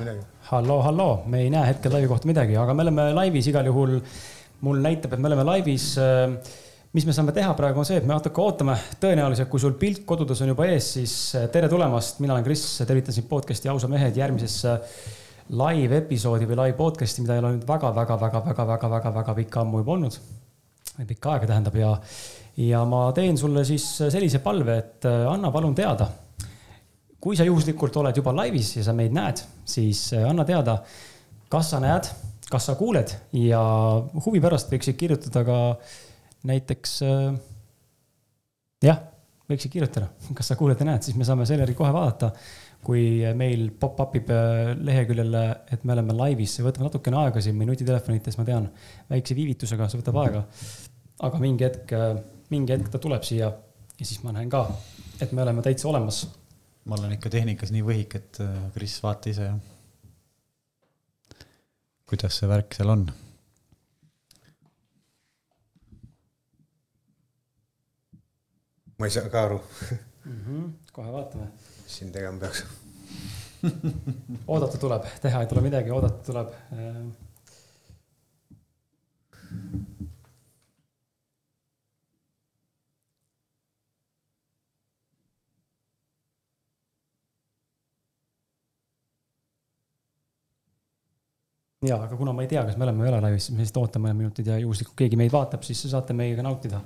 kohta midagi. halloo, halloo, me ei näe hetkel laivi kohta midagi, aga me oleme laivis igal juhul. mul näitab, et me oleme laivis. mis me saame teha praegu on see, et me natuke ootame, tõenäoliselt kui sul pilt kodudes on juba ees, siis tere tulemast, mina olen Kris, tervitan sind podcast'i Ausa mehed järgmisesse live episoodi või live podcast'i, mida ei ole nüüd väga-väga-väga-väga-väga-väga pikka ammu juba olnud. pikka aega tähendab ja, ja ma teen sulle siis sellise palve, et anna palun teada kui sa juhuslikult oled juba laivis ja sa meid näed, siis äh, anna teada, kas sa näed, kas sa kuuled ja huvi pärast võiksid kirjutada ka näiteks äh,. jah, võiksid kirjutada, kas sa kuuled ja näed, siis me saame Selleri kohe vaadata. kui meil pop-up ib äh, leheküljele, et me oleme laivis, see võtab natukene aega siin, meie nutitelefonites, ma tean, väikse viivitusega, see võtab aega. aga mingi hetk, mingi hetk ta tuleb siia ja siis ma näen ka, et me oleme täitsa olemas ma olen ikka tehnikas nii võhik, et äh, Kris, vaata ise. kuidas see värk seal on? ma ei saa ka aru mm. -hmm. kohe vaatame. mis siin tegema peaks oodata tuleb, teha ei tule midagi, oodata tuleb ja, aga kuna ma ei tea, kas me oleme või ei ole laivis, siis me lihtsalt ootame mõned minutid ja juhuslikult keegi meid vaatab, siis saate meiega nautida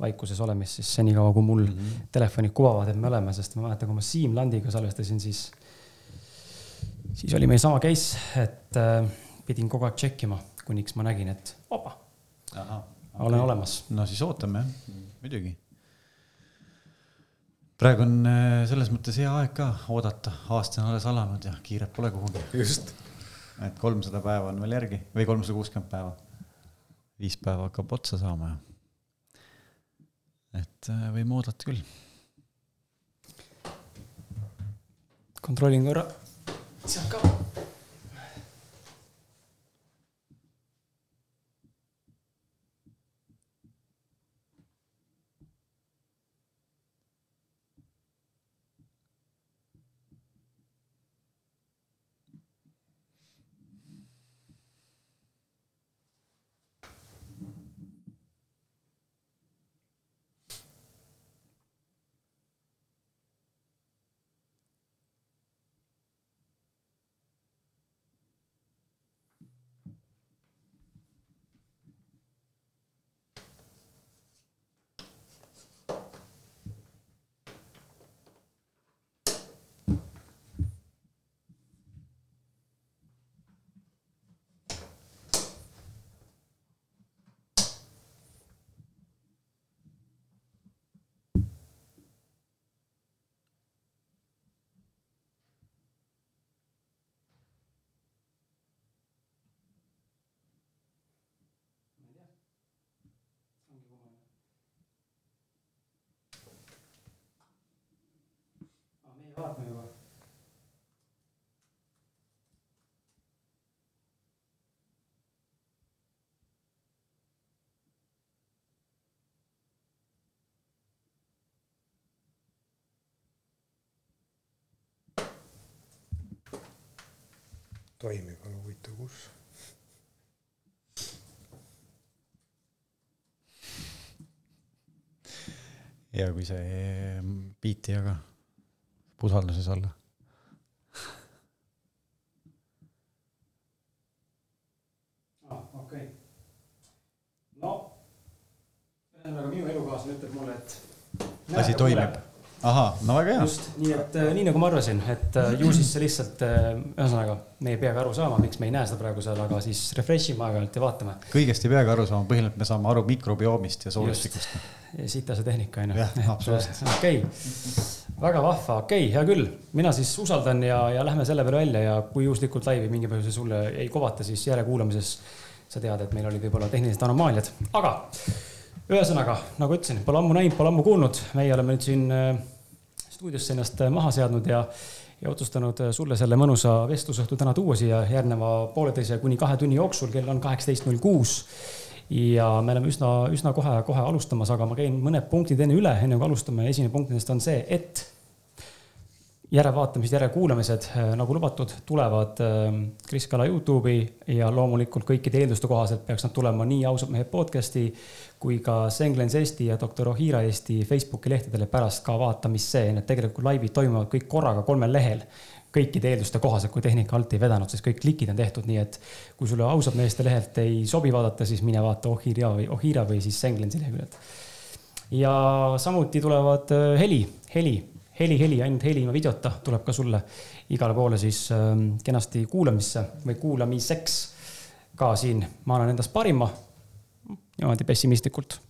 vaikuses olemist siis senikaua, kui mul mm -hmm. telefonid kuvavad, et me oleme, sest ma mäletan, kui ma Siim Landiga salvestasin, siis, siis oli meil sama case, et äh, pidin kogu aeg tšekkima, kuniks ma nägin, et opa, olen okay. olemas. no siis ootame jah, muidugi. praegu on äh, selles mõttes hea aeg ka oodata, aasta on alles alanud ja kiiret pole kuhugi. just et kolmsada päeva on veel järgi või kolmsada kuuskümmend päeva. viis päeva hakkab otsa saama ja. et äh, võime oodata küll. kontrollin korra sealt ka vaatame juba. toimib, aga huvitav, kus ja kui see biiti jaga usalduses olla. okei. no, ühesõnaga minu elukaaslane ütleb mulle, et. asi toimib ahah, no väga hea. just, nii et äh, nii nagu ma arvasin, et äh, ju siis see lihtsalt äh,, ühesõnaga, me ei peagi aru saama, miks me ei näe seda praegu seal, aga siis refresh ime aeg-ajalt ja vaatame. kõigest ei peagi aru saama, põhimõtteliselt me saame aru mikrobiomist ja soolistikust. siit see tehnika on ju. jah, absoluutselt. okei okay väga vahva, okei okay,, hea küll, mina siis usaldan ja, ja lähme selle peale välja ja kui juhuslikult laivi mingi põhjusel sulle ei kobata, siis järekuulamises sa tead, et meil olid võib-olla tehnilised anomaaliad, aga ühesõnaga, nagu ütlesin, pole ammu näinud, pole ammu kuulnud, meie oleme nüüd siin äh, stuudiosse ennast äh, maha seadnud ja, ja otsustanud äh, sulle selle mõnusa vestlusõhtu täna tuua siia järgneva pooleteise kuni kahe tunni jooksul, kell on kaheksateist null kuus ja me oleme üsna, üsna kohe-kohe alustamas, aga ma käin mõned punktid enne üle, enne kui alustame. esimene punkt nendest on see, et järelvaatamised, järelkuulamised, nagu lubatud, tulevad Kris Kala Youtube'i ja loomulikult kõikide eelduste kohaselt peaks nad tulema nii ausad mehed podcast'i kui ka Senglens Eesti ja doktor Ohira Eesti Facebooki lehtedele pärast ka vaatamist see, need tegelikult laivid toimuvad kõik korraga kolmel lehel. Kõikide eelduste kohaselt, kui tehnika alt ei vedanud, sest kõik klikid on tehtud, nii et kui sulle ausad meeste lehelt ei sobi vaadata, siis mine vaata Ohira või Ohira või siis Senglensi leheküljelt. ja samuti tulevad heli, heli heli, heli, ainult heli ilma videota tuleb ka sulle igale poole siis äh, kenasti kuulamisse või kuulamiseks. ka siin ma annan endast parima. niimoodi pessimistlikult.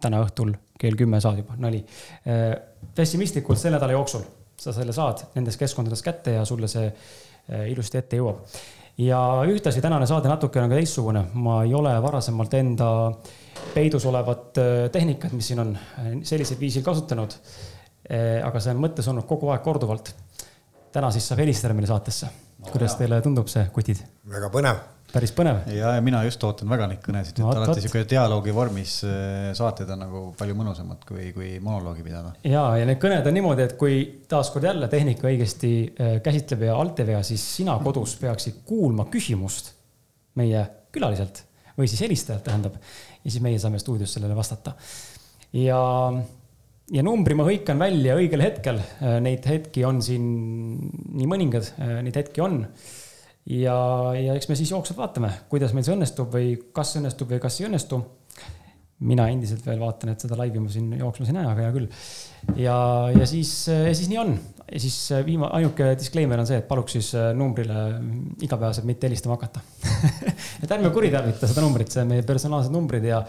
täna õhtul kell kümme saad juba, nali äh,. pessimistlikult selle nädala jooksul sa selle saad nendes keskkondades kätte ja sulle see äh, ilusti ette jõuab. ja ühtlasi tänane saade natukene on ka teistsugune, ma ei ole varasemalt enda peidus olevat äh, tehnikat, mis siin on, sellisel viisil kasutanud aga see on mõttes olnud kogu aeg korduvalt. täna siis saab helistada meile saatesse. kuidas teile tundub see, kutid? väga põnev. päris põnev. ja, ja mina just ootan väga neid kõnesid, et alati sihuke dialoogi vormis eh, saated on nagu palju mõnusamad kui, kui monoloogi pidada. ja, ja need kõned on niimoodi, et kui taaskord jälle tehnika õigesti eh, käsitleb ja alt ei vea, siis sina kodus peaksid kuulma küsimust meie külaliselt või siis helistajalt tähendab. ja siis meie saame stuudios sellele vastata. ja ja numbri ma hõikan välja õigel hetkel, äh, neid hetki on siin nii mõningad, äh, neid hetki on. ja, ja eks me siis jooksvalt vaatame, kuidas meil see õnnestub või kas õnnestub või kas ei õnnestu. mina endiselt veel vaatan, et seda laivi ma siin jooksmas ei näe, aga hea küll. ja, ja siis, äh, siis nii on. ja siis viima-, ainuke disclaimer on see, et paluks siis numbrile igapäevaselt mitte helistama hakata et ärme kuritarvita seda numbrit, see on meie personaalsed numbrid ja,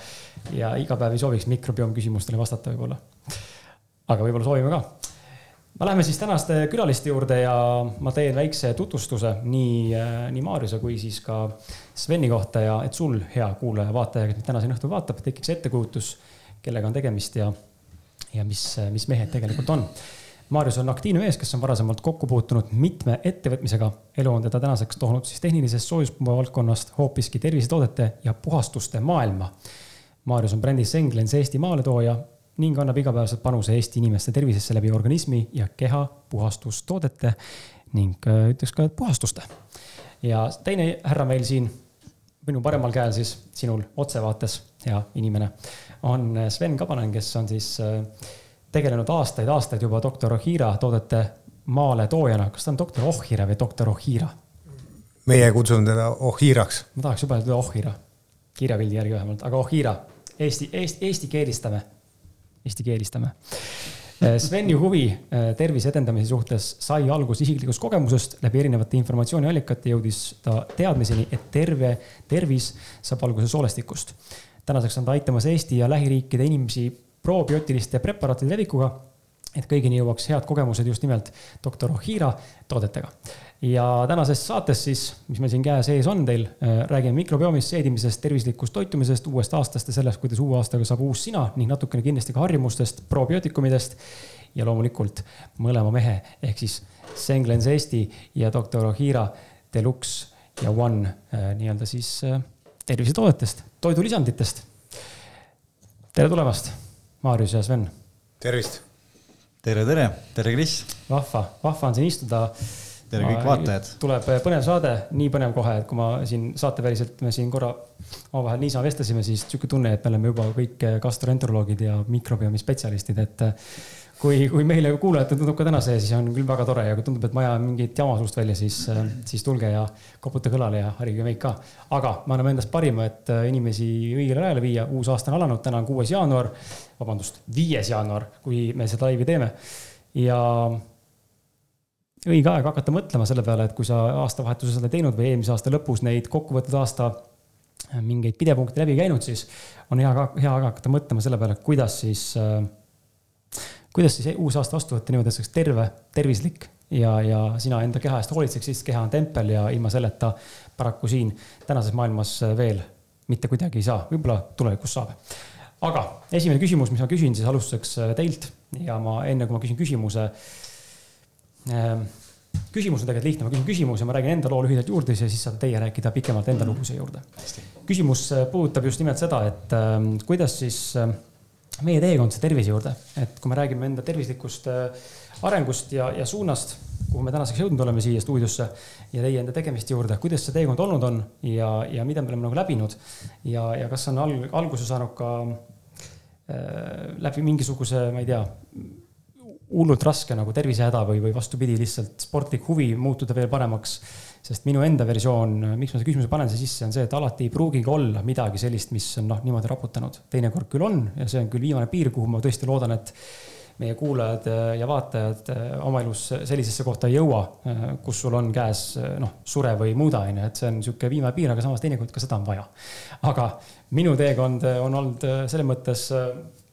ja iga päev ei sooviks mikrobiom küsimustele vastata võib-olla aga võib-olla soovime ka. no lähme siis tänaste külaliste juurde ja ma teen väikse tutvustuse nii, äh, nii Maarjuse kui siis ka Sveni kohta ja et sul, hea kuulaja-vaataja, kes meid täna siin õhtul vaatab, tekiks ettekujutus, kellega on tegemist ja, ja mis, mis mehed tegelikult on. Maarjus on aktiivne mees, kes on varasemalt kokku puutunud mitme ettevõtmisega. elu on teda tänaseks toonud siis tehnilisest soojuspumba valdkonnast hoopiski tervisetoodete ja puhastuste maailma. Maarjus on brändis Englens Eesti maaletooja ning annab igapäevaselt panuse Eesti inimeste tervisesse läbi organismi ja keha puhastustoodete ning äh, ütleks ka puhastuste. ja teine härra meil siin, minu paremal käel siis, sinul otsevaates, hea inimene, on Sven Kabanen, kes on siis äh, tegelenud aastaid-aastaid juba doktor Ohira toodete maaletoojana. kas ta on doktor Ohira või doktor Ohira? meie kutsume teda Ohiraks. ma tahaks juba öelda Ohira, kirjapildi järgi vähemalt, aga Ohira, eesti, eesti, eesti keelistame eesti keelistame. Äh, Sveni huvi äh, tervise edendamise suhtes sai alguse isiklikust kogemusest, läbi erinevate informatsiooniallikate jõudis ta teadmiseni, et terve tervis saab alguse soolestikust. tänaseks on ta aitamas Eesti ja lähiriikide inimesi probiootiliste preparaatide levikuga et kõigini jõuaks head kogemused just nimelt doktor Ohira toodetega. ja tänases saates siis, mis meil siin käe sees on teil, äh, räägime mikrobiomist, seedimisest, tervislikust toitumisest, uuest aastast ja sellest, kuidas uue aastaga saab uus sina ning natukene kindlasti ka harjumustest, probiootikumidest ja loomulikult mõlema mehe ehk siis Senglens Eesti ja doktor Ohira Deluxe ja One äh, nii-öelda siis äh, tervisetoodetest, toidulisanditest. tere tulemast, Maarjus ja Sven. tervist tere, tere, tere, Kris. vahva, vahva on siin istuda. tere kõik vaatajad. tuleb põnev saade, nii põnev kohe, et kui ma siin saateväliselt, me siin korra omavahel niisama vestlesime, siis sihuke tunne, et me oleme juba kõik gastroenteroloogid ja mikrobiomi spetsialistid, et kui, kui meile kuulajatele tundub ka täna see, siis on küll väga tore ja kui tundub, et ma ajan mingit jama suust välja, siis, siis tulge ja koputage õlale ja harige meid ka. aga me anname endast parima, et inimesi õigele rajale viia. uus aasta on alanud, täna on kuues jaanuar, vabandust, viies jaanuar, kui me seda laivi teeme. ja õige aeg hakata mõtlema selle peale, et kui sa aastavahetusel seda teinud või eelmise aasta lõpus neid kokkuvõtted aasta mingeid pidepunkte läbi käinud, siis on hea, hea hakata mõtlema selle peale, kuidas siis äh, kuidas siis uus aasta vastu võtta niimoodi, et see oleks terve, tervislik ja, ja sina enda keha eest hoolitseksid, sest keha on tempel ja ilma selleta paraku siin tänases maailmas veel mitte kuidagi ei saa, võib-olla tulevikus saab. aga esimene küsimus, mis ma küsin siis alustuseks äh, teilt ja ma enne, kui ma küsin küsimuse ähm,. küsimus on tegelikult lihtne, ma küsin küsimuse, ma räägin enda loo lühidalt juurde ja siis saate teie rääkida pikemalt enda luguse juurde. küsimus äh, puudutab just nimelt seda, et äh, kuidas siis äh, meie teekond see tervise juurde, et kui me räägime enda tervislikust äh, arengust ja, ja suunast, kuhu me tänaseks jõudnud oleme siia stuudiosse ja teie enda tegemiste juurde, kuidas see teekond olnud on ja, ja mida me oleme nagu läbinud ja, ja kas on alg, alguse saanud ka äh, läbi mingisuguse, ma ei tea, hullult raske nagu tervisehäda või, või vastupidi, lihtsalt sportlik huvi muutuda veel paremaks. Sest minu enda versioon, miks ma selle küsimuse panen siia sisse, on see, et alati ei pruugigi olla midagi sellist, mis on noh, niimoodi raputanud. teinekord küll on ja see on küll viimane piir, kuhu ma tõesti loodan, et meie kuulajad äh, ja vaatajad äh, oma elus sellisesse kohta ei jõua, äh, kus sul on käes noh, sure või muuda, onju, et see on niisugune viimane piir, aga samas teinekord ka seda on vaja. aga minu teekond on olnud selles mõttes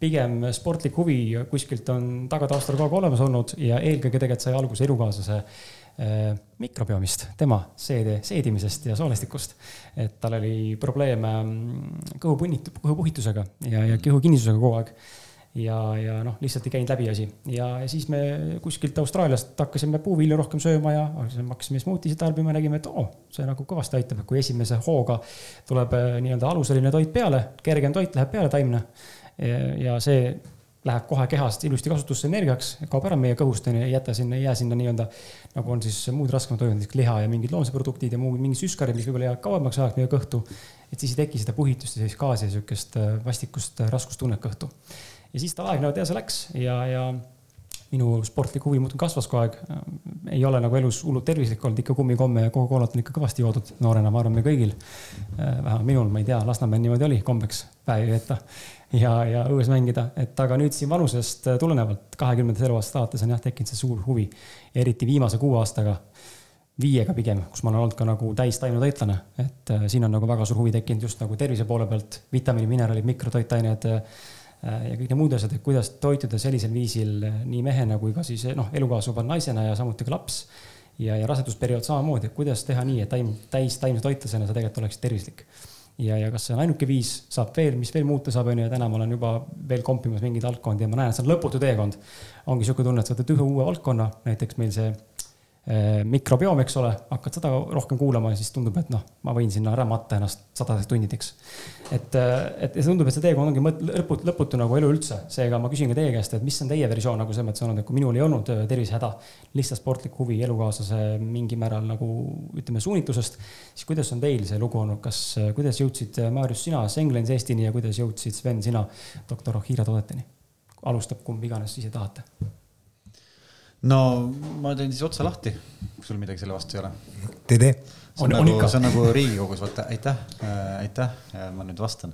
pigem sportlik huvi kuskilt on tagataustal kogu aeg olemas olnud ja eelkõige tegelikult sai alguse elukaaslase mikrobiomist, tema seede, seedimisest ja soolestikust. et tal oli probleeme mm, kõhupunnit-, kõhupuhitusega ja, ja kõhukinnisusega kogu aeg ja, ja noh, lihtsalt ei käinud läbi asi ja, ja siis me kuskilt Austraaliast hakkasime puuvilju rohkem sööma ja hakkasime smuutisid tarbima, nägime, et oo see nagu kõvasti aitab, kui esimese hooga tuleb äh, nii-öelda aluseline toit peale, kergem toit läheb peale taimne. ja see läheb kohe kehast ilusti kasutusse energiaks, kaob ära meie kõhust, onju, ei jäta sinna, ei jää sinna nii-öelda nagu on siis muud raskemad toidud, liha ja mingid loomsed produktid ja muud, mingid süskarid, mis võib-olla jäävad kauemaks ajaks meie kõhtu. et siis ei teki seda puhitust ja sellist gaasi ja sihukest äh, vastikust äh, raskustunnet kõhtu ja siis ta aegnevalt edasi läks ja, ja minu sportlik huvi muudkui kasvas kogu aeg. ei ole nagu elus hullult tervislik olnud, ikka kummikomme ja Coca-Colat on ikka kõvasti joodud noorena, ma arvan, me kõigil. vähemalt minul, ma ei tea, Lasnamäel niimoodi oli, kombeks päevi veeta ja, ja õues mängida, et aga nüüd siin vanusest tulenevalt, kahekümnendast eluaastast alates on jah tekkinud see suur huvi. eriti viimase kuue aastaga, viiega pigem, kus ma olen olnud ka nagu täistaimetoitlane, et äh, siin on nagu väga suur huvi tekkinud just nagu tervise poole pealt, vitamiinid, mineraalid, mikrotoitained äh, Äh, ja kõik need muud asjad, et kuidas toituda sellisel viisil äh, nii mehena kui ka siis noh, elukaasluba naisena ja samuti ka laps. ja, ja rasedusperiood samamoodi, et kuidas teha nii, et taim, täis taimse toitlasena sa tegelikult oleksid tervislik. Ja, ja kas see on ainuke viis, saab veel, mis veel muuta saab, onju, ja täna ma olen juba veel kompimas mingeid valdkondi ja ma näen, et see on lõputu teekond. ongi sihuke tunne, et sa võtad ühe uue valdkonna, näiteks meil see Äh, mikrobioom, eks ole, hakkad seda rohkem kuulama ja siis tundub, et noh, ma võin sinna ära matta ennast sadadeks tundideks. et, äh, et ja tundub, et see teekond ongi lõputu, lõputu nagu elu üldse, seega ma küsin ka teie käest, et mis on teie versioon nagu selles mõttes olnud, et kui minul ei olnud äh, tervisehäda, lihtsalt sportlik huvi elukaaslase mingil määral nagu ütleme suunitlusest, siis kuidas on teil see lugu olnud, kas, kuidas jõudsid, Maarjus, sina Senglens Eestini ja kuidas jõudsid, Sven, sina doktor Ohira toodeteni? alustab kumb iganes ise tahate no ma teen siis otsa lahti, kui sul midagi selle vastu ei ole. tee, tee. on, on nagu, see on nagu Riigikogus, vaata, aitäh äh,, aitäh, ma nüüd vastan.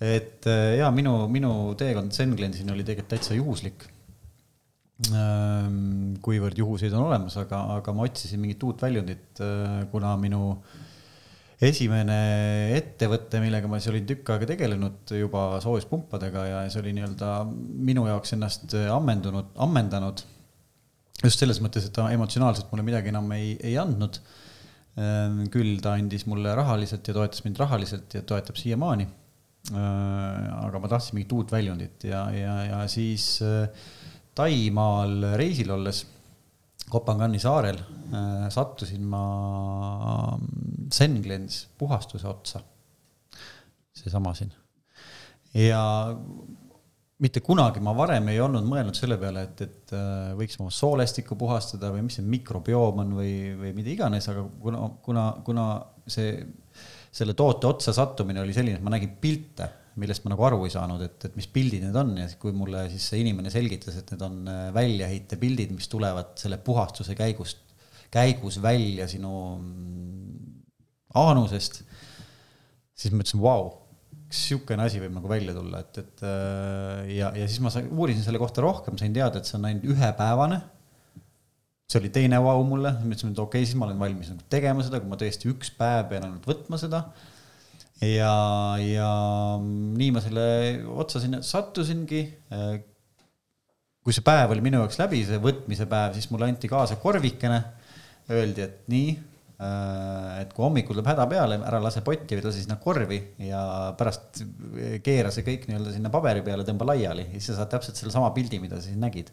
et äh, ja minu, minu teekond Zen-Glensini oli tegelikult täitsa juhuslik ähm,. kuivõrd juhuseid on olemas, aga, aga ma otsisin mingit uut väljundit äh,, kuna minu esimene ettevõte, millega ma siis olin tükk aega tegelenud juba soojuspumpadega ja see oli nii-öelda minu jaoks ennast ammendunud, ammendanud just selles mõttes, et ta emotsionaalselt mulle midagi enam ei, ei andnud. Ehm, küll ta andis mulle rahaliselt ja toetas mind rahaliselt ja toetab siiamaani. Ehm, aga ma tahtsin mingit uut väljundit ja, ja, ja siis äh, Taimaal reisil olles, Kopangani saarel, äh, sattusin ma Senglens puhastuse otsa. seesama siin. ja mitte kunagi ma varem ei olnud mõelnud selle peale, et, et äh, võiks oma soolestikku puhastada või mis see mikrobioom on või, või mida iganes, aga kuna, kuna, kuna see, selle toote otsa sattumine oli selline, et ma nägin pilte, millest ma nagu aru ei saanud, et, et mis pildid need on. Ja kui mulle siis see inimene selgitas, et need on äh, väljaheitepildid, mis tulevad selle puhastuse käigust, käigus välja sinu mm, aanusest, siis ma ütlesin, vau sihukene asi võib nagu välja tulla, et, et äh, ja, ja siis ma sain, uurisin selle kohta rohkem, sain teada, et see on ainult ühepäevane. see oli teine vau mulle, mõtlesin, et okei okay,, siis ma olen valmis nagu tegema seda, kui ma tõesti üks päev pean ainult võtma seda. ja, ja nii ma selle otsa sinna sattusingi. Äh, kui see päev oli minu jaoks läbi, see võtmise päev, siis mulle anti kaasa korvikene. Öeldi, et nii et kui hommikul tuleb häda peale, ära lase potti või lase sinna korvi ja pärast keera see kõik nii-öelda sinna paberi peale, tõmba laiali. Ja siis sa saad täpselt sellesama pildi, mida sa siis nägid.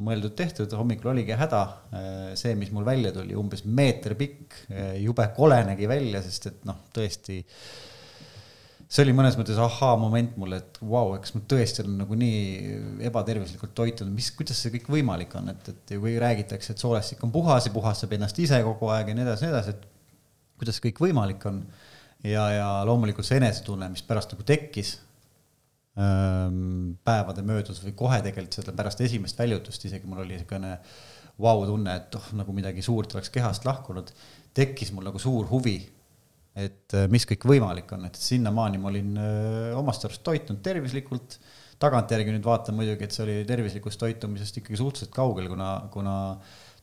mõeldud-tehtud, hommikul oligi häda, äh, see, mis mul välja tuli, umbes meeter pikk, äh, jube kole nägi välja, sest et noh, tõesti see oli mõnes mõttes ahaa-moment mulle, et vau wow,, eks ma tõesti olen nagu nii ebatervislikult toitunud, mis, kuidas see kõik võimalik on, et, et kui räägitakse, et soolestik on puhas ja puhastab ennast ise kogu aeg ja nii edasi, nii edasi, et kuidas see kõik võimalik on. ja, ja loomulikult see enesetunne, mis pärast nagu tekkis ähm, päevade möödudes või kohe tegelikult seda pärast esimest väljutust, isegi mul oli niisugune vau-tunne, et oh, nagu midagi suurt oleks kehast lahkunud, tekkis mul nagu suur huvi et äh, mis kõik võimalik on, et sinnamaani ma olin äh, omast arust toitunud tervislikult. tagantjärgi nüüd vaatan muidugi, et see oli tervislikust toitumisest ikkagi suhteliselt kaugel, kuna, kuna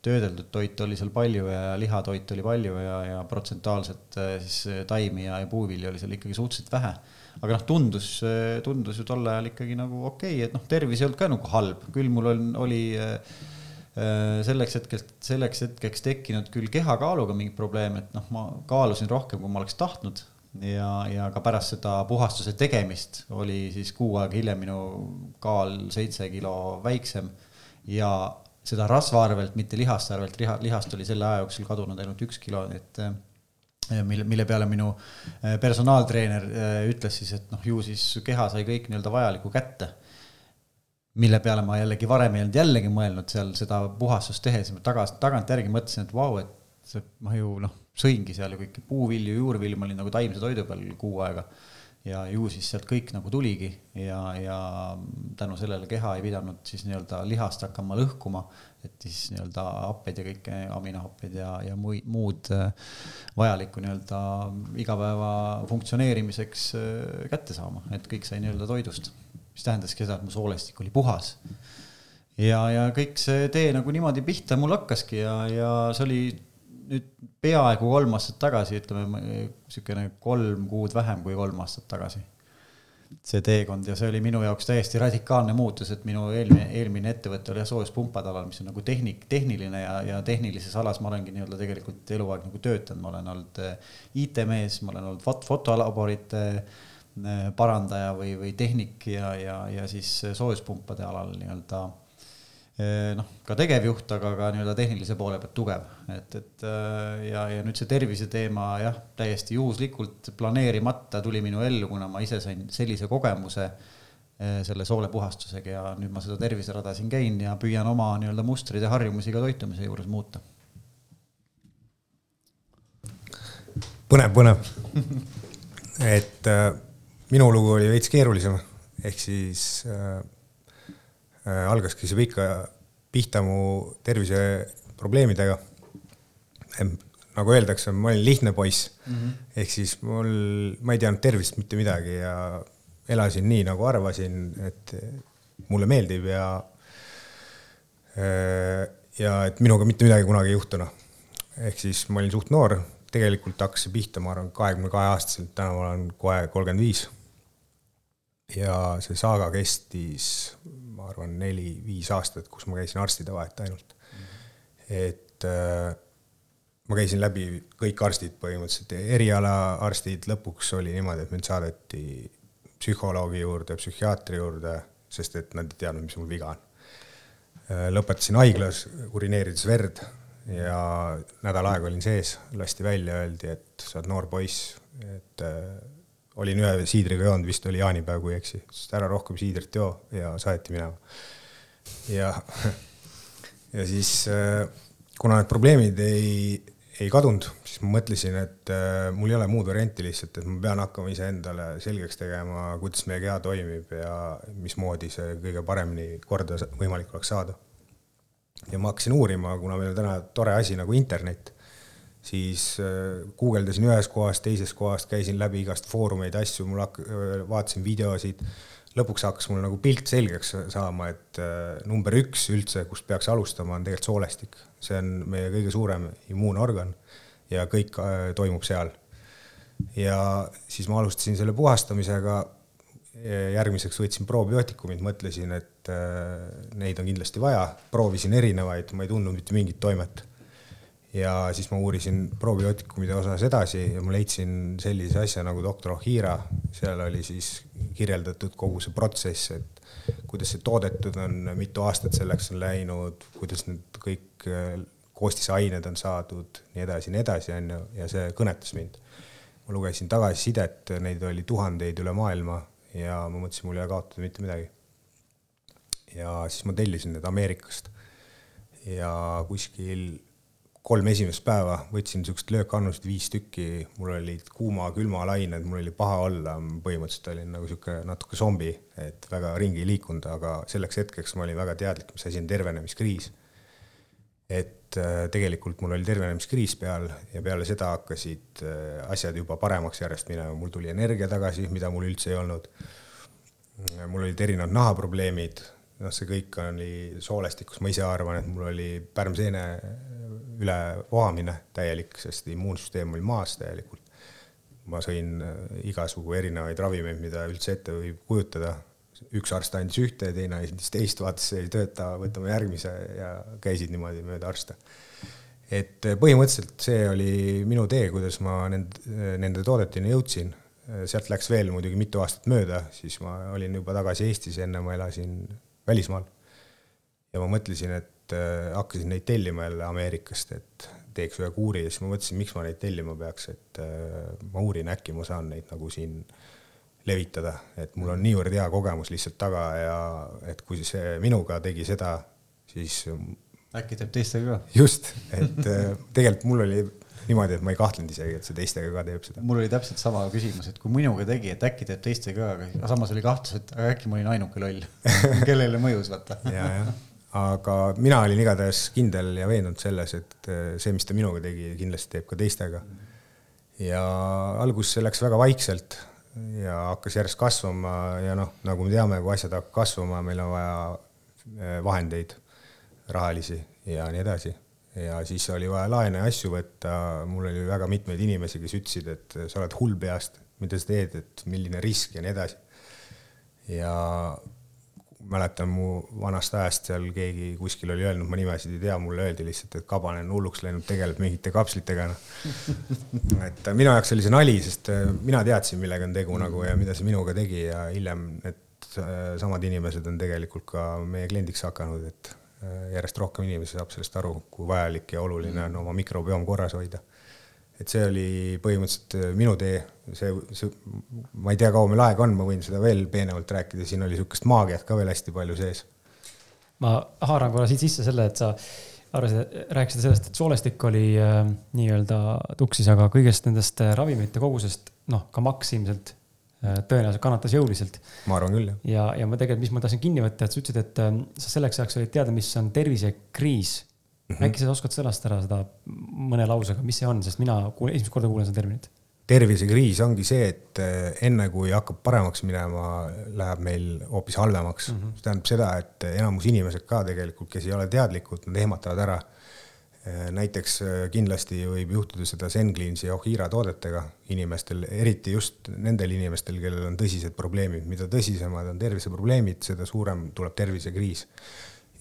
töödeldud toitu oli seal palju ja lihatoitu oli palju ja, ja protsentuaalselt äh, siis taimi ja, ja puuvilju oli seal ikkagi suhteliselt vähe. aga noh, tundus, tundus ju tol ajal ikkagi nagu okei okay,, et noh, tervis ei olnud ka nagu halb, küll mul on, oli äh, selleks hetkeks, selleks hetkeks tekkinud küll kehakaaluga mingi probleem, et noh, ma kaalusin rohkem, kui ma oleks tahtnud. Ja, ja ka pärast seda puhastuse tegemist oli siis kuu aega hiljem minu kaal seitse kilo väiksem. Ja seda rasva arvelt, mitte lihaste arvelt, liha, lihast oli selle aja jooksul kadunud ainult üks kilo, et äh, mille, mille peale minu äh, personaaltreener ütles siis, et noh, ju siis keha sai kõik nii-öelda vajalikku kätte mille peale ma jällegi varem ei olnud jällegi mõelnud seal seda puhastust tehes, ma tagas, tagantjärgi mõtlesin, et vau, et see, ma ju noh, sõingi seal ju kõiki puuvilju, juurvilju, ma olin nagu taimse toidu peal kuu aega. ja ju siis sealt kõik nagu tuligi ja, ja tänu sellele keha ei pidanud siis nii-öelda lihast hakkama lõhkuma, et siis nii-öelda happeid ja kõike, aminohappeid ja, ja muid, muud äh, vajalikku nii-öelda igapäeva funktsioneerimiseks äh, kätte saama, et kõik sai nii-öelda toidust mis tähendaski seda, et mu soolestik oli puhas. ja, ja kõik see tee nagu niimoodi pihta mul hakkaski ja, ja see oli nüüd peaaegu kolm aastat tagasi, ütleme niisugune kolm kuud vähem kui kolm aastat tagasi. see teekond ja see oli minu jaoks täiesti radikaalne muutus, et minu eelmine, eelmine ettevõte oli soojuspumpade alal, mis on nagu tehnik, tehniline ja, ja tehnilises alas ma olengi nii-öelda tegelikult eluaeg nagu töötanud, ma olen olnud eh, IT-mees, ma olen olnud fot-, fotolaborite äh, Äh, parandaja või, või tehnik ja, ja, ja siis soojuspumpade alal nii-öelda äh, noh, ka tegevjuht, aga ka nii-öelda tehnilise poole pealt tugev, et, et äh, ja, ja nüüd see tervise teema jah, täiesti juhuslikult planeerimata tuli minu ellu, kuna ma ise sain sellise kogemuse selle soolepuhastusega ja nüüd ma seda terviserada siin käin ja püüan oma nii-öelda mustreid ja harjumusi ka toitumise juures muuta. põnev, põnev et äh minu lugu oli veits keerulisem, ehk siis äh, äh, algaski see pika pihta mu terviseprobleemidega. nagu öeldakse, ma olin lihtne poiss mm -hmm. ehk siis mul, ma ei teadnud tervist mitte midagi ja elasin nii, nagu arvasin, et mulle meeldib ja äh, ja et minuga mitte midagi kunagi ei juhtunud. ehk siis ma olin suht noor, tegelikult hakkas see pihta, ma arvan, kahekümne kahe aastaselt, täna ma olen kohe kolmkümmend viis ja see saaga kestis, ma arvan, neli-viis aastat, kus ma käisin arstide vahet ainult mm. et äh, ma käisin läbi kõik arstid põhimõtteliselt, erialaarstid, lõpuks oli niimoodi, et mind saadeti psühholoogi juurde, psühhiaatri juurde, sest et nad ei teadnud, mis mul viga on. Äh, lõpetasin haiglas, urineerides verd ja nädal aega olin sees, lasti välja, öeldi, et sa oled noor poiss, et äh, olin ühe siidriga joonud, vist oli jaanipäev, kui ei eksi, sest ära rohkem siidrit joo ja saeti minema. ja, ja siis äh, kuna need probleemid ei, ei kadunud, siis ma mõtlesin, et äh, mul ei ole muud varianti lihtsalt, et ma pean hakkama iseendale selgeks tegema, kuidas meie keha toimib ja mismoodi see kõige paremini korda võimalik oleks saada. ja ma hakkasin uurima, kuna meil on täna tore asi nagu internet siis äh, guugeldasin ühes kohas, teises kohas, käisin läbi igast foorumeid, asju, mul hak-, äh, vaatasin videosid, lõpuks hakkas mul nagu pilt selgeks saama, et äh, number üks üldse, kust peaks alustama, on tegelikult soolestik. see on meie kõige suurem immuunorgan ja kõik toimub seal. ja siis ma alustasin selle puhastamisega, järgmiseks võtsin probiootikumid, mõtlesin, et neid on kindlasti vaja, proovisin erinevaid, ma ei tundnud mitte mingit toimet ja siis ma uurisin probiootikumide osas edasi ja ma leidsin sellise asja nagu doktor Ohira, seal oli siis kirjeldatud kogu see protsess, et kuidas see toodetud on, mitu aastat selleks on läinud, kuidas need kõik koostisained on saadud, nii edasi, nii edasi, onju, ja see kõnetas mind. ma lugesin tagasisidet, neid oli tuhandeid üle maailma ja ma mõtlesin, mul ei ole kaotada mitte midagi. ja siis ma tellisin need Ameerikast ja kuskil kolm esimest päeva võtsin siukest löökannust viis tükki, mul olid kuuma-külmalained, mul oli paha olla, põhimõtteliselt olin nagu sihuke natuke zombi, et väga ringi ei liikunud, aga selleks hetkeks ma olin väga teadlik, mis asi on tervenemiskriis. et äh, tegelikult mul oli tervenemiskriis peal ja peale seda hakkasid äh, asjad juba paremaks järjest minema, mul tuli energia tagasi, mida mul üldse ei olnud. mul olid erinevad nahaprobleemid noh, see kõik oli soolestikus, ma ise arvan, et mul oli pärmseene ülevohamine täielik, sest immuunsüsteem oli maas täielikult. ma sõin äh, igasugu erinevaid ravimeid, mida üldse ette võib kujutada. üks arst andis ühte, teine andis teist, vaatas, ei tööta, võtame järgmise ja käisid niimoodi mööda arste. et äh, põhimõtteliselt see oli minu tee, kuidas ma nende, nende toodeteni jõudsin sealt läks veel muidugi mitu aastat mööda, siis ma olin juba tagasi Eestis, enne ma elasin välismaal. ja ma mõtlesin, et äh, hakkasin neid tellima jälle Ameerikast, et teeks ühe kuuri ja siis ma mõtlesin, miks ma neid tellima peaks, et äh, ma uurin, äkki ma saan neid nagu siin levitada, et mul on niivõrd hea kogemus lihtsalt taga ja et kui see minuga tegi seda, siis. äkki teeb teistega ka. just, et äh, tegelikult mul oli niimoodi, et ma ei kahtlenud isegi, et see teistega ka teeb seda. mul oli täpselt sama küsimus, et kui minuga tegi, et äkki teeb teistega ka, aga samas oli kahtlus, et äkki ma olin ainuke loll kellele mõjus, vaata. ja, jah, aga mina olin igatahes kindel ja veendunud selles, et äh, see, mis ta minuga tegi, kindlasti teeb ka teistega. ja alguses see läks väga vaikselt ja hakkas järjest kasvama ja noh, nagu me teame, kui asjad hakkavad kasvama, meil on vaja äh, vahendeid, rahalisi ja nii edasi ja siis oli vaja laene ja asju võtta, mul oli väga mitmeid inimesi, kes ütlesid, et sa oled hull peast, mida sa teed, et milline risk ja nii edasi. ja mäletan mu vanast ajast seal keegi kuskil oli öelnud, ma nimesid ei tea, mulle öeldi lihtsalt, et Kaban on hulluks läinud, tegeleb mingite kapslitega no.. et minu jaoks oli see nali, sest äh, mina teadsin, millega on tegu nagu ja mida see minuga tegi ja hiljem need äh, samad inimesed on tegelikult ka meie kliendiks hakanud, et Äh, järjest rohkem inimesi saab sellest aru, kui vajalik ja oluline on oma mikrobiom korras hoida. Et see oli põhimõtteliselt minu tee, see, see, ma ei tea, kaua meil aega on, ma võin seda veel peenemalt rääkida, siin oli niisugust maagiat ka veel hästi palju sees. ma haaran korra siit sisse selle, et sa arvasid, rääkisid sellest, et soolestik oli äh, nii-öelda tuksis, aga kõigest nendest äh, ravimite kogusest, noh, ka maks ilmselt Äh, tõenäoliselt kannatas jõuliselt. ma arvan küll, jah. ja, ja ma tegelikult, mis ma tahtsin kinni võtta, et sa ütlesid, et äh, sa selleks ajaks olid teada, mis on tervisekriis mm. -hmm. äkki sa oskad sõnastada seda mõne lausega, mis see on, sest mina kuulen, esimest korda kuulen seda terminit. tervisekriis ongi see, et äh, enne kui hakkab paremaks minema, läheb meil hoopis halvemaks mm. -hmm. see tähendab seda, et enamus inimesed ka tegelikult, kes ei ole teadlikud, nad ehmatavad ära Äh, näiteks äh, kindlasti võib juhtuda seda Sencleansi ja Ohira toodetega inimestel, eriti just nendel inimestel, kellel on tõsised probleemid, mida tõsisemad on terviseprobleemid, seda suurem tuleb tervisekriis.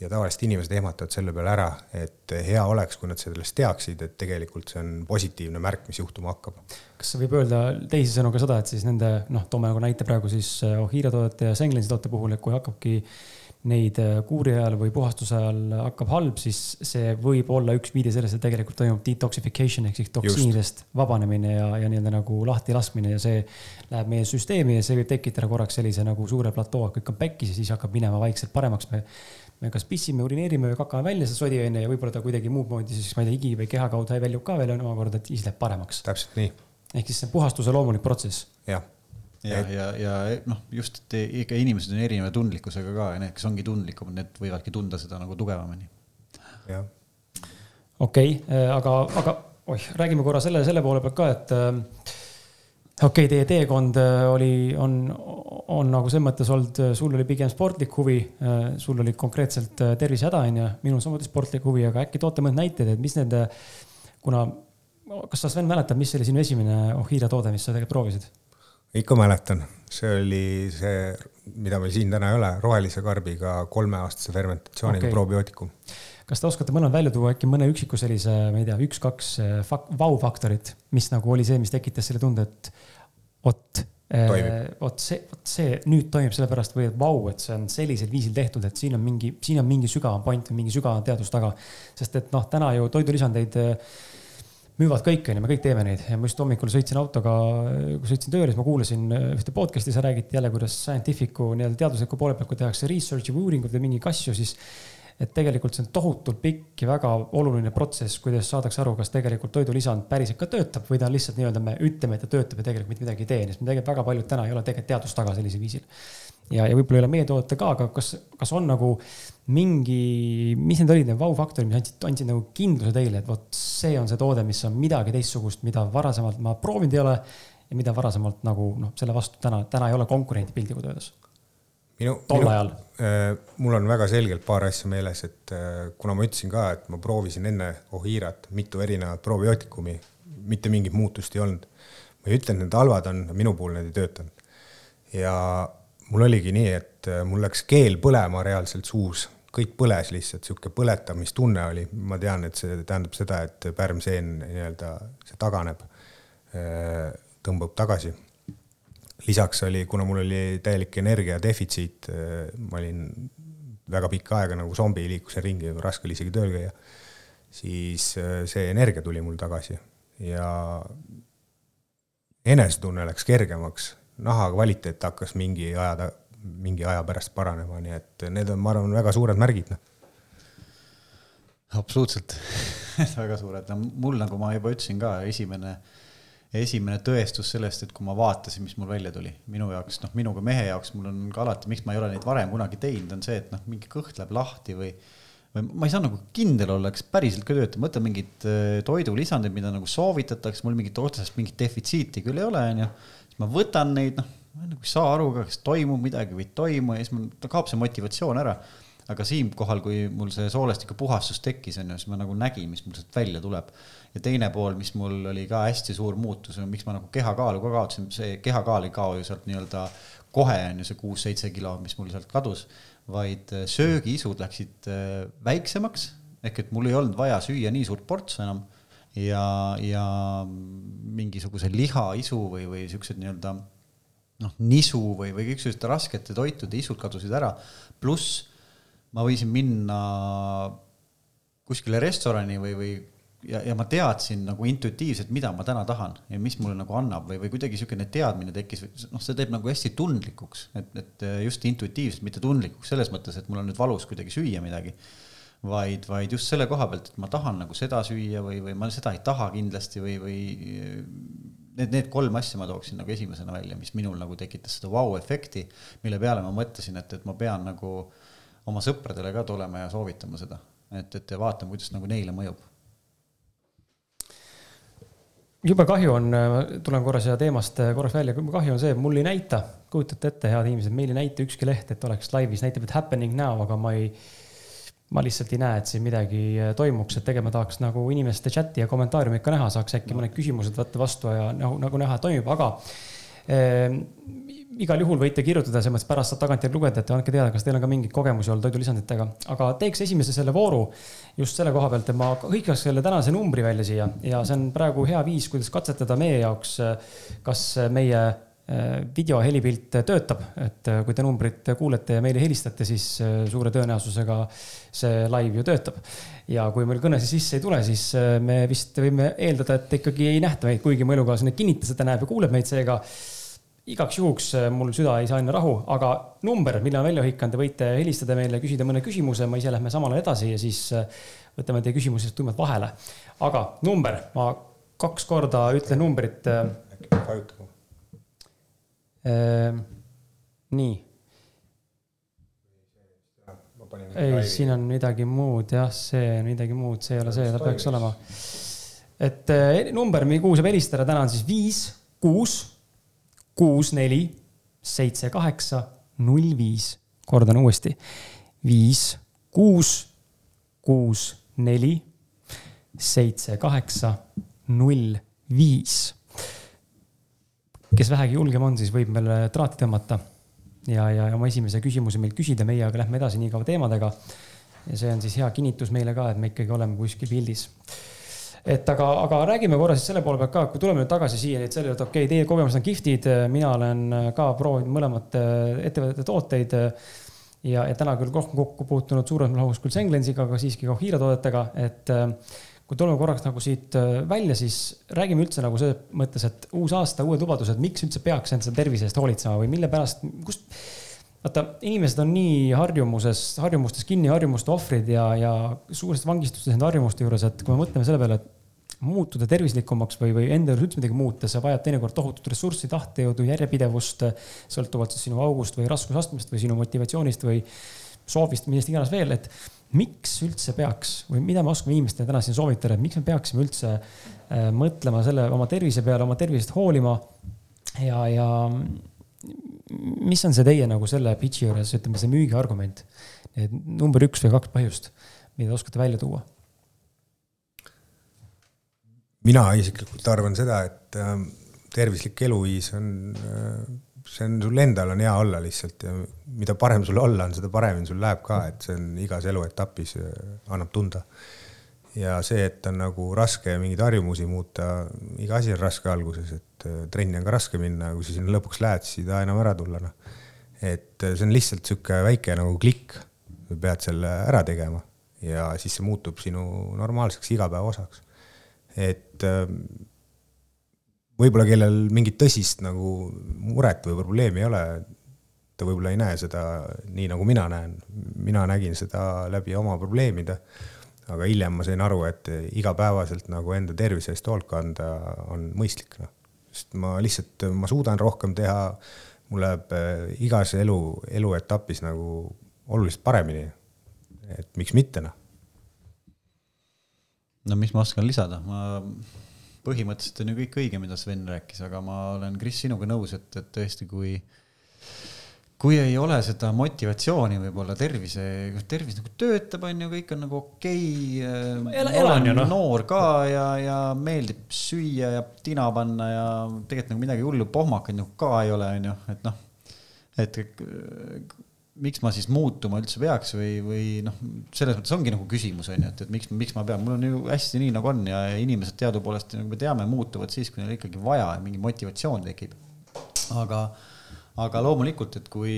Ja tavaliselt inimesed ehmatavad selle peale ära, et hea oleks, kui nad sellest teaksid, et tegelikult see on positiivne märk, mis juhtuma hakkab. kas võib öelda teisisõnu ka seda, et siis nende noh, toome nagu näite praegu siis äh, Ohira toodete ja Sencleansi toote puhul, et kui hakkabki neid äh, kuuri ajal või puhastuse ajal hakkab halb, siis see võib olla üks viide sellest, et tegelikult toimub detoxification ehk siis toksiinidest vabanemine ja, ja nii-öelda nagu lahti laskmine ja see läheb meie süsteemi ja see võib tekitada korraks sellise nagu suure platoo, kõik on pekkis ja siis hakkab minema vaikselt paremaks. me, me kas pissime, urineerime või kakame välja seda sodiveine ja võib-olla ta kuidagi muud moodi siis ma ei tea, higi või keha kaudu väljub ka veel omakorda, et siis läheb paremaks. täpselt nii. ehk siis see puhastuse loomulik protsess. jah ja ja, ja noh, just, et ikka inimesed on erineva tundlikkusega ka ja need, kes ongi tundlikumad, need võivadki tunda seda nagu tugevamini. jah. okei okay,, aga, aga oih, räägime korra selle, selle poole pealt ka, et äh, okei okay,, teie teekond äh, oli, on, on nagu selles mõttes olnud, sul oli pigem sportlik huvi, sul oli konkreetselt tervisehäda, onju, minul samuti sportlik huvi, aga äkki toote mõned näited, et mis nende, kuna, kas sa, Sven, mäletad, mis oli sinu esimene Ohira toode, mis sa tegelikult proovisid? ikka mäletan, see oli see, mida meil siin täna ei ole, rohelise karbiga kolmeaastase fermentatsiooniga okay. probiootikum. kas te oskate mõlemad välja tuua äkki mõne üksiku sellise, ma ei tea, üks-kaks vau-faktorit, mis nagu oli see, mis tekitas selle tunde, et vot eh, vot see, vot see nüüd toimib sellepärast või et vau, et see on sellisel viisil tehtud, et siin on mingi, siin on mingi sügavam point või mingi sügavam teadus taga. sest et noh, täna ju toidulisandeid äh, müüvad kõik, onju, me kõik teeme neid ja ma just hommikul sõitsin autoga, kui sõitsin tööle, siis ma kuulasin ühte podcast'i, seal räägiti jälle, kuidas scientific'u nii-öelda teadusliku poole pealt, kui tehakse research'i või uuringuid või mingi asju, siis et tegelikult see on tohutult pikk ja väga oluline protsess, kuidas saadakse aru, kas tegelikult toidulisand päriselt ka töötab või ta on lihtsalt nii-öelda, me ütleme, et ta töötab ja tegelikult mitte midagi ei tee, sest me tegelikult väga paljud täna ei ole tegelikult teadust taga sellisel viisil. ja, ja võib-olla ei ole meie toodete ka, aga kas, kas on nagu mingi, mis need olid need vau-faktorid, mis andsid, andsid nagu kindluse teile, et vot see on see toode, mis on midagi teistsugust, mida varasemalt ma proovinud ei ole ja mida varasemalt nagu noh, selle vastu täna, täna ei ole konkurenti piltlikult öeldes minu, tol ajal äh,? mul on väga selgelt paar asja meeles, et äh, kuna ma ütlesin ka, et ma proovisin enne Ohirat mitu erinevat probiootikumi, mitte mingit muutust ei olnud. ma ei ütle, et need halvad on, minu puhul need ei töötanud. ja mul oligi nii, et äh, mul läks keel põlema reaalselt suus, kõik põles lihtsalt, sihuke põletamistunne oli, ma tean, et see tähendab seda, et pärmseen nii-öelda, see taganeb, tõmbab tagasi lisaks oli, kuna mul oli täielik energiadefitsiit, äh, ma olin väga pikka aega nagu zombi, liikusin ringi, raske oli isegi tööl käia, siis äh, see energia tuli mul tagasi ja enesetunne läks kergemaks, naha kvaliteet hakkas mingi aja, mingi aja pärast paranema, nii et need on, ma arvan, väga suured märgid, noh. absoluutselt. Väga suured, no mul, nagu ma juba ütlesin ka, esimene äh, esimene tõestus sellest, et kui ma vaatasin, mis mul välja tuli, minu jaoks, noh, minuga mehe jaoks, mul on ka alati, miks ma ei ole neid varem kunagi teinud, on see, et noh, mingi kõht läheb lahti või või ma ei saa nagu kindel olla, kas päriselt ka töötab, mõtlen mingid äh, toidulisandid, mida nagu soovitatakse, mul mingit otsest mingit defitsiiti küll ei ole, onju. siis ma võtan neid, noh, ma nagu ei saa aru ka, kas toimub midagi või ei toimu ja siis mul kaob see motivatsioon ära. aga siinkohal, kui mul see soolestiku puhastus tekkis, onju, siis ma nagu nägin, mis mul sealt välja tuleb ja teine pool, mis mul oli ka hästi suur muutus, miks ma nagu kehakaalu ka kaotasin, see kehakaal ei kao ju sealt nii-öelda kohe on ju see kuus-seitse kilo, mis mul sealt kadus, vaid äh, söögiisud läksid äh, väiksemaks, ehk et mul ei olnud vaja süüa nii suurt portsu enam ja, ja mingisuguse lihaisu või, või siuksed nii-öelda noh, nisu või, või kõik sellised raskete toitude isud kadusid ära, pluss ma võisin minna kuskile restorani või, või ja, ja ma teadsin nagu intuitiivselt, mida ma täna tahan ja mis mulle nagu annab või, või kuidagi niisugune teadmine tekkis, noh, see teeb nagu hästi tundlikuks, et, et just intuitiivselt, mitte tundlikuks selles mõttes, et mul on nüüd valus kuidagi süüa midagi. vaid, vaid just selle koha pealt, et ma tahan nagu seda süüa või, või ma seda ei taha kindlasti või, või need, need kolm asja ma tooksin nagu esimesena välja, mis minul nagu tekitas seda vau-efekti, mille peale ma mõtlesin, et, et ma pean nagu oma sõpradele ka tulema ja soovitama seda, et, et vaatama, kuidas nagu neile mõjub jube kahju on, tulen korra siia teemast korraks välja, kahju on see, mul ei näita, kujutate ette, head inimesed, meil ei näita ükski leht, et oleks laivis, näitab, et happening now, aga ma ei, ma lihtsalt ei näe, et siin midagi toimuks, et tegelikult ma tahaks nagu inimeste chati ja kommentaariumi ikka näha, saaks äkki mõned küsimused võtta vastu ja nagu, nagu näha, et toimub, aga igal juhul võite kirjutada, selles mõttes pärast saab tagantjärgi lugeda, et andke teada, kas teil on ka mingeid kogemusi olnud toidulisanditega. aga teeks esimese selle vooru just selle koha pealt, et ma hõikaks selle tänase numbri välja siia ja see on praegu hea viis, kuidas katsetada meie jaoks, kas meie äh, video helipilt töötab, et äh, kui te numbrit kuulete ja meile helistate, siis suure tõenäosusega see live ju töötab. ja kui meil kõnesid sisse ei tule, siis me vist võime eeldada, et ikkagi ei nähta meid, kuigi mu elukaaslane kinnitas, et ta näeb ja kuuleb meid, seega igaks juhuks äh, mul süda ei saa enne rahu, aga number, mille olen välja hõikanud, te võite helistada meile, küsida mõne küsimuse, ma ise lähme samale edasi ja siis äh, võtame teie küsimused tuimalt vahele. aga number, ma kaks korda ütlen numbrit. Äh, äkki peab vajutama? nii. ei, siin on midagi muud jah, see on midagi muud, see ei ole see, ta peaks olema. et number, kuhu saab helistada täna on siis viis, kuus kuus, neli, seitse, kaheksa, null, viis. kordan uuesti. viis, kuus, kuus, neli, seitse, kaheksa, null, viis. kes vähegi julgem on, siis võib meile traati tõmmata ja, ja oma esimese küsimuse meilt küsida, meie aga lähme edasi nii kaua teemadega. ja see on siis hea kinnitus meile ka, et me ikkagi oleme kuskil pildis et aga, aga räägime korra siis selle poole pealt ka, kui tuleme nüüd tagasi siia, et selle, et okei okay,, teie kogemused on kihvtid, mina olen ka proovinud mõlemat ettevõtete tooteid. ja, ja täna küll rohkem kokku puutunud suuremas mahus küll Senglensiga, aga siiski ka Hiira toodetega, et kui tuleme korraks nagu siit äh, välja, siis räägime üldse nagu selles mõttes, et uus aasta, uued lubadused, miks üldse peaks enda tervise eest hoolitsema või mille pärast, kust. vaata, inimesed on nii harjumuses, harjumustes kinni, harjumuste ohvrid ja, ja suures vangistustes nende harjumuste juures, et kui me mõtleme selle peale, et muutuda tervislikumaks või, või enda juures üldse midagi muuta, sa vajad teinekord tohutut ressurssi, tahtejõudu, järjepidevust, sõltuvalt siis sinu august või raskusastmest või sinu motivatsioonist või soovist, millest iganes veel, et miks üldse peaks või mida me oskame inimestele täna siin soovitada, et miks me peaksime üldse äh, mõtlema selle oma tervise peale, oma tervisest hoolima ja, ja mis on see teie nagu selle pitch'i juures, ütleme see müügiargument, need number üks või kaks põhjust, mida te oskate välja tuua? Mina isiklikult arvan seda, et äh, tervislik eluviis on äh, see on, sul endal on hea olla lihtsalt ja mida parem sul olla on, seda paremini sul läheb ka, et see on igas eluetapis, annab tunda. ja see, et on nagu raske mingeid harjumusi muuta, iga asi on raske alguses, et äh, trenni on ka raske minna, kui sa sinna lõpuks lähed, siis ei taha enam ära tulla, noh. et äh, see on lihtsalt sihuke väike nagu klikk, sa pead selle ära tegema ja siis see muutub sinu normaalseks igapäeva osaks. Et äh, võib-olla kellel mingit tõsist nagu muret või probleemi ei ole, ta võib-olla ei näe seda nii, nagu mina näen. mina nägin seda läbi oma probleemide, aga hiljem ma sain aru, et igapäevaselt nagu enda tervise eest hoolt kanda on mõistlik, noh. sest ma lihtsalt, ma suudan rohkem teha, mul läheb eh, igas elu, eluetapis nagu oluliselt paremini. et miks mitte, noh. No mis ma oskan lisada, ma põhimõtteliselt on ju kõik õige, mida Sven rääkis, aga ma olen, Kris, sinuga nõus, et, et tõesti, kui kui ei ole seda motivatsiooni võib-olla tervise, tervis nagu töötab, on ju, kõik on nagu okei okay,. olen ju no. noor ka ja, ja meeldib süüa ja tina panna ja tegelikult nagu midagi hullu pohmakaid nagu ka ei ole, on ju, et noh, et miks ma siis muutuma üldse peaks või, või noh, selles mõttes ongi nagu küsimus on ju, et, et miks, miks ma pean, mul on ju hästi nii nagu on ja inimesed teadupoolest, nagu me teame, muutuvad siis, kui neil ikkagi vaja ja mingi motivatsioon tekib. aga, aga loomulikult, et kui,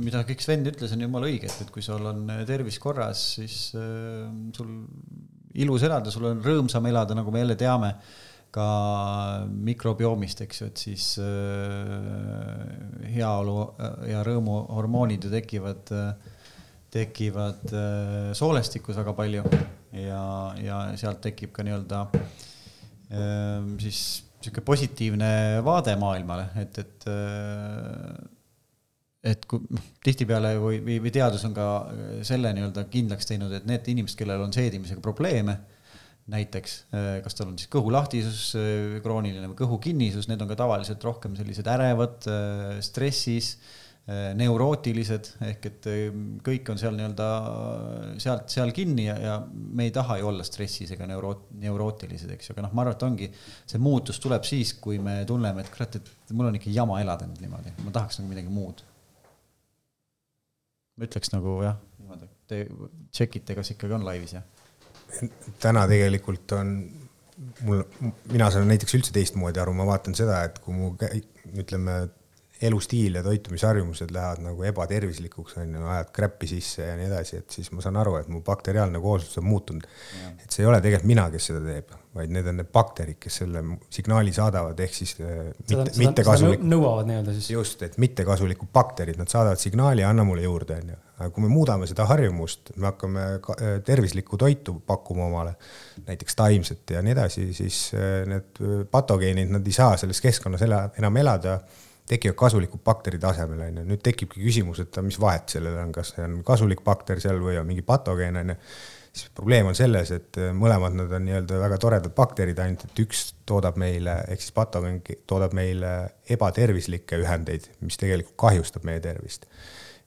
mida kõik Sven ütles, on jumala õige, et, et kui sul on tervis korras, siis äh, sul ilus elada, sul on rõõmsam elada, nagu me jälle teame ka mikrobioomist, eks ju, et siis äh, heaolu äh, ja rõõmuhormoonid ju tekivad, äh, tekivad soolestikus väga palju. Ja, ja sealt tekib ka nii-öelda siis niisugune positiivne vaade maailmale, et, et et kui noh, tihtipeale või, või, või teadus on ka selle nii-öelda kindlaks teinud, et need inimesed, kellel on seedimisega probleeme näiteks, äh, kas tal on siis kõhulahtisus äh, krooniline või kõhukinnisus, need on ka tavaliselt rohkem sellised ärevad, äh, stressis, neurootilised, ehk et kõik on seal nii-öelda sealt, seal kinni ja, ja me ei taha ju olla stressis ega neuro-, neurootilised, eks ju, aga noh, ma arvan, et ongi, see muutus tuleb siis, kui me tunneme, et kurat, et mul on ikka jama elada nüüd niimoodi, ma tahaks nagu midagi muud. ma ütleks nagu jah, niimoodi, te tšekite, kas ikkagi on laivis, jah täna tegelikult on mul, mina saan näiteks üldse teistmoodi aru, ma vaatan seda, et kui mu ütleme, elustiil ja toitumisharjumused lähevad nagu ebatervislikuks, on ju, ajad kräppi sisse ja nii edasi, et siis ma saan aru, et mu bakteriaalne kooslus on muutunud. et see ei ole tegelikult mina, kes seda teeb, vaid need on need bakterid, kes selle signaali saadavad, ehk siis äh, mitte, mitte kasulik. nõuavad nii-öelda siis. just, et mittekasulikud bakterid, nad saadavad signaali, anna mulle juurde, on ju aga kui me muudame seda harjumust, me hakkame äh, tervislikku toitu pakkuma omale, näiteks taimset ja nii edasi, siis äh, need patogeenid, nad ei saa selles keskkonnas ela, enam elada, tekivad kasulikud bakterid asemele, on ju. nüüd tekibki küsimus, et mis vahet sellel on, kas see on kasulik bakter seal või on mingi patogeen, on ju siis probleem on selles, et mõlemad nad on nii-öelda väga toredad bakterid, ainult et üks toodab meile, ehk siis patogeen toodab meile ebatervislikke ühendeid, mis tegelikult kahjustab meie tervist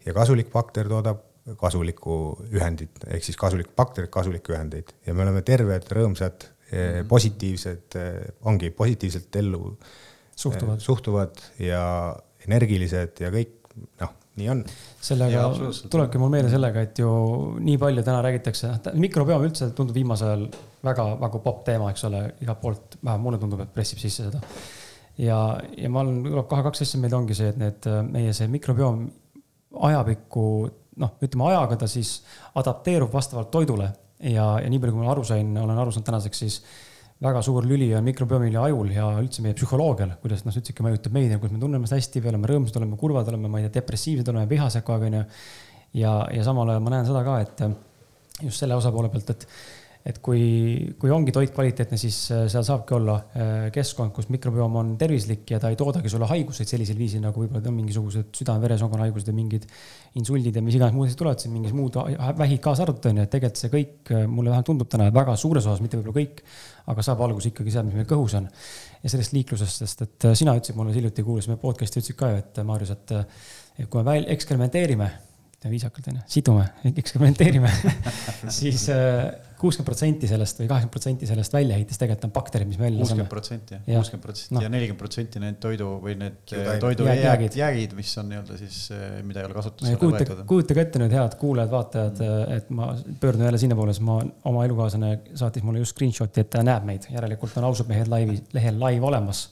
ja kasulik bakter toodab kasulikku ühendit, ehk siis kasulik bakter, kasulikke ühendeid ja me oleme terved, rõõmsad mm, -hmm. positiivsed, ongi positiivselt ellu suhtuvad, suhtuvad ja energilised ja kõik, noh, nii on. sellega tulebki mul meelde sellega, et ju nii palju täna räägitakse, noh, mikrobiom üldse tundub viimasel ajal väga, väga popp teema, eks ole, igalt poolt, vähemalt mulle tundub, et pressib sisse seda. ja, ja ma olen, tuleb kohe kaks asja meelde, ongi see, et need meie see mikrobiom ajapikku noh, ütleme ajaga ta siis adapteerub vastavalt toidule ja, ja nii palju, kui ma aru sain, olen aru saanud tänaseks, siis väga suur lüli on mikrobiomil ja ajul ja üldse meie psühholoogial, kuidas noh, ikka mõjutab meid kuidas me tunneme ennast hästi või oleme rõõmsad, oleme kurvad, oleme, ma ei tea, depressiivsed, oleme vihased kogu aeg, onju. ja, ja samal ajal ma näen seda ka, et just selle osapoole pealt, et et kui, kui ongi toit kvaliteetne, siis äh, seal saabki olla äh, keskkond, kus mikrobiom on tervislik ja ta ei toodagi sulle haiguseid sellisel viisil, nagu võib-olla on mingisugused südame-veresoonkonna haigused ja mingid insuldid ja mis iganes muud asjad tulevad, siin mingid muud vähid kaasa arvatud on ju, et tegelikult see kõik, äh, mulle vähemalt tundub täna, väga suures osas, mitte võib-olla kõik, aga saab alguse ikkagi sealt, mis meil kõhus on. ja sellest liiklusest, sest et sina ütlesid mulle hiljuti, kuulasime podcast'i, ütlesid ka ju, et Marius, et, et kui me väl eksperimenteerime viisakalt onju, sidume, eksperimenteerime siis kuuskümmend protsenti sellest või kaheksakümmend protsenti sellest väljaheitest tegelikult on bakterid, mis me välja laseme. kuuskümmend protsenti jah, kuuskümmend protsenti no. ja nelikümmend protsenti need toidu või need toidujäägid, jäägid, mis on nii-öelda siis, eh, mida ei ole kasutusele võetud. kujutage ette nüüd, head kuulajad-vaatajad, mm. et ma pöördun jälle sinnapoole, sest ma, oma elukaaslane saatis mulle just screenshot'i, et ta näeb meid, järelikult on ausad mehed laivi, lehel live olemas.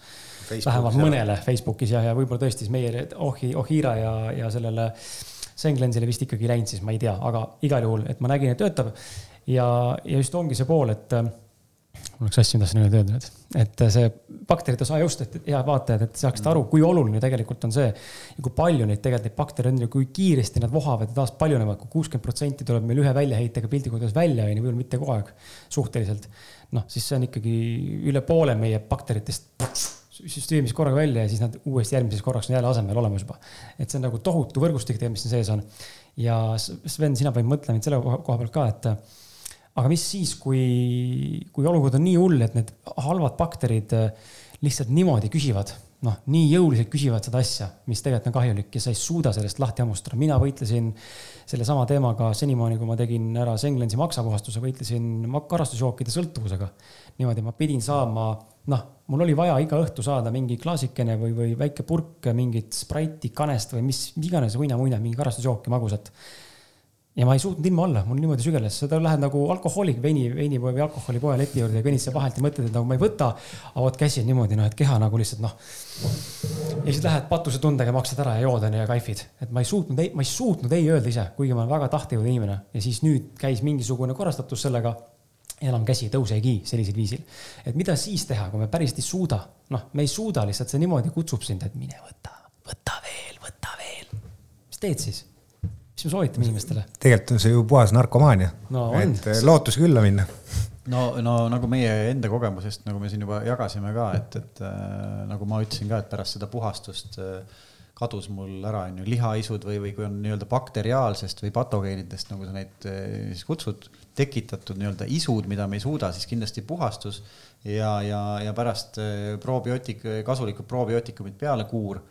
vähemalt mõnele Facebookis ja, ja võib-olla tõesti siis meie Ohi, Ohira ja, ja sellele Senglensile vist ikkagi läinud, siis ma ei tea, aga igal juhul, et ma nägin, et töötab ja, ja just ongi see pool, et äh, mul oleks asju, mida tahtsin öelda nüüd, et äh, see bakterite osa just, et head vaatajad, et saaksite aru, kui oluline tegelikult on see ja kui palju neid tegelikult neid baktereid on ja kui kiiresti nad vohavad ja taas paljunevad kui, kui kuuskümmend protsenti tuleb meil ühe väljaheitega piltlikult öeldes välja, on ju, võib-olla mitte kogu aeg suhteliselt. noh, siis see on ikkagi üle poole meie bakteritest süsteemis korraga välja ja siis nad uuesti järgmiseks korraks on jälle asemel olemas juba. et see on nagu tohutu võrgustik, mis siin sees on. ja Sven, sina panid mõtlema nüüd selle koha pealt ka, et aga mis siis, kui, kui olukord on nii hull, et need halvad bakterid äh, lihtsalt niimoodi küsivad, noh, nii jõuliselt küsivad seda asja, mis tegelikult on kahjulik ja sa ei suuda sellest lahti hammustada. mina võitlesin sellesama teemaga senimaani, kui ma tegin ära Senglensi maksapuhastuse, võitlesin karastusjookide sõltuvusega. niimoodi ma pidin saama, noh, mul oli vaja iga õhtu saada mingi klaasikene või, või väike purk mingit Sprite'i kanest või mis iganes uina-muina, mingi karastusjooki magusat ja ma ei suutnud ilma olla, mul niimoodi sügeles, sa lähed nagu alkohoolik veini, veinipoe või alkoholipoe leti juurde ja kõnnid seal vahelt ja mõtled, et nagu ma ei võta. avad käsi niimoodi, noh, et keha nagu lihtsalt noh. ja siis lähed patusetundega, maksad ära ja jood onju ja kaifid, et ma ei suutnud, ma ei suutnud ei öelda ise, kuigi ma olen väga tahtejõud inimene ja siis nüüd käis mingisugune korrastatus sellega enam käsi ei tõusegi sellisel viisil. et mida siis teha, kui me päriselt ei suuda, noh, me ei suuda lihtsalt, see niimoodi kutsub sind, et mine võta, võta veel, võta veel. mis teed siis? Mis me soovitame inimestele? tegelikult on see ju puhas narkomaania no,. et eh, lootusi külla minna. no, no nagu meie enda kogemusest, nagu me siin juba jagasime ka, et, et äh, nagu ma ütlesin ka, et pärast seda puhastust äh, kadus mul ära, on ju, lihaisud või, või kui on nii-öelda bakteriaalsest või patogeenidest, nagu sa neid siis kutsud, tekitatud nii-öelda isud, mida me ei suuda, siis kindlasti puhastus ja, ja, ja pärast probiootik, kasulikud probiootikumid peale kuur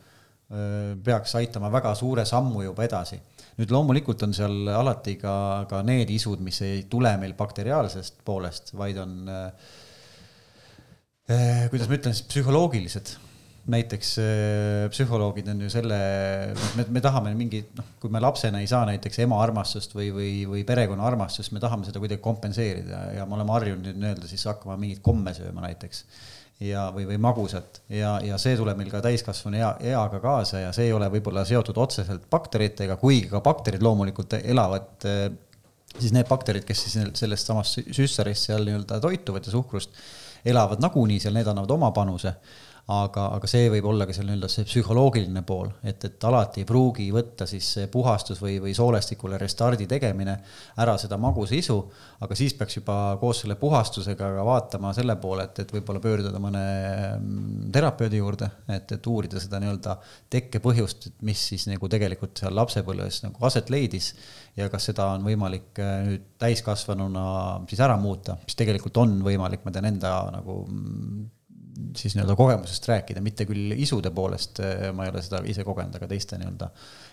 peaks aitama väga suure sammu juba edasi nüüd loomulikult on seal alati ka, ka need isud, mis ei tule meil bakteriaalsest poolest, vaid on äh, äh kuidas ma ütlen siis, psühholoogilised. Näiteks äh, psühholoogid on ju selle, me, me tahame mingi, noh, kui me lapsena ei saa näiteks ema armastust või, või, või perekonna armastust, me tahame seda kuidagi kompenseerida ja me oleme harjunud nii-öelda siis hakkama mingeid komme sööma näiteks ja, või, või magusat. Ja, ja see tuleb meil ka täiskasvanu ea, eaga kaasa ja see ei ole võib-olla seotud otseselt bakteritega, kuigi ka bakterid loomulikult elavad eh, siis need bakterid, kes siis sellest samast süssarist seal nii-öelda toituvad ja suhkrust, elavad nagunii seal, need annavad oma panuse aga, aga see võib olla ka seal nii-öelda see psühholoogiline pool, et, et alati ei pruugi võtta siis see puhastus või, või soolestikule restardi tegemine ära seda magusisu, aga siis peaks juba koos selle puhastusega ka vaatama selle poole, et, et võib-olla pöörduda mõne mm, terapeudi juurde, et, et uurida seda nii-öelda tekkepõhjust, et mis siis nagu tegelikult seal lapsepõlves nagu aset leidis ja kas seda on võimalik äh, nüüd täiskasvanuna siis ära muuta, mis tegelikult on võimalik, ma tean enda nagu mm, siis nii-öelda kogemusest rääkida, mitte küll isude poolest, eh, ma ei ole seda ise kogenud, aga teiste nii-öelda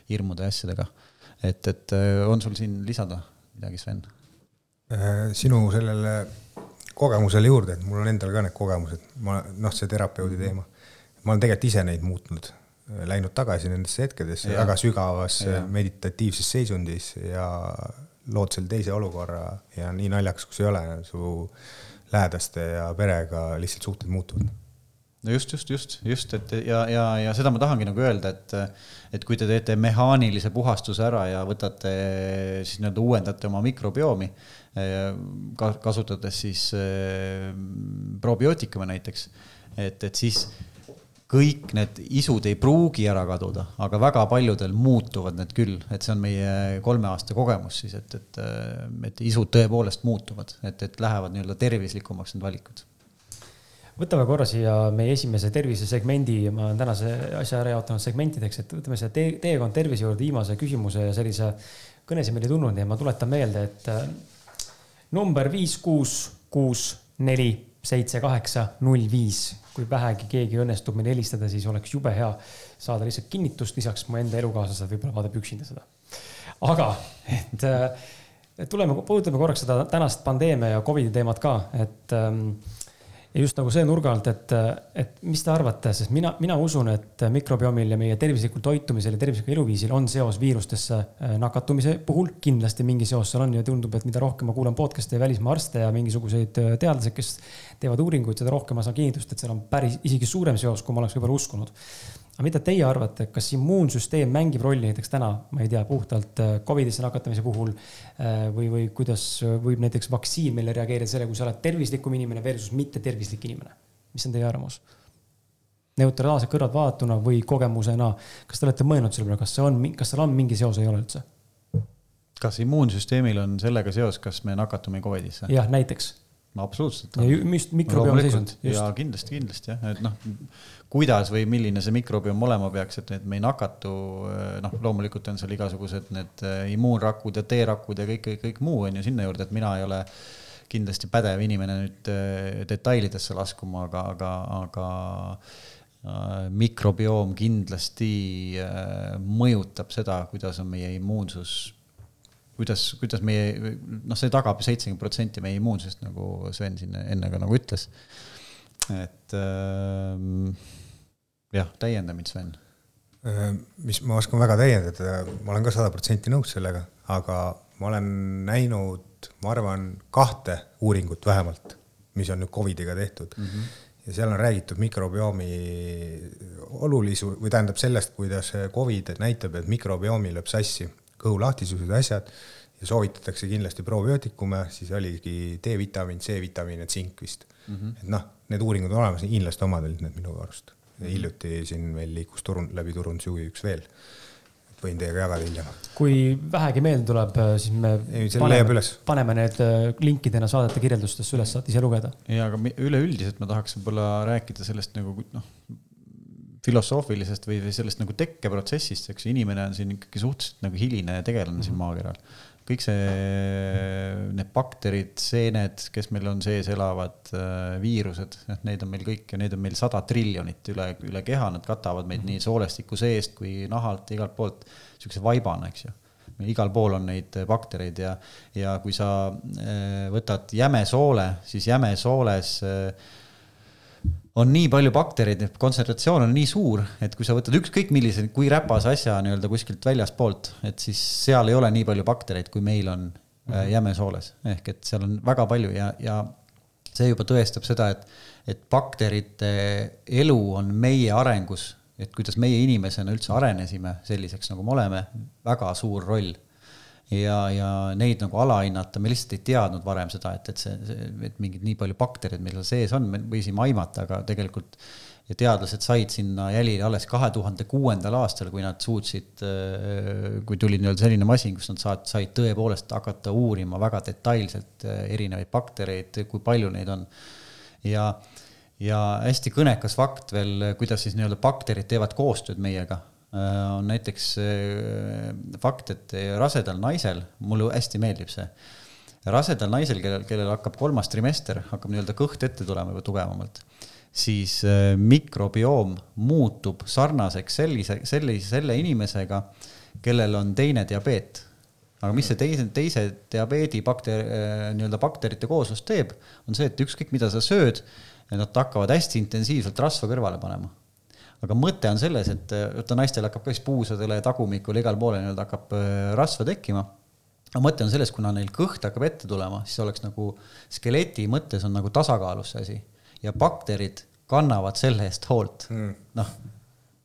hirmude ja asjadega. et, et eh, on sul siin lisada midagi, Sven? Äh, sinu sellele kogemusele juurde, et mul on endal ka need kogemused, ma noh, see terapeudi teema, ma olen tegelikult ise neid muutnud, läinud tagasi nendesse hetkedesse ja. väga sügavas ja. meditatiivses seisundis ja lood selle teise olukorra ja nii naljakas, kui see ei ole, su lähedaste ja perega lihtsalt suhted muutuvad. no just, just, just, just, et ja, ja, ja seda ma tahangi nagu öelda, et, et kui te teete mehaanilise puhastuse ära ja võtate siis nii-öelda uuendate oma mikrobioomi, kasutades siis probiootikume näiteks, et, et siis kõik need isud ei pruugi ära kaduda, aga väga paljudel muutuvad need küll, et see on meie kolme aasta kogemus siis, et, et, et isud tõepoolest muutuvad, et, et lähevad nii-öelda tervislikumaks need valikud. Võtame korra siia meie esimese tervisesegmendi, ma olen tänase asja ära jaotanud segmentideks, et võtame selle tee, teekond tervise juurde viimase küsimuse ja sellise kõnesid meil ei tulnud, et ma tuletan meelde, et äh, number viis, kuus, kuus, neli, seitse, kaheksa, null, viis. kui vähegi keegi õnnestub meile helistada, siis oleks jube hea saada lihtsalt kinnitust, lisaks mu enda elukaaslased võib-olla vaatab üksinda seda. aga, et, äh, et tuleme, puudutame korraks seda tänast pandeemia ja Covidi teemat ka, et ähm, ja just nagu see nurga alt, et, et mis te arvate, sest mina, mina usun, et mikrobiomil ja meie tervislikul toitumisel ja tervislikul eluviisil on seos viirustesse äh, nakatumise puhul. kindlasti mingi seos seal on ja tundub, et mida rohkem ma kuulan podcast'e ja välismaa arste ja mingisuguseid äh, teadlasi, kes teevad uuringuid, seda rohkem ma saan kinnitust, et seal on päris isegi suurem seos, kui ma oleks võib-olla uskunud aga mida teie arvate, kas immuunsüsteem mängib rolli näiteks täna, ma ei tea, puhtalt äh, Covidisse nakatamise puhul äh, või, või kuidas võib näiteks vaktsiin meile reageerida sellele, kui sa oled tervislikum inimene versus mitte tervislik inimene? mis on teie arvamus? neutraalselt kõrvalt vaadatuna või kogemusena, kas te olete mõelnud selle peale, kas see on, kas seal on mingi seos ei ole üldse? kas immuunsüsteemil on sellega seos, kas me nakatume Covidisse? jah, näiteks absoluutselt. just mikrobiomi seisund. ja kindlasti, kindlasti jah, et noh, kuidas või milline see mikrobiom olema peaks, et, et me ei nakatu, noh, loomulikult on seal igasugused need äh, immuunrakud ja T-rakud ja kõik, kõik, kõik muu on ju sinna juurde, et mina ei ole kindlasti pädev inimene nüüd äh, detailidesse laskuma, aga, aga, aga mikrobioom kindlasti mõjutab seda, kuidas on meie immuunsus kuidas, kuidas meie, noh, see tagab seitsekümmend protsenti meie immuunsusest, nagu Sven siin enne ka nagu ütles. Et äh, jah, täienda mind, Sven. Äh, mis ma oskan väga täiendada, ma olen ka sada protsenti nõus sellega, aga ma olen näinud, ma arvan, kahte uuringut vähemalt, mis on nüüd Covidiga tehtud mm. -hmm. ja seal on räägitud mikrobiomi olulisu või tähendab sellest, kuidas Covid näitab, et mikrobioomil lööb sassi kõhulahtisused, asjad ja soovitatakse kindlasti probiootikume, siis oligi D-vitamiin, C-vitamiin ja tsink vist mm. -hmm. et noh, need uuringud on olemas, hiinlaste omad olid need minu arust mm. -hmm. hiljuti siin meil liikus turun, läbi turundusjuhi üks veel. võin teiega jagada hiljem. kui vähegi meelde tuleb, siis me Ei, paneme, paneme need äh, linkidena saadete kirjeldustesse üles, saate ise lugeda. ja, aga üleüldiselt ma tahaks võib-olla rääkida sellest nagu noh, filosoofilisest või, või sellest nagu tekkeprotsessist, eks ju, inimene on siin ikkagi suhteliselt nagu hiline tegelane mm -hmm. siin mhm. maakeral. Kõik see, need bakterid, seened, kes meil on sees elavad, äh, viirused, noh, neid on meil kõik ja neid on meil sada triljonit üle, üle keha, nad katavad meid mm -hmm. nii soolestiku seest kui nahalt, igalt poolt, niisuguse vaibana, eks ju meil igal pool on neid baktereid ja, ja kui sa äh, võtad jäme soole, siis jäme sooles äh, on nii palju baktereid, et kontsentratsioon on nii suur, et kui sa võtad ükskõik millise, kui räpase asja nii-öelda kuskilt väljaspoolt, et siis seal ei ole nii palju baktereid, kui meil on mm -hmm. jämesooles. ehk et seal on väga palju ja, ja see juba tõestab seda, et, et bakterite elu on meie arengus, et kuidas meie inimesena üldse arenesime selliseks, nagu me oleme, väga suur roll ja, ja neid nagu alahinnata, me lihtsalt ei teadnud varem seda, et, et see, et mingid nii palju baktereid meil seal sees on, me võisime aimata, aga tegelikult ja teadlased said sinna jälile alles kahe tuhande kuuendal aastal, kui nad suutsid, kui tuli nii-öelda selline masin, kus nad saad, said tõepoolest hakata uurima väga detailselt erinevaid baktereid, kui palju neid on. ja, ja hästi kõnekas fakt veel, kuidas siis nii-öelda bakterid teevad koostööd meiega Äh, on näiteks äh, fakt, et rasedal naisel, mulle hästi meeldib see, rasedal naisel, kellel, kellel hakkab kolmas trimester, hakkab nii-öelda kõht ette tulema juba tugevamalt, siis äh, mikrobioom muutub sarnaseks sellise, sellise, selle inimesega, kellel on teine diabeet. Aga mis see teise, teise diabeedi bakter, nii-öelda bakterite kooslus teeb, on see, et ükskõik, mida sa sööd, nad hakkavad hästi intensiivselt rasva kõrvale panema aga mõte on selles, et vaata naistel hakkab ka siis puusadele, tagumikule, igale poole nii-öelda hakkab äh, rasva tekkima. aga mõte on selles, kuna neil kõht hakkab ette tulema, siis oleks nagu skeleti mõttes on nagu tasakaalus see asi ja bakterid kannavad selle eest hoolt mm., noh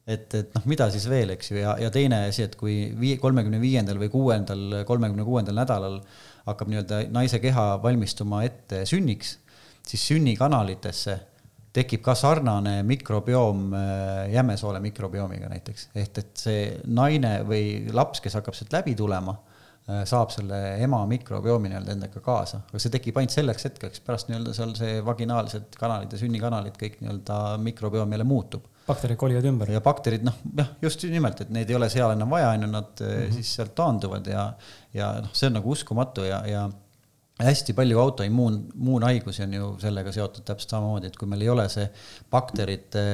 et, et noh, mida siis veel, eks ju, ja, ja teine asi, et kui vii-, kolmekümne viiendal või kuuendal, kolmekümne kuuendal nädalal hakkab nii-öelda naise keha valmistuma ette sünniks, siis sünnikanalitesse tekib ka sarnane mikrobioom äh, jämesoole mikrobiomiga näiteks, ehk et see naine või laps, kes hakkab sealt läbi tulema, äh, saab selle ema mikrobiomi nii-öelda endaga kaasa, aga see tekib ainult selleks hetkeks, pärast nii-öelda seal see vaginaalsed kanalid ja sünnikanalid kõik nii-öelda mikrobioom jälle muutub. bakterid kolivad ümber. ja bakterid, noh, jah, just nimelt, et neid ei ole seal enam vaja, on ju, nad mm -hmm. siis sealt taanduvad ja, ja noh, see on nagu uskumatu ja, ja hästi palju autoimmuun, immuunhaigusi on ju sellega seotud täpselt samamoodi, et kui meil ei ole see bakterite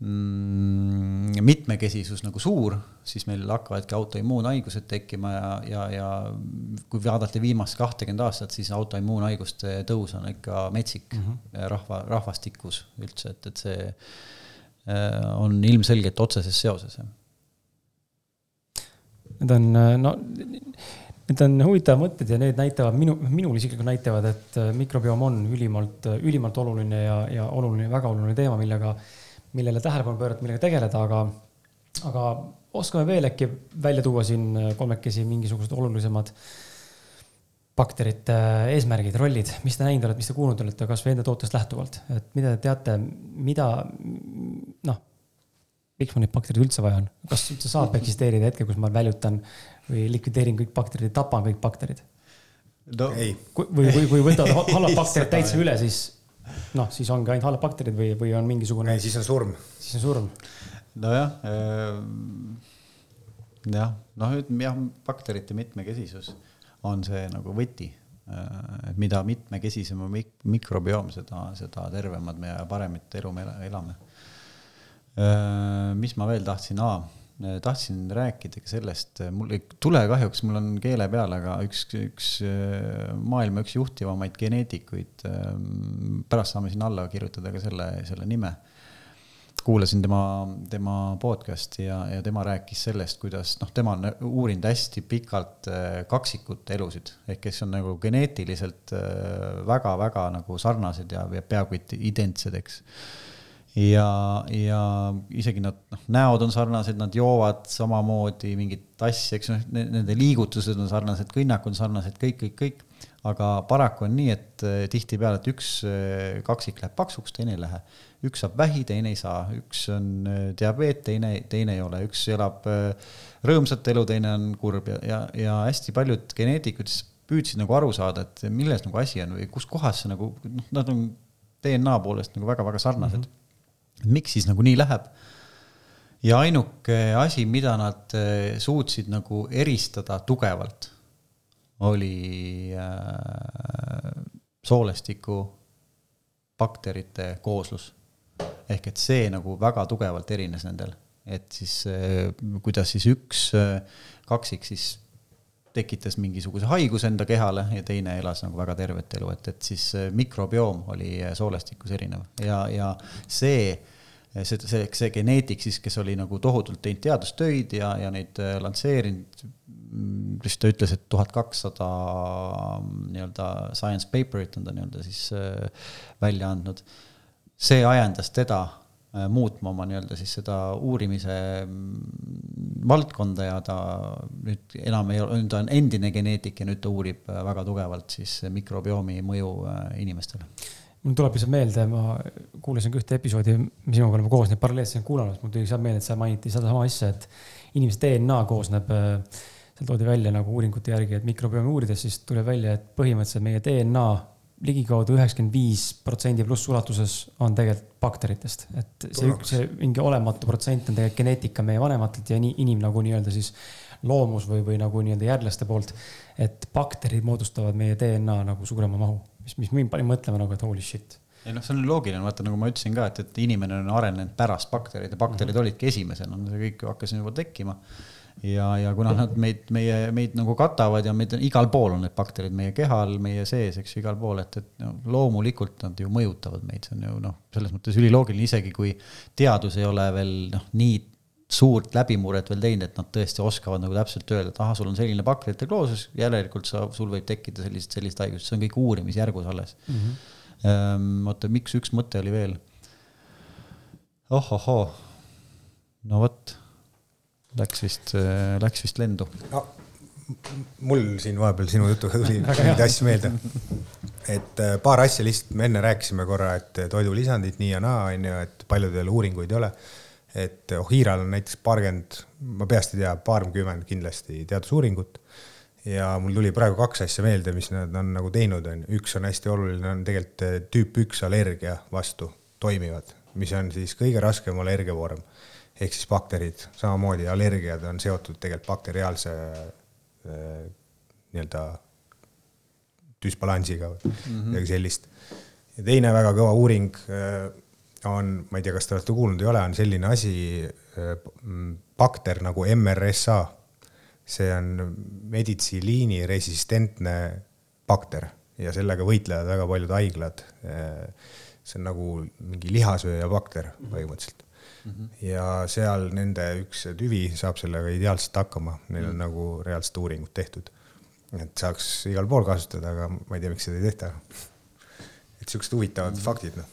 mm, mitmekesisus nagu suur, siis meil hakkavadki autoimmuunhaigused tekkima ja, ja, ja kui vaadata viimast kahtekümmet aastat, siis autoimmuunhaiguste tõus on ikka metsik mm -hmm. rahva, rahvastikus üldse, et, et see äh, on ilmselgelt otseses seoses. Need on, no Need on huvitavad mõtted ja need näitavad minu, minul isiklikult näitavad, et äh, mikrobioom on ülimalt, äh, ülimalt oluline ja, ja oluline, väga oluline teema, millega, millele tähelepanu pöörata, millega tegeleda, aga, aga oskame veel äkki välja tuua siin äh, kolmekesi mingisugused olulisemad bakterite eesmärgid, rollid, mis te näinud olete, mis te kuulnud olete, kasvõi enda tootest lähtuvalt, et mida te teate, mida noh, miks mul neid baktereid üldse vaja on, kas üldse saab eksisteerida hetkel, kus ma väljutan või likvideerin kõik bakterid, tapan kõik bakterid no,? või, või, või võtavad halvad bakterid täitsa üle, siis noh, siis ongi ainult halvad bakterid või, või on mingisugune. siis on surm. siis on surm. nojah äh,, jah, noh, jah, bakterite mitmekesisus on see nagu võti äh,. et mida mitmekesisem on mik mikrobioom, seda, seda tervemad me ja paremat elu me elame äh,. mis ma veel tahtsin, aa tahtsin rääkida ka sellest, mul ei tule kahjuks, mul on keele peal, aga üks, üks maailma üks juhtivamaid geneetikuid, ähm, pärast saame sinna alla kirjutada ka selle, selle nime. kuulasin tema, tema podcast'i ja, ja tema rääkis sellest, kuidas noh, tema on uurinud hästi pikalt kaksikute elusid ehk kes on nagu geneetiliselt väga-väga nagu sarnased ja, ja peaaegu identsed, eks ja, ja isegi nad, noh, näod on sarnased, nad joovad samamoodi mingit asja, eks noh, nende liigutused on sarnased, kõnnak on sarnased, kõik, kõik, kõik. aga paraku on nii, et eh, tihtipeale, et üks eh, kaksik läheb paksuks, teine ei lähe. üks saab vähi, teine ei saa, üks on eh, diabeet, teine, teine ei ole, üks elab rõõmsat elu, teine on kurb ja, ja, ja hästi paljud geneetikud püüdsid nagu aru saada, et milles nagu asi on või kus kohas see nagu, noh, nad on DNA poolest nagu väga-väga sarnased mm. -hmm miks siis nagu nii läheb? ja ainuke asi, mida nad eh, suutsid nagu eristada tugevalt, oli äh, soolestiku bakterite kooslus. ehk et see nagu väga tugevalt erines nendel, et siis äh, kuidas siis üks kaksik siis tekitas mingisuguse haiguse enda kehale ja teine elas nagu väga tervet elu, et, et siis mikrobioom oli soolestikus erinev ja, ja see see, see, see geneetik siis, kes oli nagu tohutult teinud teadustöid ja, ja neid äh, lansseerinud, vist ta ütles, et tuhat kakssada mm, nii-öelda science paper'it on ta nii-öelda siis äh, välja andnud. see ajendas teda äh, muutma oma nii-öelda siis seda uurimise mm, valdkonda ja ta nüüd enam ei ole, ta on endine geneetik ja nüüd ta uurib väga tugevalt siis mikrobiomi mõju inimestele. Mul tuleb lihtsalt meelde, ma kuulasin ka ühte episoodi, mis sinuga oleme koos neid paralleelselt kuulanud, mul tuli lihtsalt meelde, et sa mainiti sedasama asja, et inimese DNA koosneb, seal toodi välja nagu uuringute järgi, et mikrobiomi uurides siis tuli välja, et põhimõtteliselt meie DNA ligikaudu üheksakümmend viis protsendi pluss ulatuses on tegelikult bakteritest, et see üks, see mingi olematu protsent on tegelikult geneetika meie vanematelt ja nii inim nagu nii-öelda siis loomus või, või nagu nii-öelda järglaste poolt. et bakterid moodustavad meie DNA nagu suurema mahu mis, mis mind pani mõtlema nagu, et holy shit. ei noh, see on loogiline, vaata nagu ma ütlesin ka, et, et inimene on arenenud pärast baktereid ja bakterid mm -hmm. olidki esimesena, see kõik hakkas juba tekkima. Ja, ja kuna nad meid, meie, meid nagu katavad ja meid igal pool on need bakterid meie kehal, meie sees, eks ju, igal pool, et, et no, loomulikult nad ju mõjutavad meid, see on ju noh, selles mõttes üliloogiline, isegi kui teadus ei ole veel noh, nii suurt läbimurret veel teinud, et nad tõesti oskavad nagu täpselt öelda, et ahah, sul on selline bakterite kloosus, järelikult sa, sul võib tekkida sellist, sellist haigust, see on kõik uurimisjärgus alles mm. -hmm. oota, miks üks mõte oli veel? ohohoo, no vot, läks vist, läks vist lendu no,. mul siin vahepeal sinu jutuga tuli mingeid asju meelde. et äh, paar asja lihtsalt, me enne rääkisime korra, et toidulisandid nii ja naa, on ju, et paljudel uuringuid ei ole. et Ohiral on näiteks paarkümmend, ma peast ei tea, paarkümmend kindlasti teadusuuringut ja mul tuli praegu kaks asja meelde, mis nad on nagu teinud, on üks on hästi oluline, on tegelikult äh, tüüp üks allergia vastu toimivad, mis on siis kõige raskem allergiavorm ehk siis bakterid, samamoodi allergiad on seotud tegelikult bakteriaalse äh, nii-öelda düsbalansiga või mm -hmm. midagi sellist. ja teine väga kõva uuring äh, on, ma ei tea, kas te olete kuulnud ei ole, on selline asi, bakter nagu MRSA see on meditsiiliini resistentne bakter ja sellega võitlevad väga paljud haiglad. see on nagu mingi lihasööja bakter põhimõtteliselt mm. -hmm. ja seal nende üks tüvi saab sellega ideaalselt hakkama, neil on mm -hmm. nagu reaalsed uuringud tehtud. et saaks igal pool kasutada, aga ma ei tea, miks seda ei tehta. et siuksed huvitavad mm -hmm. faktid, noh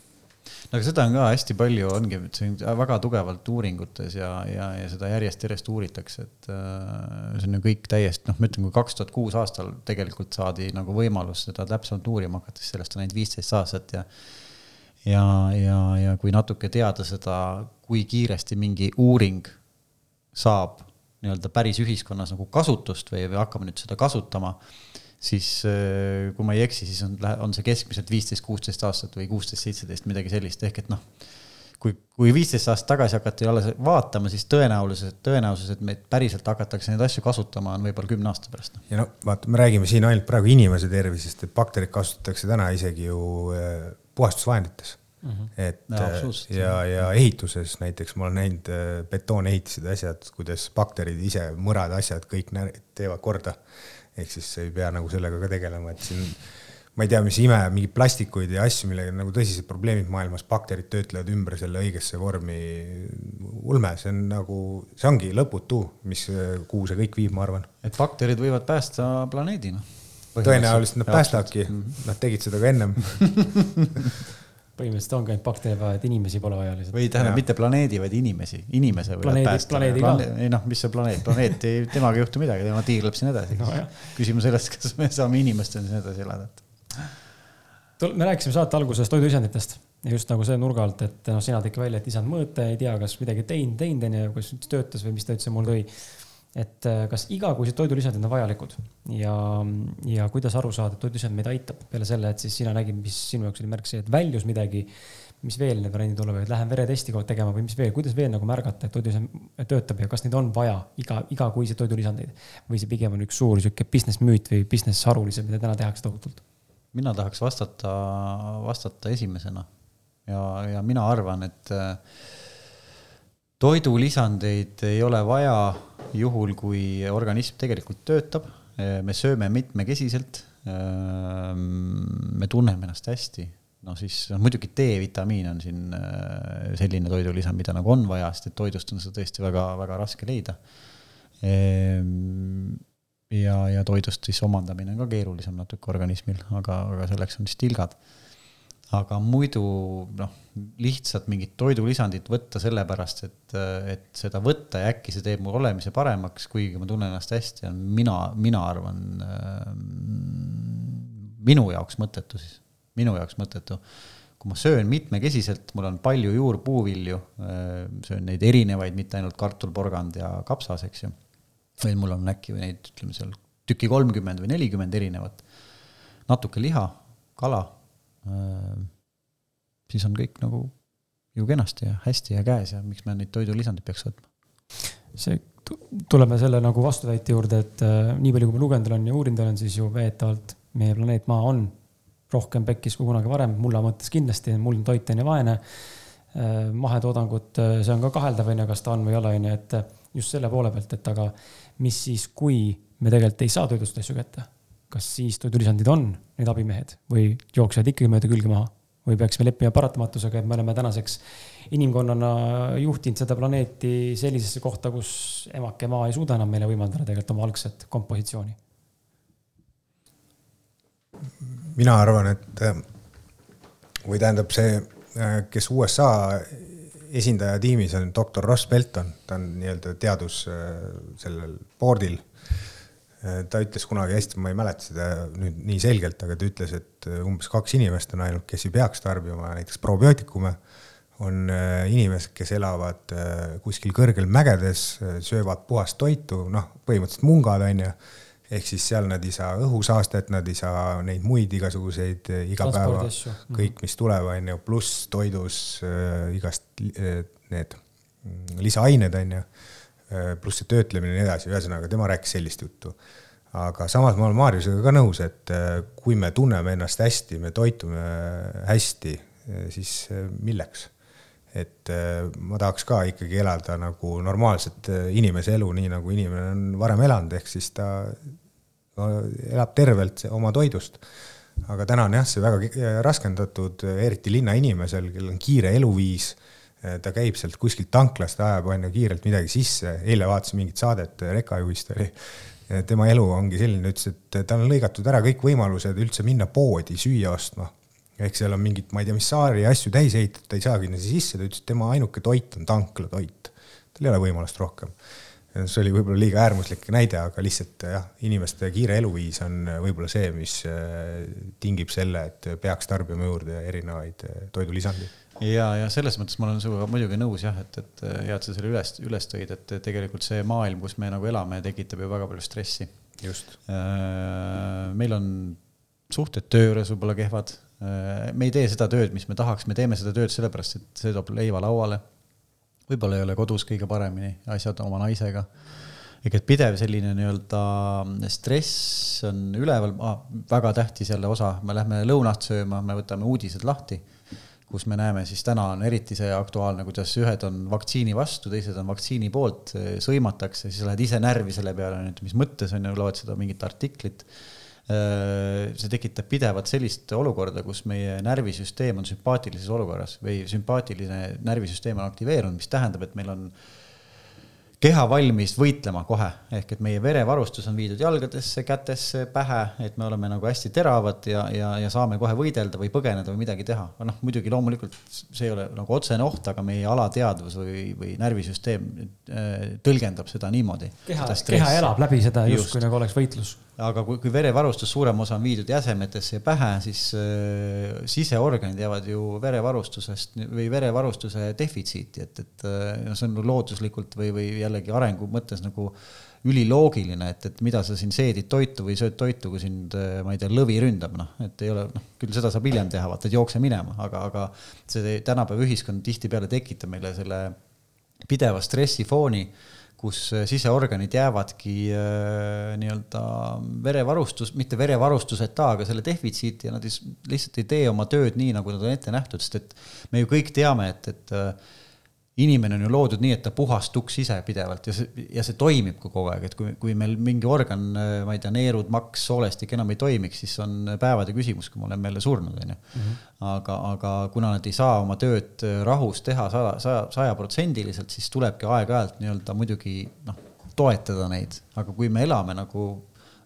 no aga seda on ka hästi palju, ongi, see on väga tugevalt uuringutes ja, ja, ja seda järjest-järjest uuritakse, et äh, see on ju kõik täiesti, noh, ma ütlen, kui kaks tuhat kuus aastal tegelikult saadi nagu võimalus seda täpsemalt uurima hakata, siis sellest on ainult viisteist aastat ja ja, ja, ja kui natuke teada seda, kui kiiresti mingi uuring saab nii-öelda päris ühiskonnas nagu kasutust või, või hakkame nüüd seda kasutama siis äh, kui ma ei eksi, siis on, on see keskmiselt viisteist, kuusteist aastat või kuusteist, seitseteist, midagi sellist, ehk et noh, kui, kui viisteist aastat tagasi hakati alles vaatama, siis tõenäosus, tõenäosus, et meid päriselt hakatakse neid asju kasutama, on võib-olla kümne aasta pärast. ja no vaata, me räägime siin ainult praegu inimese tervisest, et bakterid kasutatakse täna isegi ju äh, puhastusvahendites Mm -hmm. et ja, äh, ja, ja ehituses näiteks ma olen näinud betoonehitised asjad, kuidas bakterid ise, mõrad, asjad kõik teevad korda ehk siis ei pea nagu sellega ka tegelema, et siin ma ei tea, mis ime, mingeid plastikuid ja asju, millega nagu tõsised probleemid maailmas, bakterid töötlevad ümber selle õigesse vormi. ulme, see on nagu, see ongi lõputu, mis, kuhu see kõik viib, ma arvan. et bakterid võivad päästa planeedi, noh. Tõenäoliselt nad päästavadki, nad tegid seda ka ennem. Põhimõtteliselt ongi ainult bakterid vaja, et inimesi pole vaja lihtsalt. või tähendab, mitte planeedi, vaid inimesi, inimese võivad päästa. Plane, ei noh, mis see planeet, planeet ei, temaga ei juhtu midagi, tema tiirleb siin edasi. No,. küsimus selles, kas me saame inimestena siin edasi elada. me rääkisime saate alguses toiduisanditest. Ja just nagu selle nurga alt, et noh, sina tõid välja, et isand mõõte, ei tea, kas midagi teinud, teinud onju, kas töötas või mis ta üldse mulle tõi et äh, kas igakuised toidulisandid on vajalikud. Ja, ja kuidas aru saada, et toidulisand meid aitab? Peale selle, et siis sina nägid, mis sinu jaoks oli märk see, et väljus midagi, mis veel need variandid olevad, lähen veretesti tegema või mis veel, kuidas veel nagu märgata, et toidulisand töötab ja kas neid on vaja iga, igakuiseid toidulisandeid või see pigem on üks suur sihuke business müüt või business haru lihtsalt, mida täna tehakse tohutult? mina tahaks vastata, vastata esimesena. Ja, ja mina arvan, et äh, toidulisandeid ei ole vaja juhul, kui organism tegelikult töötab, me sööme mitmekesiselt, me tunneme ennast hästi, no siis noh, muidugi D-vitamiin on siin äh, selline toidulisand, mida nagu on vaja, sest et toidust on seda tõesti väga-väga raske leida. Ehm, ja, ja toidust siis omandamine on ka keerulisem natuke organismil, aga, aga selleks on siis tilgad aga muidu noh, lihtsalt mingit toidulisandit võtta sellepärast, et, et seda võtta ja äkki see teeb mu olemise paremaks, kuigi ma tunnen ennast hästi, on mina, mina arvan äh,, minu jaoks mõttetu siis, minu jaoks mõttetu. kui ma söön mitmekesiselt, mul on palju juurpuuvilju äh,, söön neid erinevaid, mitte ainult kartul, porgand ja kapsas, eks ju. vaid mul on äkki neid, ütleme seal tüki kolmkümmend või nelikümmend erinevat. natuke liha, kala siis on kõik nagu ju kenasti ja hästi ja käes ja miks me neid toidulisandeid peaks võtma? see, tuleme selle nagu vastuväite juurde, et äh, nii palju, kui ma lugenud olen ja uurinud olen, siis ju veetavalt meie planeet Maa on rohkem pekkis kui kunagi varem, mulla mõttes kindlasti, toit on ju vaene äh,. mahetoodangut äh,, see on ka kaheldav, on ju, kas ta on või ei ole, on ju, et just selle poole pealt, et aga mis siis, kui me tegelikult ei saa toidust asju kätte kas siis toidulisandid on need abimehed või jooksevad ikkagi mööda külge maha? või peaksime leppima paratamatusega, et me oleme tänaseks inimkonnana juhtinud seda planeeti sellisesse kohta, kus emake maa ei suuda enam meile võimaldada tegelikult oma algset kompositsiooni? mina arvan, et või tähendab see, kes USA esindaja tiimis on doktor Ross Belton, ta on nii-öelda teadus sellel board'il. Ta ütles kunagi hästi, ma ei mäleta seda nüüd nii selgelt, aga ta ütles, et umbes kaks inimest on ainult, kes ei peaks tarbima näiteks probiootikume on inimesed, kes elavad kuskil kõrgel mägedes, söövad puhast toitu, noh, põhimõtteliselt mungad, on ju ehk siis seal nad ei saa õhusaastet, nad ei saa neid muid igasuguseid äh, igapäeva, mhm. kõik, mis tuleb, on ju, pluss toidus äh, igast äh, need mm, lisaained, on ju, äh, pluss see töötlemine ja nii edasi, ühesõnaga tema rääkis sellist juttu. aga samas ma olen Maarjusega ka nõus, et äh, kui me tunneme ennast hästi, me toitume hästi, äh, siis milleks et ma tahaks ka ikkagi elada nagu normaalset inimese elu, nii nagu inimene on varem elanud, ehk siis ta elab tervelt oma toidust. aga täna on jah, see väga raskendatud, eriti linnainimesel, kellel on kiire eluviis. Ta käib sealt kuskilt tanklast, ajab on ju kiirelt midagi sisse, eile vaatasin mingit saadet, rekajuhist oli. tema elu ongi selline, ütles, et tal on lõigatud ära kõik võimalused üldse minna poodi süüa ostma ehk seal on mingit, ma ei tea, mis saari asju täis ehitatud, ta ei saagi sinna sisse, ta ütles, et tema ainuke toit on tanklatoit. tal ei ole võimalust rohkem see oli võib-olla liiga äärmuslik näide, aga lihtsalt jah, inimeste kiire eluviis on võib-olla see, mis tingib selle, et peaks tarbima juurde erinevaid toidulisandeid. Ja, ja selles mõttes ma olen sinuga muidugi nõus jah, et, et äh, hea, et sa selle üles, üles tõid, et tegelikult see maailm, kus me nagu elame, tekitab ju väga palju stressi. just. meil on suhted töö juures võib-olla kehvad. me ei tee seda tööd, mis me tahaks, me teeme seda tööd sellepärast, et see toob leiva lauale võib-olla ei ole kodus kõige paremini asjad oma naisega. ehk et pidev selline nii-öelda stress on üleval ah,, väga tähtis jälle osa, me lähme lõunat sööma, me võtame uudised lahti, kus me näeme siis täna on eriti see aktuaalne, kuidas ühed on vaktsiini vastu, teised on vaktsiini poolt, sõimatakse, siis lähed ise närvi selle peale, nüüd mis mõttes on ju, loed seda mingit artiklit. Äh, see tekitab pidevalt sellist olukorda, kus meie närvisüsteem on sümpaatilises olukorras või sümpaatiline närvisüsteem on aktiveerunud, mis tähendab, et meil on keha valmis võitlema kohe, ehk et meie verevarustus on viidud jalgadesse, kätesse, pähe, et me oleme nagu hästi teravad ja, ja, ja saame kohe võidelda või põgeneda või midagi teha. noh, muidugi loomulikult see ei ole nagu otsene oht, aga meie alateadvus või, või närvisüsteem äh, tõlgendab seda niimoodi. keha, keha elab läbi seda justkui nagu oleks võitlus aga kui, kui verevarustus suurem osa on viidud jäsemetesse ja pähe, siis äh, siseorganid jäävad ju verevarustusest või verevarustuse defitsiiti, et, et noh, see on looduslikult või, või jällegi arengu mõttes nagu üliloogiline, et, et mida sa siin seedid toitu või sööd toitu, kui sind, äh, ma ei tea, lõvi ründab, noh, et ei ole, noh, küll seda saab hiljem teha, vaata, et jookse minema, aga, aga see tänapäeva ühiskond tihtipeale tekitab meile selle pideva stressifooni kus äh, siseorganid jäävadki äh, nii-öelda verevarustus, mitte verevarustuseta, aga selle defitsiiti ja nad lihtsalt ei tee oma tööd nii, nagu nad on ette nähtud, sest et me ju kõik teame, et, et äh, inimene on ju loodud nii, et ta puhastuks ise pidevalt ja see, ja see toimib ka kogu aeg, et kui, kui meil mingi organ, ma ei tea, neerud, maks, soolestik enam ei toimiks, siis on päevade küsimus, kui me oleme jälle surnud, on ju. Mhm. aga, aga kuna nad ei saa oma tööd rahus teha sada, saja, sajaprotsendiliselt, siis tulebki aeg-ajalt nii-öelda muidugi noh, toetada neid, aga kui me elame nagu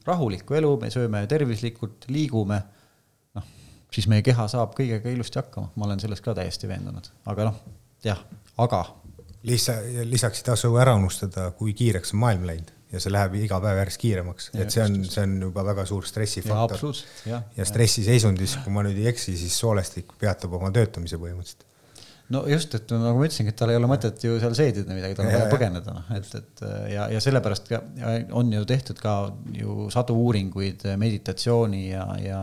rahulikku elu, me sööme tervislikult, liigume, noh, siis meie keha saab kõigega ilusti hakkama, ma olen selles ka täiesti veendunud, aga noh, jah aga. lisa, lisaks ei tasu ära unustada, kui kiireks on maailm läinud ja see läheb iga päev järjest kiiremaks, et see on, see on juba väga suur stressifaktor. ja, ja stressiseisundis, kui ma nüüd ei eksi, siis soolestik peatab oma töötamise põhimõtteliselt no just, et nagu ma ütlesingi, et tal ei ole mõtet ju seal seedida midagi, tal on vaja põgeneda, noh, et, et ja, ja sellepärast ka on ju tehtud ka ju sadu uuringuid meditatsiooni ja, ja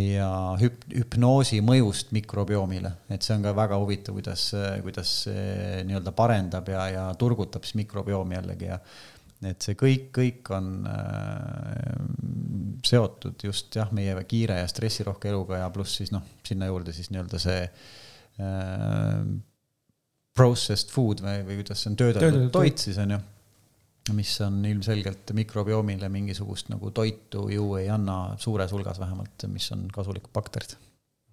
ja hüp-, hüpnoosi mõjust mikrobioomile, et see on ka väga huvitav, kuidas, kuidas see nii-öelda parendab ja, ja turgutab siis mikrobiomi jällegi ja et see kõik, kõik on äh, seotud just jah, meie kiire ja stressirohke eluga ja pluss siis noh, sinna juurde siis nii-öelda see äh, processed food või, või kuidas see on, töödeldud? Toit siis on ju mis on ilmselgelt mikrobiomile mingisugust nagu toitu ju ei anna suures hulgas vähemalt, mis on kasulikud bakterid.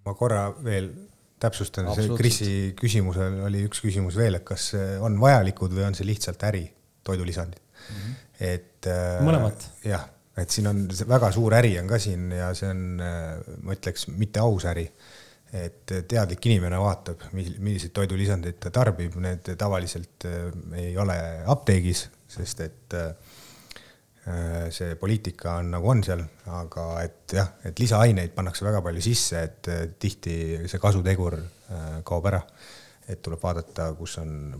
ma korra veel täpsustan, see Krisi küsimusel oli üks küsimus veel, et kas on vajalikud või on see lihtsalt äri, toidulisandid mm. -hmm. et äh,. mõlemat. jah, et siin on väga suur äri on ka siin ja see on, äh, ma ütleks, mitte aus äri. et teadlik inimene vaatab, milliseid toidulisandeid ta tarbib, need tavaliselt äh, ei ole apteegis, sest et äh, see poliitika on nagu on seal, aga et jah, et lisaaineid pannakse väga palju sisse, et tihti see kasutegur kaob ära. et tuleb vaadata, kus on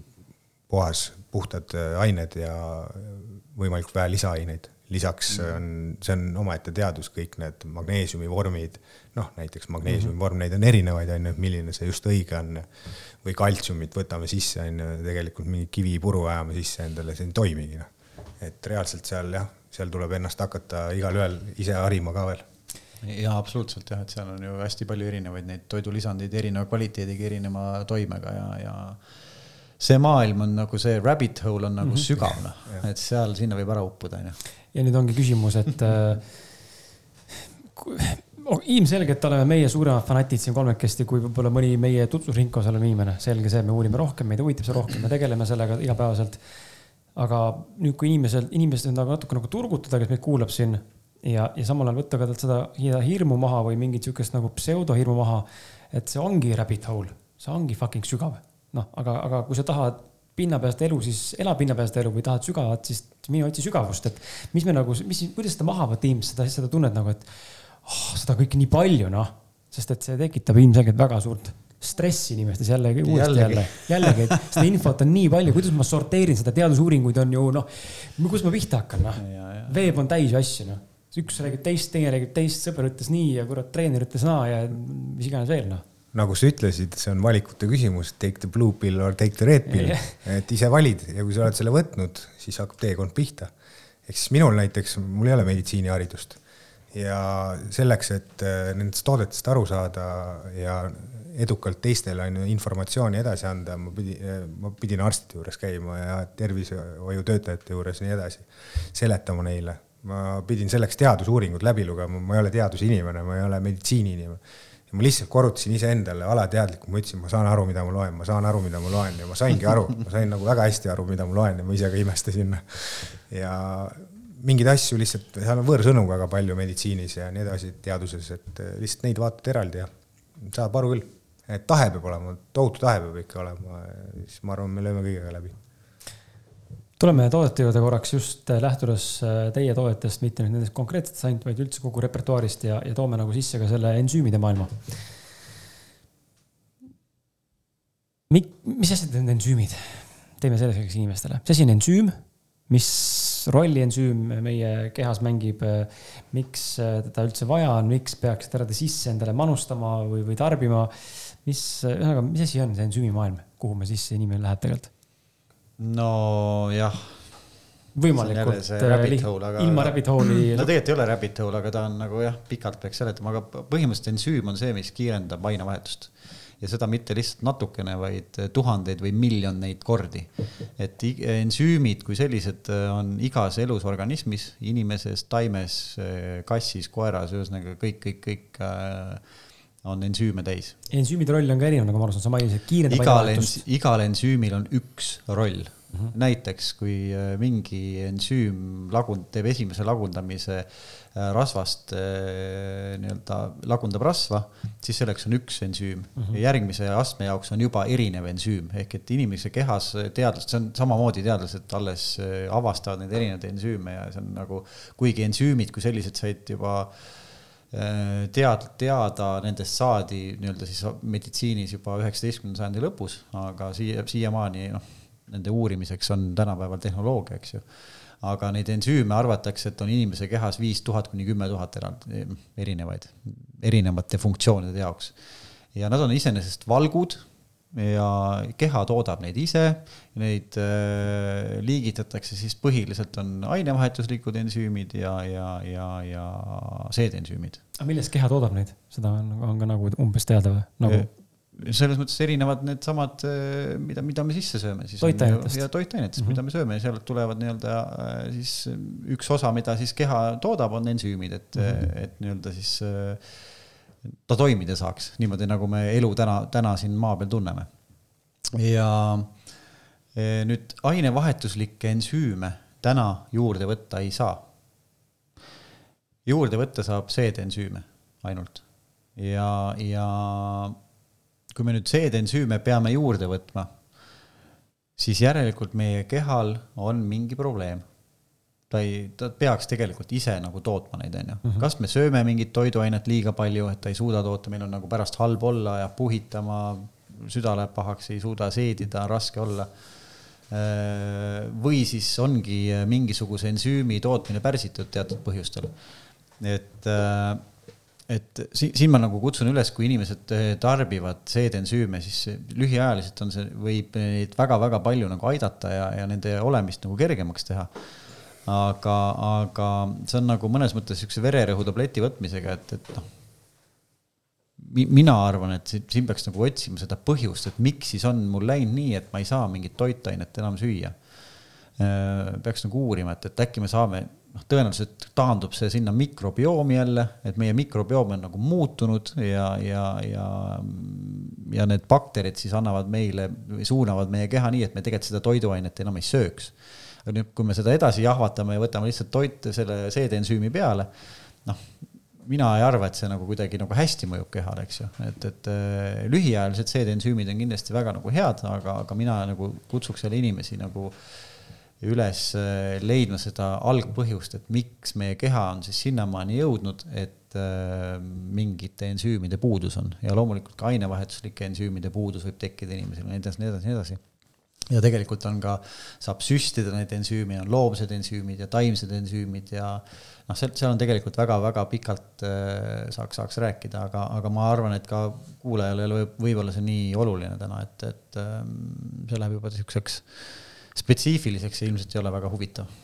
puhas, puhtad ained ja võimalikult vähe lisaaineid lisaks mm. on, see on omaette teadus, kõik need magneesiumi vormid, noh, näiteks magneesiumi mm. vorm, neid on erinevaid, on ju, et milline see just õige on. või kaltsiumit võtame sisse, on ju, tegelikult mingi kivipuru ajame sisse endale, see ei toimigi, noh. et reaalselt seal jah, seal tuleb ennast hakata igalühel ise harima ka veel jaa, absoluutselt jah, et seal on ju hästi palju erinevaid neid toidulisandeid erineva kvaliteediga, erineva toimega ja, ja see maailm on nagu see rabbit hole on nagu mm -hmm. sügav noh, et seal sinna võib ära uppuda onju ja nüüd ongi küsimus, et äh, ilmselgelt oleme meie suuremad fanatid siin kolmekesti, kui võib-olla mõni meie tutvusringkond olev inimene. selge see, me uurime rohkem, meid huvitab see rohkem, me tegeleme sellega igapäevaselt. aga nüüd, kui inimesel, inimesed nagu natuke nagu turgutada, kes meid kuulab siin ja, ja samal ajal võtta ka talt seda, hirmu maha või mingit sihukest nagu pseudohirmu maha. et see ongi rabbit hole, see ongi fucking sügav. noh, aga, aga kui sa tahad pinnapealset elu, siis ela pinnapealset elu või tahad sügavat, siis mine otsi sügavust, et mis me nagu, mis, kuidas seda maha võtta inimest, seda, seda tunnet nagu, et oh, seda kõike nii palju, noh. sest et see tekitab ilmselgelt väga suurt stressi inimestes jällegi, uuesti jälle, jällegi, et seda infot on nii palju, kuidas ma sorteerin seda, teadusuuringuid on ju noh, kus ma pihta hakkan, noh. veeb on täis ju asju, noh. üks räägib teist, teine räägib teist, sõber ütles nii ja kurat, treener ütles naa ja mis iganes veel, noh nagu sa ütlesid, see on valikute küsimus, take the blue pill or take the red pill yeah., et ise valid ja kui sa oled selle võtnud, siis hakkab teekond pihta. ehk siis minul näiteks, mul ei ole meditsiiniharidust ja selleks, et äh, nendest toodetest aru saada ja edukalt teistele on ju informatsiooni edasi anda, ma pidin, äh, ma pidin arstide juures käima ja tervishoiutöötajate juures ja nii edasi, seletama neile. ma pidin selleks teadusuuringud läbi lugema, ma ei ole teadusinimene, ma ei ole meditsiiniinimene ja ma lihtsalt korrutasin iseendale alateadlikult, ma ütlesin, ma saan aru, mida ma loen, ma saan aru, mida ma loen ja ma saingi aru, ma sain nagu väga hästi aru, mida ma loen ja ma ise ka imestasin. ja mingeid asju lihtsalt, seal on võõrsõnu väga palju meditsiinis ja nii edasi, teaduses, et lihtsalt neid vaatad eraldi ja saab aru küll. et tahe peab olema, tohutu tahe peab ikka olema, siis ma arvan, me lööme kõigega läbi tuleme toodete juurde korraks just äh, lähtudes äh, teie toodetest, mitte nüüd nendest konkreetsetest ainult, vaid üldse kogu repertuaarist ja, ja toome nagu sisse ka selle ensüümide maailma. Mis asjad on ensüümid? teeme selgeks inimestele, mis asi on ensüüm, mis rolli ensüüm meie kehas mängib, miks teda üldse vaja on, miks peaks teda sisse endale manustama või, või tarbima, mis, ühesõnaga, mis asi on see ensüümimaailm, kuhu me sisse inimene läheb tegelikult? nojah võimalikult rabbit hole, aga, ilma rabbit hole'i. no tegelikult ei ole rabbit hole, aga ta on nagu jah, pikalt peaks seletama, aga põhimõtteliselt ensüüm on see, mis kiirendab ainevahetust. Ja seda mitte lihtsalt natukene, vaid tuhandeid või miljoneid kordi. et ensüümid kui sellised on igas elus organismis, inimeses, taimes, kassis, koeras, ühesõnaga kõik, kõik, kõik on ensüüme täis. ensüümide roll on ka erinev, nagu ma aru saan, sa mainisid, kiirendab igal ens-, igal ensüümil on üks roll mm. -hmm. näiteks kui mingi ensüüm lagund-, teeb esimese lagundamise rasvast äh, nii-öelda, lagundab rasva, siis selleks on üks ensüüm mm. -hmm. ja järgmise astme jaoks on juba erinev ensüüm, ehk et inimese kehas teadlased, see on samamoodi teadlased alles avastavad neid erinevaid ensüüme ja see on nagu, kuigi ensüümid kui sellised said juba äh, Äh, tead, teada nendest saadi nii-öelda siis meditsiinis juba üheksateistkümnenda sajandi lõpus, aga siia, siiamaani noh, nende uurimiseks on tänapäeval tehnoloogia, eks ju. Aga neid ensüüme arvatakse, et on inimese kehas viis tuhat kuni kümme tuhat eraldi, erinevaid, erinevate funktsioonide jaoks. ja nad on iseenesest valgud ja keha toodab neid ise, neid äh, liigitatakse siis põhiliselt on ainevahetuslikud ensüümid ja, ja, ja, ja seedensüümid. aga millest keha toodab neid, seda on, on ka nagu umbes teada või nagu...? Selles mõttes erinevad needsamad, äh, mida, mida me sisse sööme siis. toitainetest. ja toitainetest mm, -hmm. mida me sööme ja sealt tulevad nii-öelda äh, siis üks osa, mida siis keha toodab, on ensüümid, et mm, -hmm. et nii-öelda siis ta toimida saaks niimoodi, nagu me elu täna, täna siin maa peal tunneme. ja nüüd ainevahetuslikke ensüüme täna juurde võtta ei saa. juurde võtta saab seedensüüme ainult ja, ja kui me nüüd seedensüüme peame juurde võtma, siis järelikult meie kehal on mingi probleem ta ei, ta peaks tegelikult ise nagu tootma neid, on ju. Mhm. kas me sööme mingit toiduainet liiga palju, et ta ei suuda toota, meil on nagu pärast halb olla, jääb puhitama, süda läheb pahaks, ei suuda seedida, raske olla. või siis ongi mingisuguse ensüümi tootmine pärsitud teatud põhjustel. et, et siin, siin ma nagu kutsun üles, kui inimesed tarbivad seedensüüme, siis lühiajaliselt on see, võib neid väga-väga palju nagu aidata ja, ja nende olemist nagu kergemaks teha aga, aga see on nagu mõnes mõttes siukse vererõhutableti võtmisega, et, et noh. mina arvan, et siin peaks nagu otsima seda põhjust, et miks siis on mul läinud nii, et ma ei saa mingit toitainet enam süüa. Äh, peaks nagu uurima, et, et äkki me saame, noh, tõenäoliselt taandub see sinna mikrobiomi jälle, et meie mikrobioom on nagu muutunud ja, ja, ja, ja need bakterid siis annavad meile suunavad meie keha nii, et me tegelikult seda toiduainet enam ei sööks. Aga nüüd, kui me seda edasi jahvatame ja võtame lihtsalt toite selle seedensüümi peale, noh, mina ei arva, et see nagu kuidagi nagu hästi mõjub kehale, eks ju, et, et äh, lühiajalised seedensüümid on kindlasti väga nagu head, aga, aga mina nagu kutsuks jälle inimesi nagu üles äh, leidma seda algpõhjust, et miks meie keha on siis sinnamaani jõudnud, et äh, mingite ensüümide puudus on. Ja loomulikult ka ainevahetuslike ensüümide puudus võib tekkida inimesel ja nii edasi, nii edasi, nii edasi. Ja tegelikult on ka, saab süstida neid ensüüme, on loomsed ensüümid ja taimsed ensüümid ja noh, seal, seal on tegelikult väga-väga pikalt äh, saaks, saaks rääkida, aga, aga ma arvan, et ka kuulajale ole võib-olla see nii oluline täna, et, et äh, see läheb juba niisuguseks spetsiifiliseks ja ilmselt ei ole väga huvitav.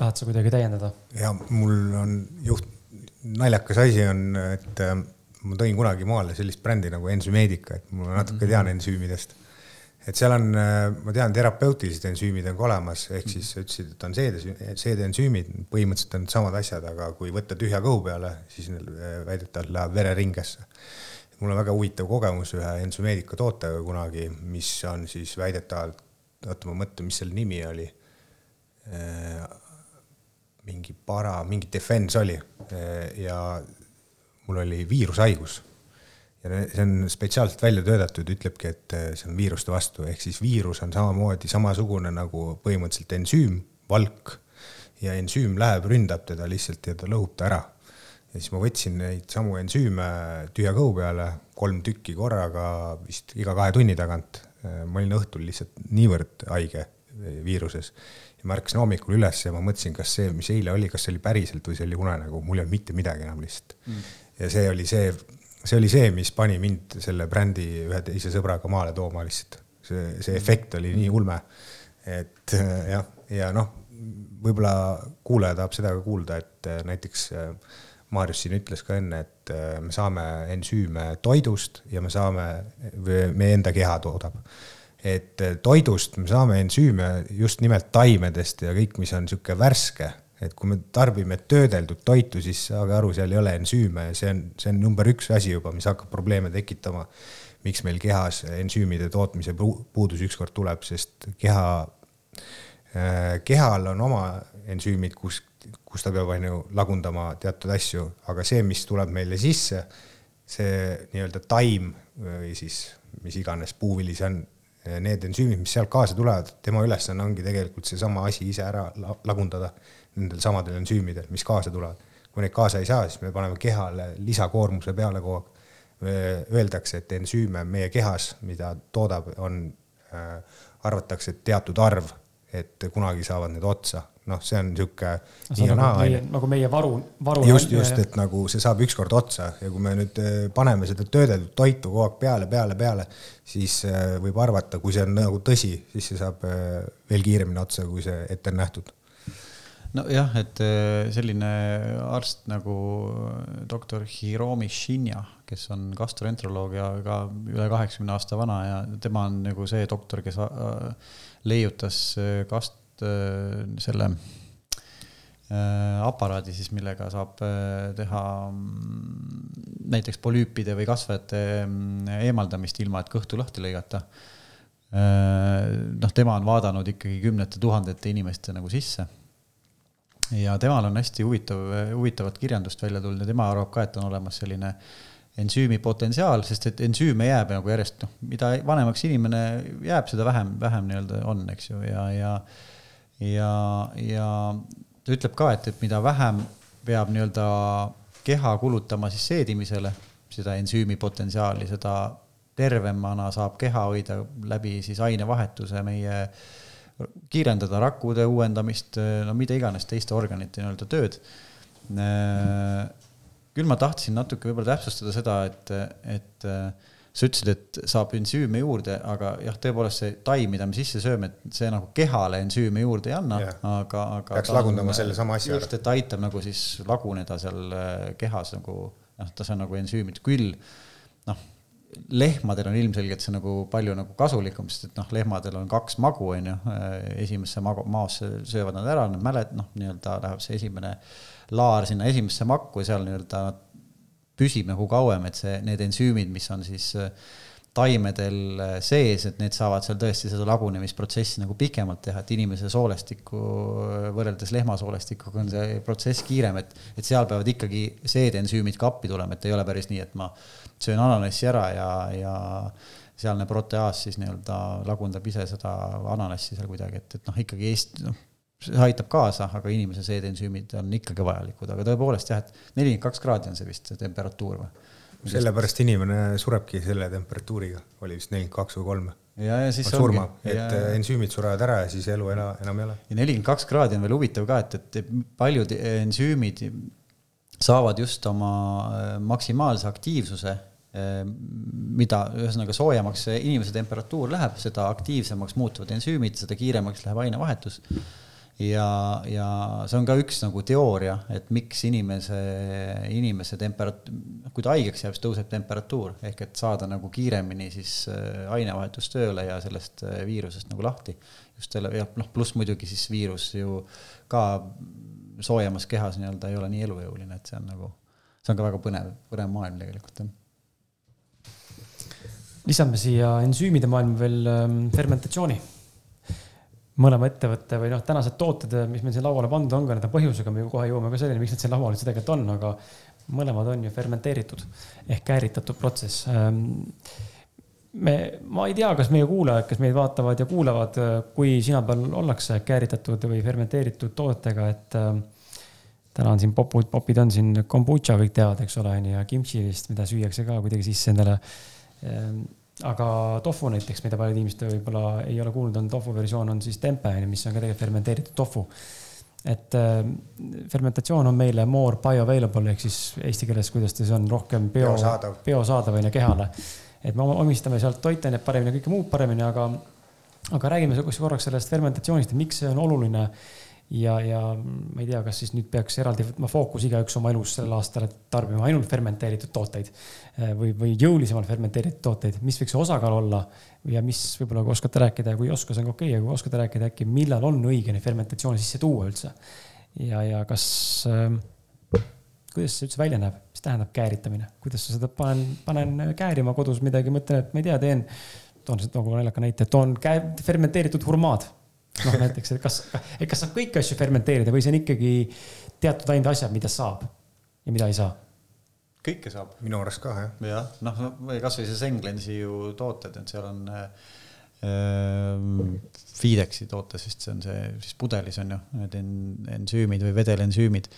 tahad sa kuidagi täiendada? ja mul on juht, naljakas asi on, et äh, ma tõin kunagi maale sellist brändi nagu Ensümeedica, et ma natuke tean mhm. ensüümidest et seal on, äh, ma tean, terapeutilised ensüümid on ka olemas, ehk siis sa ütlesid, et on seede, seedeensüümid, põhimõtteliselt on samad asjad, aga kui võtta tühja kõhu peale, siis äh, väidetavalt läheb vereringesse. Mul on väga huvitav kogemus ühe ensümeedika tootega kunagi, mis on siis väidetavalt, oota ma mõtlen, mis selle nimi oli. Äh, mingi para, mingi defense oli ja mul oli viirushaigus ja see on spetsiaalselt välja töötatud, ütlebki, et eh, see on viiruste vastu, ehk siis viirus on samamoodi samasugune nagu põhimõtteliselt ensüüm, valk ja ensüüm läheb, ründab teda lihtsalt ja ta lõhub ta ära. Ja siis ma võtsin neid samu ensüüme tühja kõhu peale, kolm tükki korraga, vist iga kahe tunni tagant. Eh, ma olin õhtul lihtsalt niivõrd haige eh, viiruses ja ma ärkasin hommikul üles ja ma mõtlesin, kas see, mis eile oli, kas see oli päriselt või see oli unenägu, mul ei olnud mitte midagi enam lihtsalt mm. ja see oli see see oli see, mis pani mind selle brändi ühe teise sõbraga maale tooma lihtsalt. see, see efekt oli nii ulme. et jah, ja noh, võib-olla kuulaja tahab seda ka kuulda, et äh, näiteks äh, Maarjus siin ütles ka enne, et äh, me saame ensüüme toidust ja me saame, meie enda keha toodab. et toidust me saame ensüüme just nimelt taimedest ja kõik, mis on niisugune värske et kui me tarbime töödeldud toitu, siis saage aru, seal ei ole ensüüme ja see on, see on number üks asi juba, mis hakkab probleeme tekitama. miks meil kehas ensüümide tootmise puudus ükskord tuleb, sest keha, äh, kehal on oma ensüümid, kus, kus ta peab, on ju, lagundama teatud asju, aga see, mis tuleb meile sisse, see nii-öelda taim või siis mis iganes puuvili see on, need ensüümid, mis sealt kaasa tulevad, tema ülesanne ongi tegelikult seesama asi ise ära lagundada nendel samadel ensüümidel, mis kaasa tulevad. kui neid kaasa ei saa, siis me paneme kehale lisakoormuse peale kogu aeg. Öeldakse, et ensüüme meie kehas, mida toodab, on äh,, arvatakse, et teatud arv, et kunagi saavad need otsa, noh, see on niisugune no, nii ja nagu naa. nagu meie varu, varu. just, just, et nagu see saab ükskord otsa ja kui me nüüd äh, paneme seda töödeldud toitu kogu aeg peale, peale, peale, siis äh, võib arvata, kui see on nagu tõsi, siis see saab äh, veel kiiremini otsa, kui see ette on nähtud nojah, et selline arst nagu doktor Hiromi Shinya, kes on gastroenteroloog ja ka üle kaheksakümne aasta vana ja tema on nagu see doktor, kes leiutas kast-, selle aparaadi siis, millega saab teha mm, näiteks polüüpide või kasvajate mm, eemaldamist, ilma et kõhtu lahti lõigata. noh, tema on vaadanud ikkagi kümnete tuhandete inimeste nagu sisse ja temal on hästi huvitav, huvitavat kirjandust välja tulnud ja tema arvab ka, et on olemas selline ensüümi potentsiaal, sest et ensüüme jääb nagu järjest, noh, mida vanemaks inimene jääb, seda vähem, vähem nii-öelda on, eks ju, ja, ja ja, ja ta ütleb ka, et, et mida vähem peab nii-öelda keha kulutama siis seedimisele, seda ensüümi potentsiaali, seda tervemana saab keha hoida läbi siis ainevahetuse meie kiirendada rakkude uuendamist, no mida iganes teiste organite nii-öelda tööd. küll ma tahtsin natuke võib-olla täpsustada seda, et, et sa ütlesid, et saab ensüüme juurde, aga jah, tõepoolest see taim, mida me sisse sööme, et see nagu kehale ensüüme juurde ei anna aga, aga. peaks lagundama sellesama asja ära. just, et aitab nagu siis laguneda seal kehas nagu noh, ta on nagu ensüümid küll, noh lehmadel on ilmselgelt see nagu palju nagu kasulikum, sest et noh, lehmadel on kaks magu, on ju, esimesse magu, maosse söövad nad ära, need mäled, noh, nii-öelda läheb see esimene laar sinna esimesse makku ja seal nii-öelda püsib nagu kauem, et see, need ensüümid, mis on siis taimedel sees, et need saavad seal tõesti seda lagunemisprotsessi nagu pikemalt teha, et inimese soolestiku võrreldes lehmasoolestikuga on see protsess kiirem, et, et seal peavad ikkagi seedensüümid ka appi tulema, et ei ole päris nii, et ma söön ananassi ära ja, ja sealne proteaas siis nii-öelda lagundab ise seda ananassi seal kuidagi, et, et noh, ikkagi Eesti, noh, see aitab kaasa, aga inimese seedensüümid on ikkagi vajalikud, aga tõepoolest jah, et nelikümmend kaks kraadi on see vist see temperatuur või? sellepärast inimene surebki selle temperatuuriga, oli vist nelikümmend kaks või kolm. ja, ja siis surma, et ja, ensüümid surevad ära ja siis elu ena, enam ei ole. ja nelikümmend kaks kraadi on veel huvitav ka, et, et paljud ensüümid saavad just oma äh, maksimaalse aktiivsuse mida ühesõnaga soojemaks inimese temperatuur läheb, seda aktiivsemaks muutuvad ensüümid, seda kiiremaks läheb ainevahetus. Ja, ja see on ka üks nagu teooria, et miks inimese, inimese temperat-, kui ta haigeks jääb, siis tõuseb temperatuur ehk et saada nagu kiiremini siis äh, ainevahetus tööle ja sellest äh, viirusest nagu lahti. just selle ja noh, pluss muidugi siis viirus ju ka soojemas kehas nii-öelda ei ole nii elujõuline, et see on nagu, see on ka väga põnev, põnev maailm tegelikult jah lisame siia ensüümide maailma veel ähm, fermentatsiooni. Mõlema ettevõtte või noh, tänased tooted, mis meil siin lauale pandud on, ka nende põhjusega me ju kohe jõuame ka selleni, miks need siin laual üldse tegelikult on, aga mõlemad on ju fermenteeritud ehk kääritatud protsess. Ähm, me, ma ei tea, kas meie kuulajad, kes meid vaatavad ja kuulavad, kui sina peal ollakse kääritatud või fermenteeritud tootega, et äh, täna on siin popud, popid on siin kombutša, kõik teavad, eks ole, onju, ja kimchi vist, mida süüakse ka kuidagi sisse endale. Ehm, aga tofu näiteks, mida paljud inimesed võib-olla ei ole kuulnud, on tofu versioon on siis tempe, mis on ka tegelikult fermenteeritud tofu. et äh, fermentatsioon on meile more bioavailable ehk siis eesti keeles, kuidas ta siis on, rohkem bio, biosaadav on ju kehale. et me omistame sealt toitainet paremini, kõike muud paremini, aga, aga räägime korraks sellest fermentatsioonist, et miks see on oluline ja, ja ma ei tea, kas siis nüüd peaks eraldi võtma fookus igaüks oma elus sel aastal, et tarbima ainult fermenteeritud tooteid eh, või, või jõulisemalt fermenteeritud tooteid, mis võiks see osakaal olla ja mis võib-olla kui oskate rääkida ja kui ei oska, see on okei okay,, aga kui oskate rääkida äkki, millal on õige neid fermentatsioone sisse tuua üldse. ja, ja kas äh,, kuidas see üldse välja näeb, mis tähendab kääritamine, kuidas sa seda panen, panen käärima kodus midagi, mõtlen, et ma ei tea, teen, toon nagu naljaka näite, toon käe, fermenteeritud hurmaad noh, näiteks, et kas, et kas saab kõiki asju fermenteerida või see on ikkagi teatud ainult asjad, mida saab ja mida ei saa? kõike saab. minu arust ka, jah. jah, noh, või kasvõi see Senglensi ju tooted, et seal on äh, Fidexi tootes vist see on see, siis pudelis on ju need ensüümid või vedelensüümid.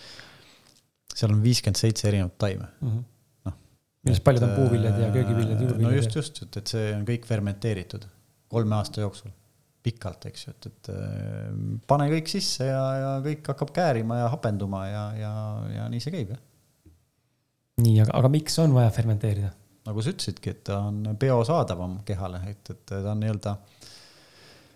seal on viiskümmend seitse erinevat taime mm. -hmm noh, millest paljud on puuviljad ja köögiviljad, juurviljad. no just, just, et, et see on kõik fermenteeritud kolme aasta jooksul pikalt, eks ju, et, et äh, pane kõik sisse ja, ja kõik hakkab käärima ja hapenduma ja, ja, ja nii see käib, jah. nii, aga, aga miks on vaja fermenteerida? nagu sa ütlesidki, et ta on biosaadavam kehale, et, et ta on nii-öelda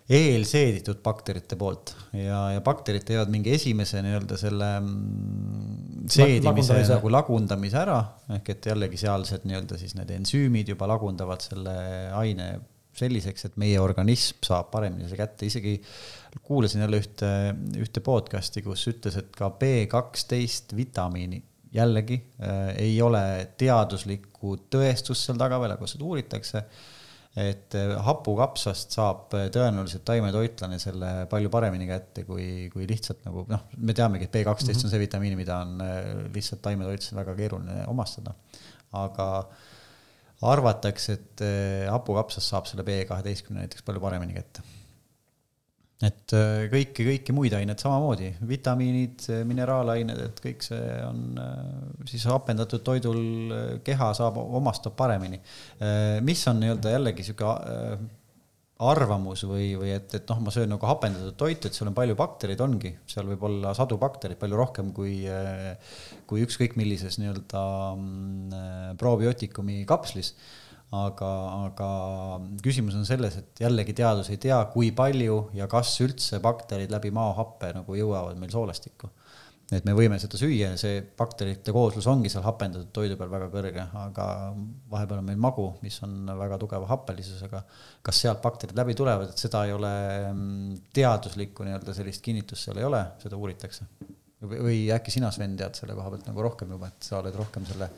eelseeditud bakterite poolt ja, ja bakterid teevad mingi esimese nii-öelda selle mm, seedimise nagu lagundamise ära, ehk et jällegi sealsed nii-öelda siis need ensüümid juba lagundavad selle aine selliseks, et meie organism saab paremini selle kätte, isegi kuulasin jälle ühte, ühte podcast'i, kus ütles, et ka B kaksteist vitamiini jällegi äh, ei ole teaduslikku tõestust seal taga veel, aga seda uuritakse. et äh, hapukapsast saab äh, tõenäoliselt taimetoitlane selle palju paremini kätte kui, kui lihtsalt nagu noh, me teamegi, et B kaksteist mm -hmm. on see vitamiin, mida on lihtsalt taimetoitlusel väga keeruline omastada. aga arvatakse, et hapukapsast saab selle B kaheteistkümne näiteks palju paremini kätte et äh, kõiki, kõiki muid aineid samamoodi, vitamiinid, mineraalained, et kõik see on äh, siis hapendatud toidul, keha saab, omastab paremini. mis on nii-öelda jällegi sihuke arvamus või, või et, et noh, ma söön nagu hapendatud toitu, et seal on palju baktereid, ongi, seal võib olla sadu baktereid, palju rohkem kui, kui ükskõik millises nii-öelda mm, probiootikumi kapslis aga, aga küsimus on selles, et jällegi teadus ei tea, kui palju ja kas üldse bakterid läbi maahappe nagu jõuavad meil soolestikku. Et me võime seda süüa ja see bakterite kooslus ongi seal hapendatud toidu peal väga kõrge, aga vahepeal on meil magu, mis on väga tugeva happelisusega. kas sealt bakterid läbi tulevad, et seda ei ole mm, teaduslikku nii-öelda sellist kinnitust seal ei ole, seda uuritakse. või äkki sina, Sven, tead selle koha pealt nagu rohkem juba, et sa oled rohkem selle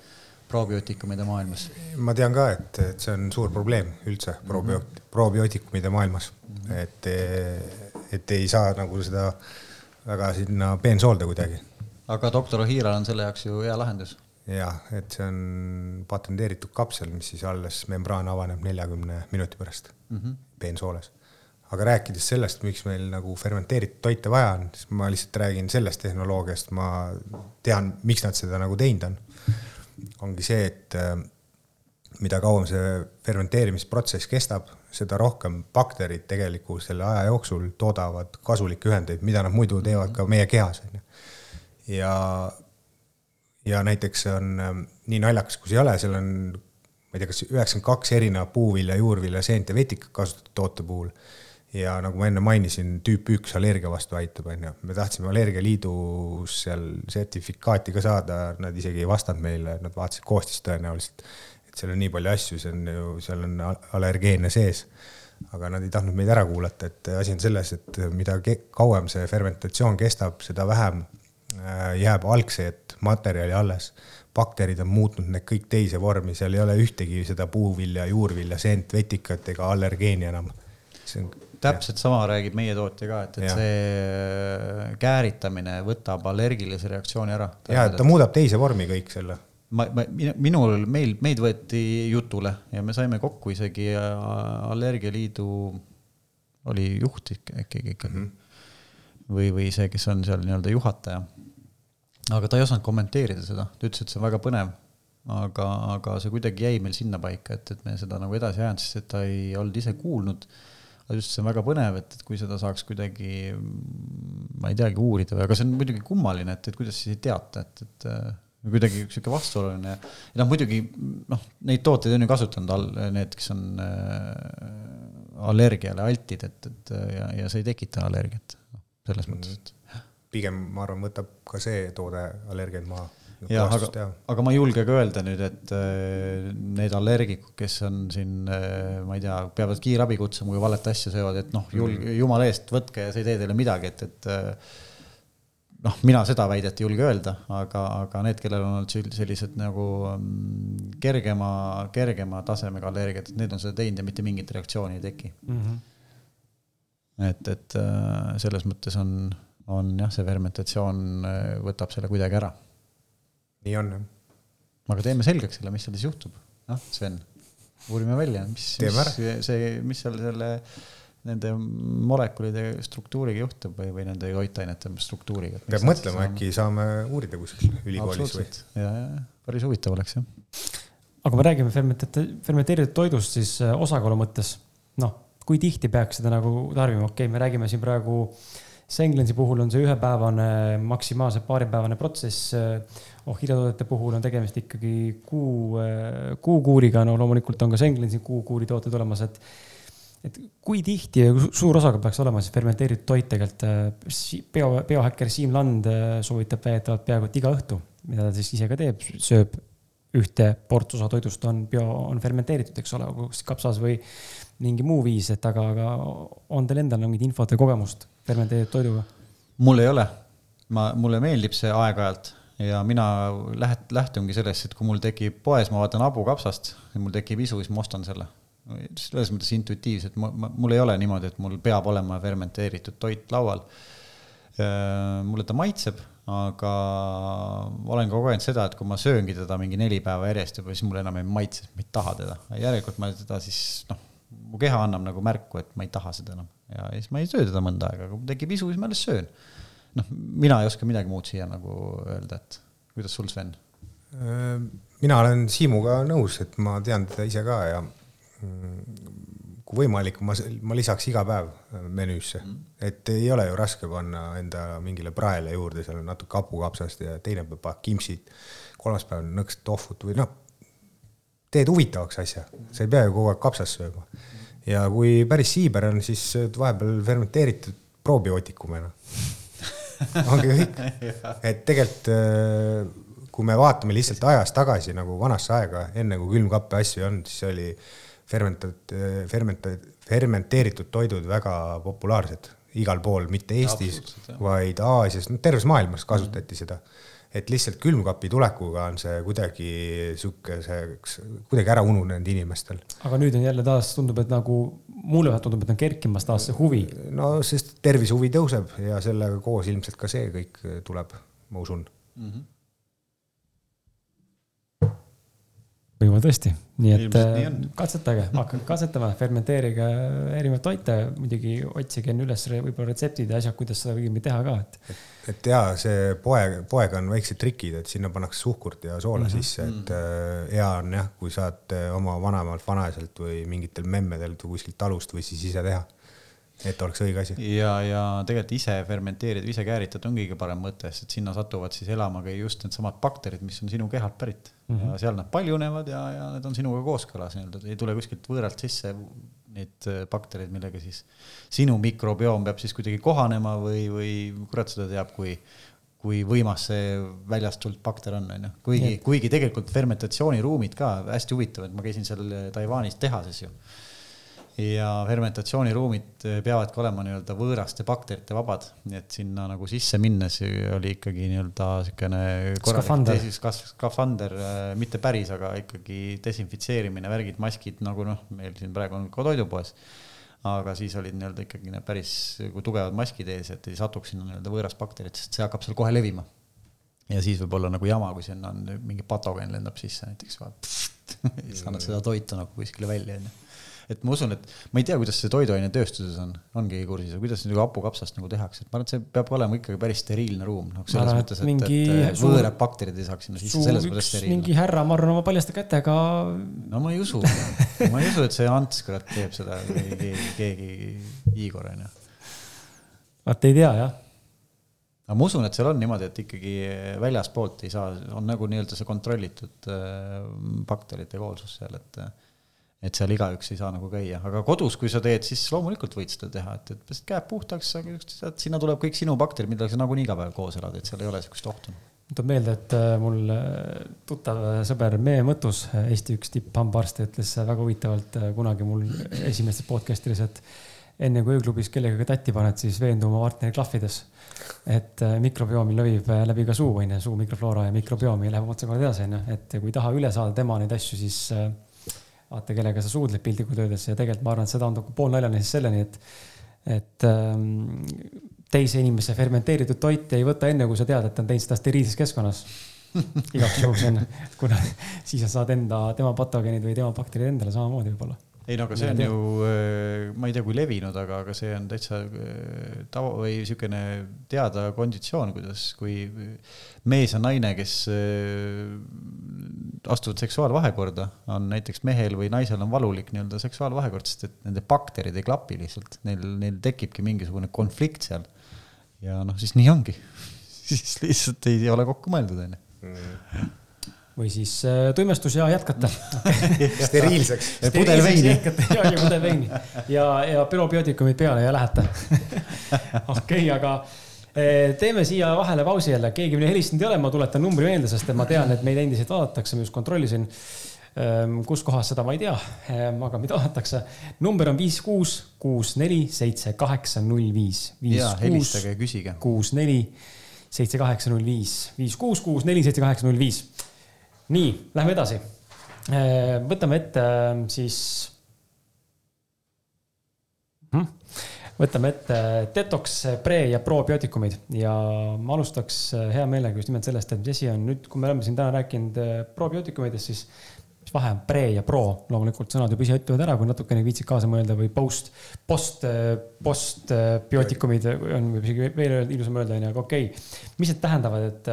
probiootikumide maailmas? ma tean ka, et, et see on suur probleem üldse probioot- mm, -hmm. probiootikumide maailmas mm, -hmm. et, et ei saa nagu seda väga sinna peensoolda kuidagi. aga doktor Ohiral on selle jaoks ju hea lahendus. jah, et see on patenteeritud kapsel, mis siis alles membraan avaneb neljakümne minuti pärast mm -hmm. peensooles. aga rääkides sellest, miks meil nagu fermenteeritud toite vaja on, siis ma lihtsalt räägin sellest tehnoloogiast, ma tean, miks nad seda nagu teinud on ongi see, et äh, mida kauem see fermenteerimisprotsess kestab, seda rohkem bakterid tegelikult selle aja jooksul toodavad kasulikke ühendeid, mida nad muidu teevad ka meie kehas, onju. ja, ja näiteks on äh, nii naljakas, kui see ei ole, seal on, ma ei tea, kas üheksakümmend kaks erinevat puuvilja, juurvilja, seent ja vetikat kasutatud toote puhul ja nagu ma enne mainisin, tüüp üks allergia vastu aitab, onju. me tahtsime Allergialiidus seal sertifikaati ka saada, nad isegi ei vastanud meile, nad vaatasid koostist tõenäoliselt. Et seal on nii palju asju, see on ju, seal on allergeene sees. aga nad ei tahtnud meid ära kuulata, et asi on selles, et mida kauem see fermentatsioon kestab, seda vähem äh, jääb algset materjali alles. bakterid on muutnud need kõik teise vormi, seal ei ole ühtegi seda puuvilja, juurvilja, seent, vetikat ega allergeeni enam. see on täpselt sama räägib meie tootja ka, et, et ja. see kääritamine võtab allergilise reaktsiooni ära. ja, et ta muudab teise vormi kõik selle. Ma, ma, minul, meil, meid võeti jutule ja me saime kokku isegi Allergialiidu, oli juht äkki ikkagi mm. -hmm. või, või see, kes on seal nii-öelda juhataja. aga ta ei osanud kommenteerida seda, ta ütles, et see on väga põnev aga, aga see kuidagi jäi meil sinnapaika, et, et me seda nagu edasi ei ajanud, sest et ta ei olnud ise kuulnud aga just see on väga põnev, et, et kui seda saaks kuidagi, ma ei teagi, uurida või, aga see on muidugi kummaline, et, et kuidas siis ei teata, et, et kuidagi sihuke vastuoluline ja noh, muidugi noh, neid tooteid on ju kasutanud all need, kes on äh, allergiale altid, et, et ja, ja see ei tekita allergiat, noh, selles mõttes, et. pigem ma arvan, võtab ka see toode allergiaid maha jah, aga, aga ma ei julge ka öelda nüüd, et need allergikud, kes on siin, ma ei tea, peavad kiirabi kutsuma, kui valet asja söövad, et noh, julge mm., jumala eest, võtke ja see ei tee teile midagi, et, et noh, mina seda väidet ei julge öelda, aga, aga need, kellel on olnud sellised nagu mm, kergema, kergema tasemega allergiad, et need on seda teinud ja mitte mingit reaktsiooni ei teki mm. -hmm. et, et selles mõttes on, on jah, see fermentatsioon võtab selle kuidagi ära nii on jah. aga teeme selgeks selle, mis seal siis juhtub, noh, Sven, uurime välja, mis, mis see, mis seal selle nende molekulide struktuuriga juhtub või, või nende toitainete struktuuriga. peab mõtlema, äkki saame uurida kuskil ülikoolis või? ja, ja päris huvitav oleks jah. aga kui me räägime fermenteeritud, fermenteeritud toidust, siis äh, osakaalu mõttes, noh, kui tihti peaks seda nagu tarbima, okei okay,, me räägime siin praegu Senglensi puhul on see ühepäevane, maksimaalselt paaripäevane protsess ohhiljatoodete puhul on tegemist ikkagi kuu, kuukuuriga, no loomulikult on ka Senglensi kuukuuri tooted olemas, et et kui tihti ja suur osakaal peaks olema siis fermenteeritud toit tegelikult, bio, biohäkker Siim Land äh, soovitab väidetavalt peaaegu et iga õhtu, mida ta siis ise ka teeb, sööb ühte ports osa toidust on bio, on fermenteeritud, eks ole, kas kapsas või mingi muu viis, et aga, aga on teil endal mingit infot või kogemust fermenteeritud toiduga? mul ei ole, ma, mulle meeldib see aeg-ajalt ja mina läht-, lähtungi sellest, et kui mul tekib poes, ma vaatan habukapsast ja mul tekib isu, siis ma ostan selle. Selles mõttes intuitiivselt, mul ei ole niimoodi, et mul peab olema fermenteeritud toit laual. mulle ta maitseb, aga olen kogenud seda, et kui ma sööngi teda mingi neli päeva järjest juba, siis mulle enam ei maitse, ma ei taha teda. järelikult ma teda siis noh, mu keha annab nagu märku, et ma ei taha seda enam ja siis ma ei söö teda mõnda aega, kui tekib isu, siis ma alles söön. noh, mina ei oska midagi muud siia nagu öelda, et kuidas sul, Sven? mina olen Siimuga nõus, et ma tean teda ise ka ja kui võimalik, ma, ma lisaks iga päev menüüsse mm., et ei ole ju raske panna enda mingile praele juurde seal natuke hapukapsast ja teine päev paned kimpsid, kolmas päev nõks tohvut või noh, teed huvitavaks asja, sa ei pea ju kogu aeg kapsast sööma. ja kui päris siiber on, siis vahepeal fermenteeritud probiootikumina ongi kõik, et tegelikult kui me vaatame lihtsalt ajas tagasi nagu vanasse aega, enne kui külmkappe asju ei olnud, siis oli fermentat-, fermentat-, fermenteeritud toidud väga populaarsed igal pool, mitte Eestis, vaid Aasias, no terves maailmas kasutati mm. seda. et lihtsalt külmkapi tulekuga on see kuidagi sihukeseks, kuidagi ära ununenud inimestel. aga nüüd on jälle taas, tundub, et nagu mulle vähemalt tundub, et on kerkimas taas see huvi. no sest tervisehuvi tõuseb ja sellega koos ilmselt ka see kõik tuleb, ma usun mm. -hmm võib-olla tõesti, nii et nii äh, katsetage, hakake katsetama, fermenteerige erinevaid toite, muidugi otsige enne üles võib-olla retseptid ja asjad, kuidas seda õigemini teha ka, et. et ja see poe, poega on väiksed trikid, et sinna pannakse suhkurt ja soola mm -hmm. sisse, et äh, hea on jah, kui saad oma vanemalt, vanaiselt või mingitel memmedelt või kuskilt talust või siis ise teha et oleks õige asi. ja, ja tegelikult ise fermenteerida, ise kääritada on kõige parem mõte, sest et sinna satuvad siis elama ka just needsamad bakterid, mis on sinu kehalt pärit mm. -hmm. ja seal nad paljunevad ja, ja need on sinuga kooskõlas nii-öelda, ei tule kuskilt võõralt sisse neid äh, baktereid, millega siis sinu mikrobioom peab siis kuidagi kohanema või, või kurat seda teab, kui kui võimas see väljast tulnud bakter on, on ju. kuigi, kuigi tegelikult fermentatsiooniruumid ka hästi huvitavad, ma käisin seal Taiwanis tehases ju ja fermentatsiooniruumid eh, peavadki olema nii-öelda võõraste bakterite vabad, nii et sinna nagu sisse minnes oli ikkagi nii-öelda siukene skafander, skafander, eh, mitte päris, aga ikkagi desinfitseerimine, värgid, maskid nagu noh, meil siin praegu on ka toidupoes. aga siis olid nii-öelda ikkagi need päris nagu tugevad maskid ees, et ei satuks sinna nii-öelda võõras bakterit, sest see hakkab seal kohe levima. ja siis võib olla nagu jama, kui sinna on mingi patogeen lendab sisse näiteks, siis annad seda toitu nagu kuskile välja, onju et ma usun, et ma ei tea, kuidas see toiduainetööstuses on, on keegi kursis, kuidas nagu hapukapsast nagu tehakse, et ma arvan, et see peab olema ikkagi päris steriilne ruum, noh, selles arvan, mõttes, et, mingi et võõrad bakterid ei saaks sinna sisse, selles mõttes steriilne. mingi härra, ma arvan, oma paljaste kätega. no ma ei usu ma ei usu, et see Ants kurat teeb seda või keegi, keegi, Igor on ju. vaat ei tea jah aga ma usun, et seal on niimoodi, et ikkagi väljaspoolt ei saa, on nagu nii-öelda see kontrollitud äh, bakterite koolsus seal, et et seal igaüks ei saa nagu käia, aga kodus, kui sa teed, siis loomulikult võid seda teha, et, et pesed käed puhtaks, aga et sinna tuleb kõik sinu bakterid, millega sa nagunii iga päev koos elad, et seal ei ole sihukest ohtu. tuleb meelde, et äh, mul äh, tuttav äh, sõber Mee Mõttus, Eesti üks tipphambaarst, ütles väga huvitavalt kunagi mul esimestes podcast ides, et enne kui ööklubis kellegagi tatti paned, siis veendu oma partneri klahvides. et mikrobioomil levib läbi ka suu, onju, suu mikrofloora ja mikrobiomi läheb otsekohe edasi, onju, et kui ei taha üle saada tema neid asju, siis vaata, kellega sa suudled piltlikult öeldes ja tegelikult ma arvan, et see taandub poolnaljana siis selleni, et, et ähm, teise inimese fermenteeritud toiti ei võta enne, kui sa tead, et ta on teinud seda steriilses keskkonnas. Igaks juhuks onju, kuna siis sa saad enda, tema patogeenid või tema bakterid endale samamoodi võib-olla ei no aga see on ju, äh, ma ei tea, kui levinud, aga, aga see on täitsa äh, tava või niisugune teada konditsioon, kuidas, kui mees ja naine, kes äh, astuvad seksuaalvahekorda, on näiteks mehel või naisel on valulik nii-öelda seksuaalvahekord, sest et nende bakterid ei klapi lihtsalt, neil, neil tekibki mingisugune konflikt seal. ja noh, siis nii ongi. Siis lihtsalt ei ole kokku mõeldud, onju mm või siis äh, tuimestus ja jätkata steriilseks. pudel veini. ja, ja pudel veini ja, ja probiootikumid peale ja lähete. okei aga äh, teeme siia vahele pausi jälle, keegi meile helistanud ei ole, ma tuletan numbri meelde, sest ma tean, et meid endiselt vaadatakse, ma just kontrollisin. Ähm, kus kohas seda ma ei tea, ähm, aga meid vaadatakse. number on viis, kuus, kuus, neli, seitse, kaheksa, null, viis. ja helistage ja küsige. kuus, neli, seitse, kaheksa, null, viis, viis, kuus, kuus, neli, seitse, kaheksa, null, viis nii, lähme edasi. Äh, võtame ette äh, siis Hmm? võtame ette detox, pre ja probiootikumid ja ma alustaks hea meelega just nimelt sellest, et mis asi on nüüd, kui me oleme siin täna rääkinud probiootikumidest, siis mis vahe on pre ja pro, loomulikult sõnad juba ise ütlevad ära, kui natukene viitsid kaasa mõelda või post, post, postbiootikumid on isegi veel ilusam öelda, onju, aga okei okay.. mis need tähendavad, et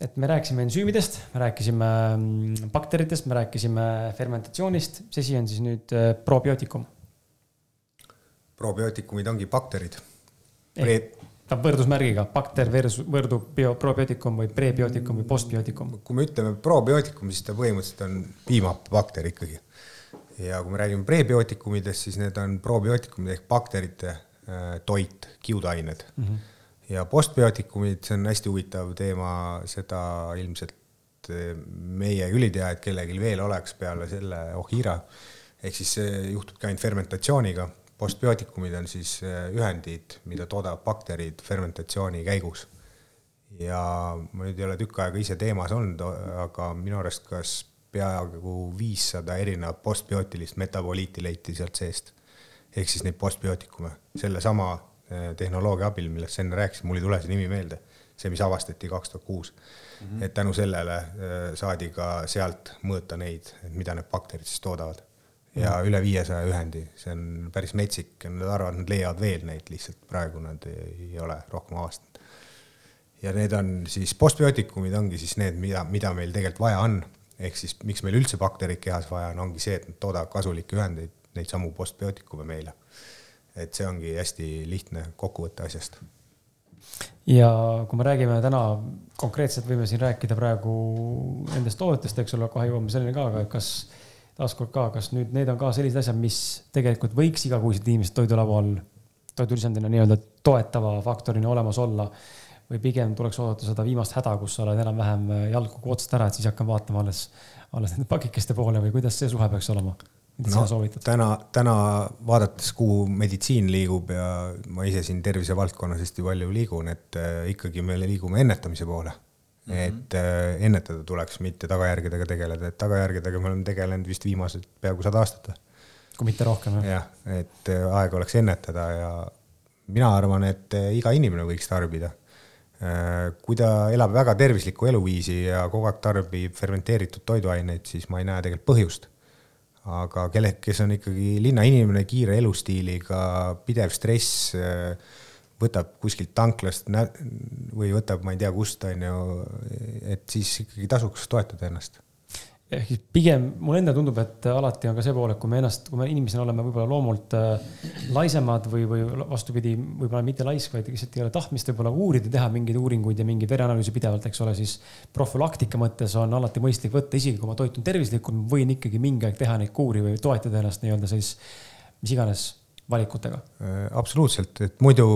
et me rääkisime ensüümidest, me rääkisime mm, bakteritest, me rääkisime fermentatsioonist, see asi on siis nüüd äh, probiootikum. probiootikumid ongi bakterid. ta on võrdusmärgiga bakter versus võrdub bio, probiootikum või prebiootikum või postbiootikum. kui me ütleme probiootikum, siis ta põhimõtteliselt on piimabakter ikkagi. ja kui me räägime prebiootikumidest, siis need on probiootikumid ehk bakterite äh, toit, kiudained mm. -hmm ja postbiootikumid, see on hästi huvitav teema, seda ilmselt eh, meie küll ei tea, et kellelgi veel oleks peale selle Ohira. ehk siis see juhtubki ainult fermentatsiooniga. postbiootikumid on siis eh, ühendid, mida toodavad bakterid fermentatsiooni käigus. ja ma nüüd ei ole tükk aega ise teemas olnud, aga minu arust kas peaaegu viissada erinevat postbiootilist metaboliiti leiti sealt seest. ehk siis neid postbiootikume, sellesama tehnoloogia abil, millest sa enne rääkisid, mul ei tule see nimi meelde, see, mis avastati kaks tuhat kuus. Mhm. et tänu sellele äh, saadi ka sealt mõõta neid, mida need bakterid siis toodavad. ja mm. üle viiesaja ühendi, see on päris metsik nad arvavad, nad leiavad veel neid, lihtsalt praegu nad ei ole rohkem avastanud. ja need on siis postbiootikumid ongi siis need, mida, mida meil tegelikult vaja on. ehk siis miks meil üldse bakterid kehas vaja on, ongi see, et nad toodavad kasulikke ühendeid, neid samu postbiootikume meile et see ongi hästi lihtne kokkuvõte asjast. ja kui me räägime täna konkreetselt, võime siin rääkida praegu nendest toodetest, eks ole, kohe jõuame selleni ka, aga kas taaskord ka, kas nüüd need on ka sellised asjad, mis tegelikult võiks igakuiselt inimesed toidulaual, toidulisandina nii-öelda toetava faktorina olemas olla või pigem tuleks oodata seda viimast häda, kus sa oled enam-vähem jalg kogu otsast ära, et siis hakkame vaatama alles, alles nende pakikeste poole või kuidas see suhe peaks olema? Mida no, sina soovitad? täna, täna vaadates, kuhu meditsiin liigub ja ma ise siin tervisevaldkonnas hästi palju liigun, et äh, ikkagi me liigume ennetamise poole mm. -hmm. et äh, ennetada tuleks, mitte tagajärgedega tegeleda, et tagajärgedega me oleme tegelenud vist viimased peaaegu sada aastat. kui mitte rohkem, jah? jah, et äh, aeg oleks ennetada ja mina arvan, et iga inimene võiks tarbida kui ta elab väga tervislikku eluviisi ja kogu aeg tarbib fermenteeritud toiduaineid, siis ma ei näe tegelikult põhjust aga kelle, kes on ikkagi linnainimene, kiire elustiiliga, pidev stress, võtab kuskilt tanklast või võtab, ma ei tea, kust, on ju, et siis ikkagi tasuks toetada ennast ehk siis pigem mulle endale tundub, et alati on ka see pool, et kui me ennast, kui me inimesena oleme võib-olla loomult äh, laisemad või, või vastupidi, võib-olla mitte laisk, vaid lihtsalt ei ole tahtmist võib-olla uurida, teha mingeid uuringuid ja mingeid vereanalüüse pidevalt, eks ole, siis profülaktika mõttes on alati mõistlik võtta, isegi kui ma toitun tervislikult, võin ikkagi mingi aeg teha neid kuuri või toetada ennast nii-öelda siis mis iganes valikutega. Äh, absoluutselt, et muidu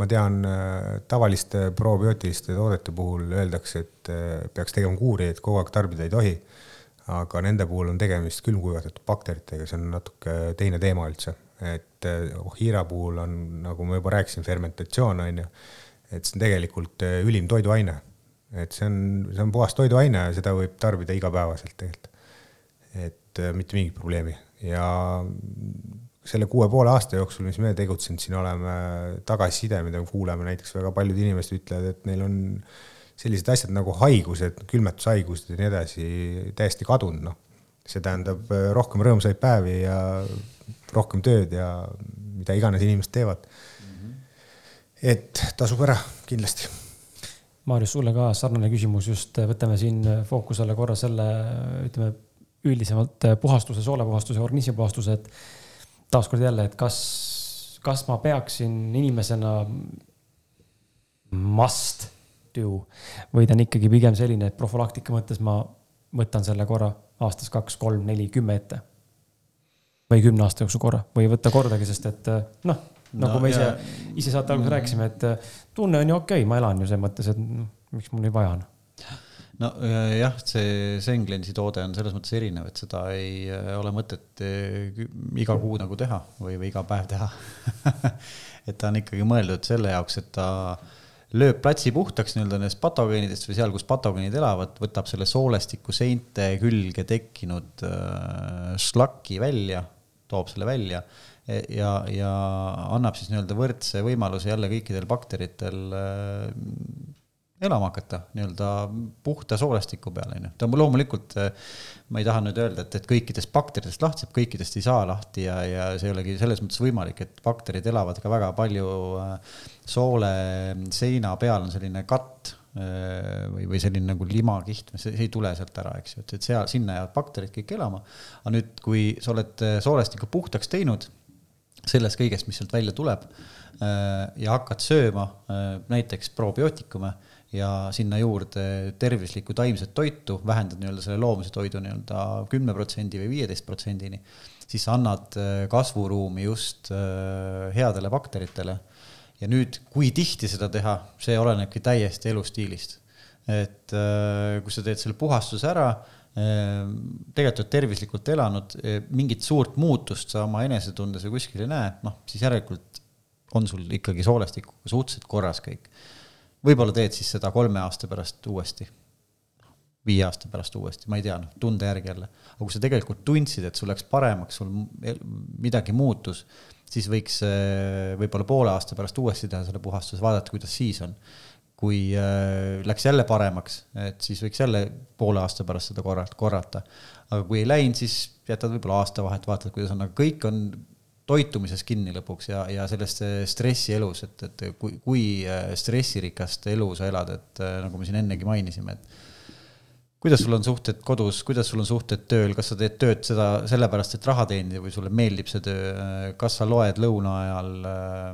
ma tean äh, tavaliste probiootiliste toodete puhul öeldakse, et peaks tegema kuuri, et kogu aeg tarbida ei tohi aga nende puhul on tegemist külmkuivatatud bakteritega, see on natuke teine teema üldse, et Ohira puhul on, nagu ma juba rääkisin, fermentatsioon on ju, et see on tegelikult eh, ülim toiduaine. et see on, see on puhas toiduaine ja seda võib tarbida igapäevaselt tegelikult. et eh, mitte mingit probleemi ja selle kuue poole aasta jooksul, mis me tegutsenud siin oleme, tagasiside, mida me kuuleme, näiteks väga paljud inimesed ütlevad, et neil on sellised asjad nagu haigused, külmetushaigused ja nii edasi täiesti kadunud, noh. see tähendab äh, rohkem rõõmsaid päevi ja rohkem tööd ja mida iganes inimesed teevad mm. -hmm. et tasub ära kindlasti. Maarjus, sulle ka sarnane küsimus, just äh, võtame siin fookuse alla korra selle, ütleme üldisemalt äh, puhastuse, soolepuhastuse, organismipuhastuse, et taaskord jälle, et kas, kas ma peaksin inimesena must do. või ta on ikkagi pigem selline, et profülaktika mõttes ma võtan selle korra aastas kaks, kolm, neli, kümme ette. või kümne aasta jooksul korra või ei võta kordagi, sest et noh, nagu no, me ise, ise saate alguses mm. rääkisime, et tunne on ju okei okay,, ma elan ju selles mõttes, et noh, miks mul nii vaja on no jah, see Senglensi toode on selles mõttes erinev, et seda ei ole mõtet eh, iga kuu nagu teha või, või iga päev teha et ta on ikkagi mõeldud selle jaoks, et ta äh, lööb platsi puhtaks nii-öelda nendest patogeenidest või seal, kus patogeenid elavad, võtab selle soolestiku seinte külge tekkinud äh, šlaki välja, toob selle välja ja, ja annab siis nii-öelda võrdse võimaluse jälle kõikidel bakteritel äh, elama hakata nii-öelda puhta soolestiku peale, onju. ta loomulikult, ma ei taha nüüd öelda, et, et kõikidest bakteritest lahti saab, kõikidest ei saa lahti ja, ja see ei olegi selles mõttes võimalik, et bakterid elavad ka väga palju äh, soole seina peal on selline katt äh, või, või selline nagu limakiht, see ei tule sealt ära, eks ju, et, et seal, sinna jäävad bakterid kõik elama. aga nüüd, kui sa oled äh, soolestiku puhtaks teinud, sellest kõigest, mis sealt välja tuleb ja hakkad sööma näiteks probiootikume ja sinna juurde tervislikku taimset toitu, vähendad nii-öelda selle loomuse toidu nii-öelda kümne protsendi või viieteist protsendini, siis annad äh, kasvuruumi just äh, headele bakteritele. Ja nüüd, kui tihti seda teha, see olenebki täiesti elustiilist. et äh, kui sa teed selle puhastuse ära, tegelikult oled tervislikult elanud, mingit suurt muutust sa oma enesetundes või kuskil ei näe, noh, siis järelikult on sul ikkagi soolestikuga suhteliselt korras kõik võib-olla teed siis seda kolme aasta pärast uuesti, viie aasta pärast uuesti, ma ei tea, noh, tunde järgi jälle. aga kui sa tegelikult tundsid, et sul läks paremaks, sul midagi muutus, siis võiks eh, võib-olla poole aasta pärast uuesti teha selle puhastuse, vaadata, kuidas siis on. kui äh, läks jälle paremaks, et siis võiks jälle poole aasta pärast seda korrata, korrata. aga kui ei läinud, siis jätad võib-olla aasta vahet, vaatad, kuidas on, aga kõik on toitumises kinni lõpuks ja, ja sellest stressielus, et, et kui, kui äh, stressirikast elu sa elad, et äh, nagu me siin ennegi mainisime, et kuidas sul on suhted kodus, kuidas sul on suhted tööl, kas sa teed tööd seda sellepärast, et raha teenida või sulle meeldib see töö, kas sa loed lõuna ajal äh,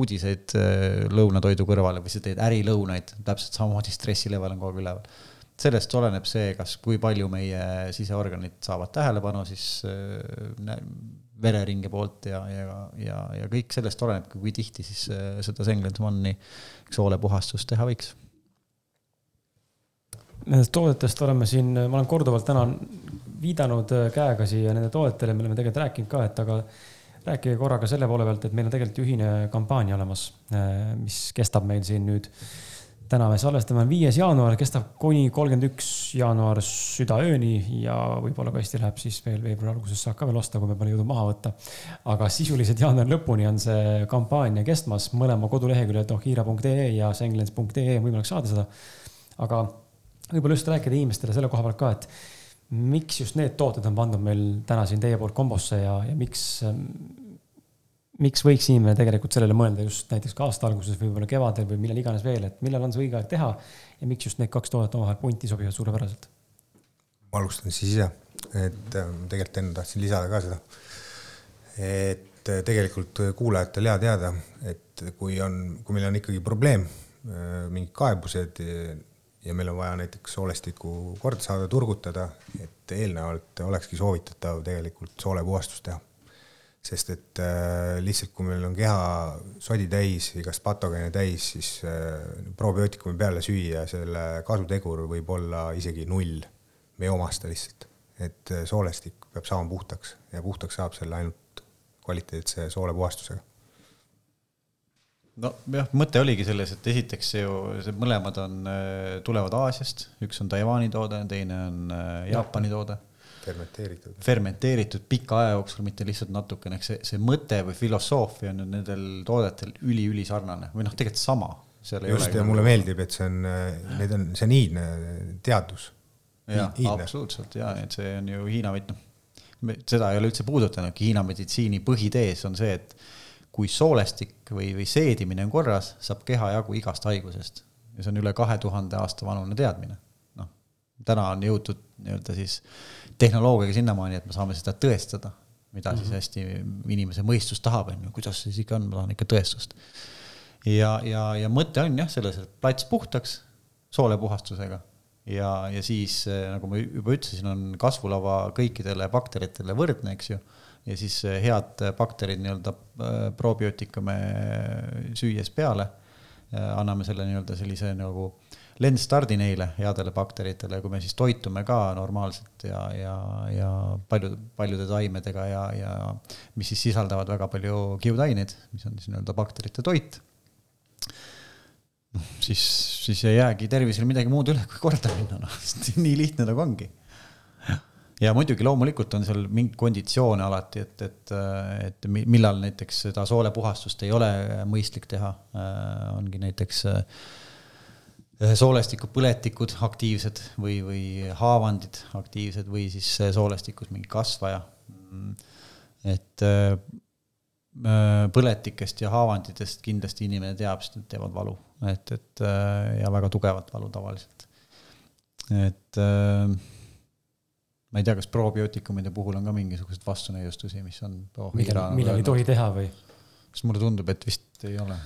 uudiseid äh, lõunatoidu kõrvale või sa teed ärilõunaid, täpselt samamoodi stressilevel on kogu aeg üleval. sellest oleneb see, kas, kui palju meie siseorganid saavad tähelepanu, siis äh, vereringe poolt ja, ja, ja, ja kõik sellest oleneb, kui tihti siis äh, seda Senglensmanni soolepuhastust teha võiks. Nendest toodetest oleme siin, ma olen korduvalt täna viidanud äh, käega siia nende toodetele, me oleme tegelikult rääkinud ka, et aga rääkige korra ka selle poole pealt, et meil on tegelikult ühine kampaania olemas, äh, mis kestab meil siin nüüd täna me salvestame, viies jaanuar, kestab kuni kolmkümmend üks jaanuar südaööni ja võib-olla kasti läheb siis veel veebruari alguses saab ka veel osta, kui me pole jõudnud maha võtta. aga sisuliselt jaanuari lõpuni on see kampaania kestmas, mõlema koduleheküljel dohira.ee ja senglens.ee on võimalik saada seda. aga võib-olla just rääkida inimestele selle koha pealt ka, et miks just need tooted on pandud meil täna siin teie poolt kombosse ja, ja miks miks võiks inimene tegelikult sellele mõelda just näiteks ka aasta alguses või võib-olla kevadel või millal iganes veel, et millal on see õige aeg teha ja miks just need kaks toodet omavahel punti sobivad suurepäraselt? ma alustan siis ise, et äh, tegelikult enne tahtsin lisada ka seda. et äh, tegelikult kuulajatel hea teada, et kui on, kui meil on ikkagi probleem, äh, mingid kaebused ja meil on vaja näiteks soolestikku korda saada, turgutada, et eelnevalt olekski soovitatav tegelikult soolepuhastust teha. Sest et äh, lihtsalt, kui meil on keha sodi täis, igast patogeene täis, siis äh, probiootikumi peale süüa, selle kasutegur võib olla isegi null. me ei omasta lihtsalt, et äh, soolestik peab saama puhtaks ja puhtaks saab selle ainult kvaliteetse soolepuhastusega nojah, mõte oligi selles, et esiteks ju see mõlemad on, äh, tulevad Aasiast, üks on Taiwan'i toode, teine on äh, Jaapani toode fermenteeritud. fermenteeritud pika aja jooksul, mitte lihtsalt natukene, eks see, see mõte või filosoofia on ju nendel toodetel üli-ülisarnane või noh, tegelikult sama. just, ja mulle meeldib, et see on, need on, see on iidne teadus. jaa, absoluutselt ja, et see on ju Hiina, noh, seda ei ole üldse puudutanudki, Hiina meditsiini põhitees on see, et kui soolestik või, või seedimine on korras, saab keha jagu igast haigusest ja see on üle kahe tuhande aasta vanune teadmine. noh, täna on jõutud nii-öelda siis tehnoloogiaga sinnamaani, et me saame seda tõestada, mida mm -hmm. siis mhm. hästi inimese mõistus tahab, on ju, kuidas see siis ikka on, ma tahan ikka tõestust. ja, ja, ja mõte on jah, selles, et plats puhtaks soolepuhastusega ja, ja siis nagu ma juba ütlesin, on kasvulava kõikidele bakteritele võrdne, eks ju. Ja siis head bakterid nii-öelda äh, probiootikume süües peale anname selle nii-öelda sellise nagu lendstardi neile headele bakteritele, kui me siis toitume ka normaalselt ja, ja, ja paljude, paljude taimedega ja, ja mis siis sisaldavad väga palju kiudaineid, mis on siis nii-öelda bakterite toit. noh, siis, siis ei jäägi tervisel midagi muud üle, kui korda minna, noh, nii lihtne nagu ongi. Ja muidugi loomulikult on seal mingi konditsioon alati, et, et, et millal näiteks seda soolepuhastust ei ole mõistlik teha. ongi näiteks soolestiku põletikud aktiivsed või, või haavandid aktiivsed või siis soolestikus mingi kasvaja. et põletikest ja haavanditest kindlasti inimene teab, sest need teevad valu, et, et ja väga tugevat valu tavaliselt. et ma ei tea, kas probiootikumide puhul on ka mingisuguseid vastunäidustusi, mis on oh,. millal, millal ei tohi teha või? kas mulle tundub, et vist ei ole?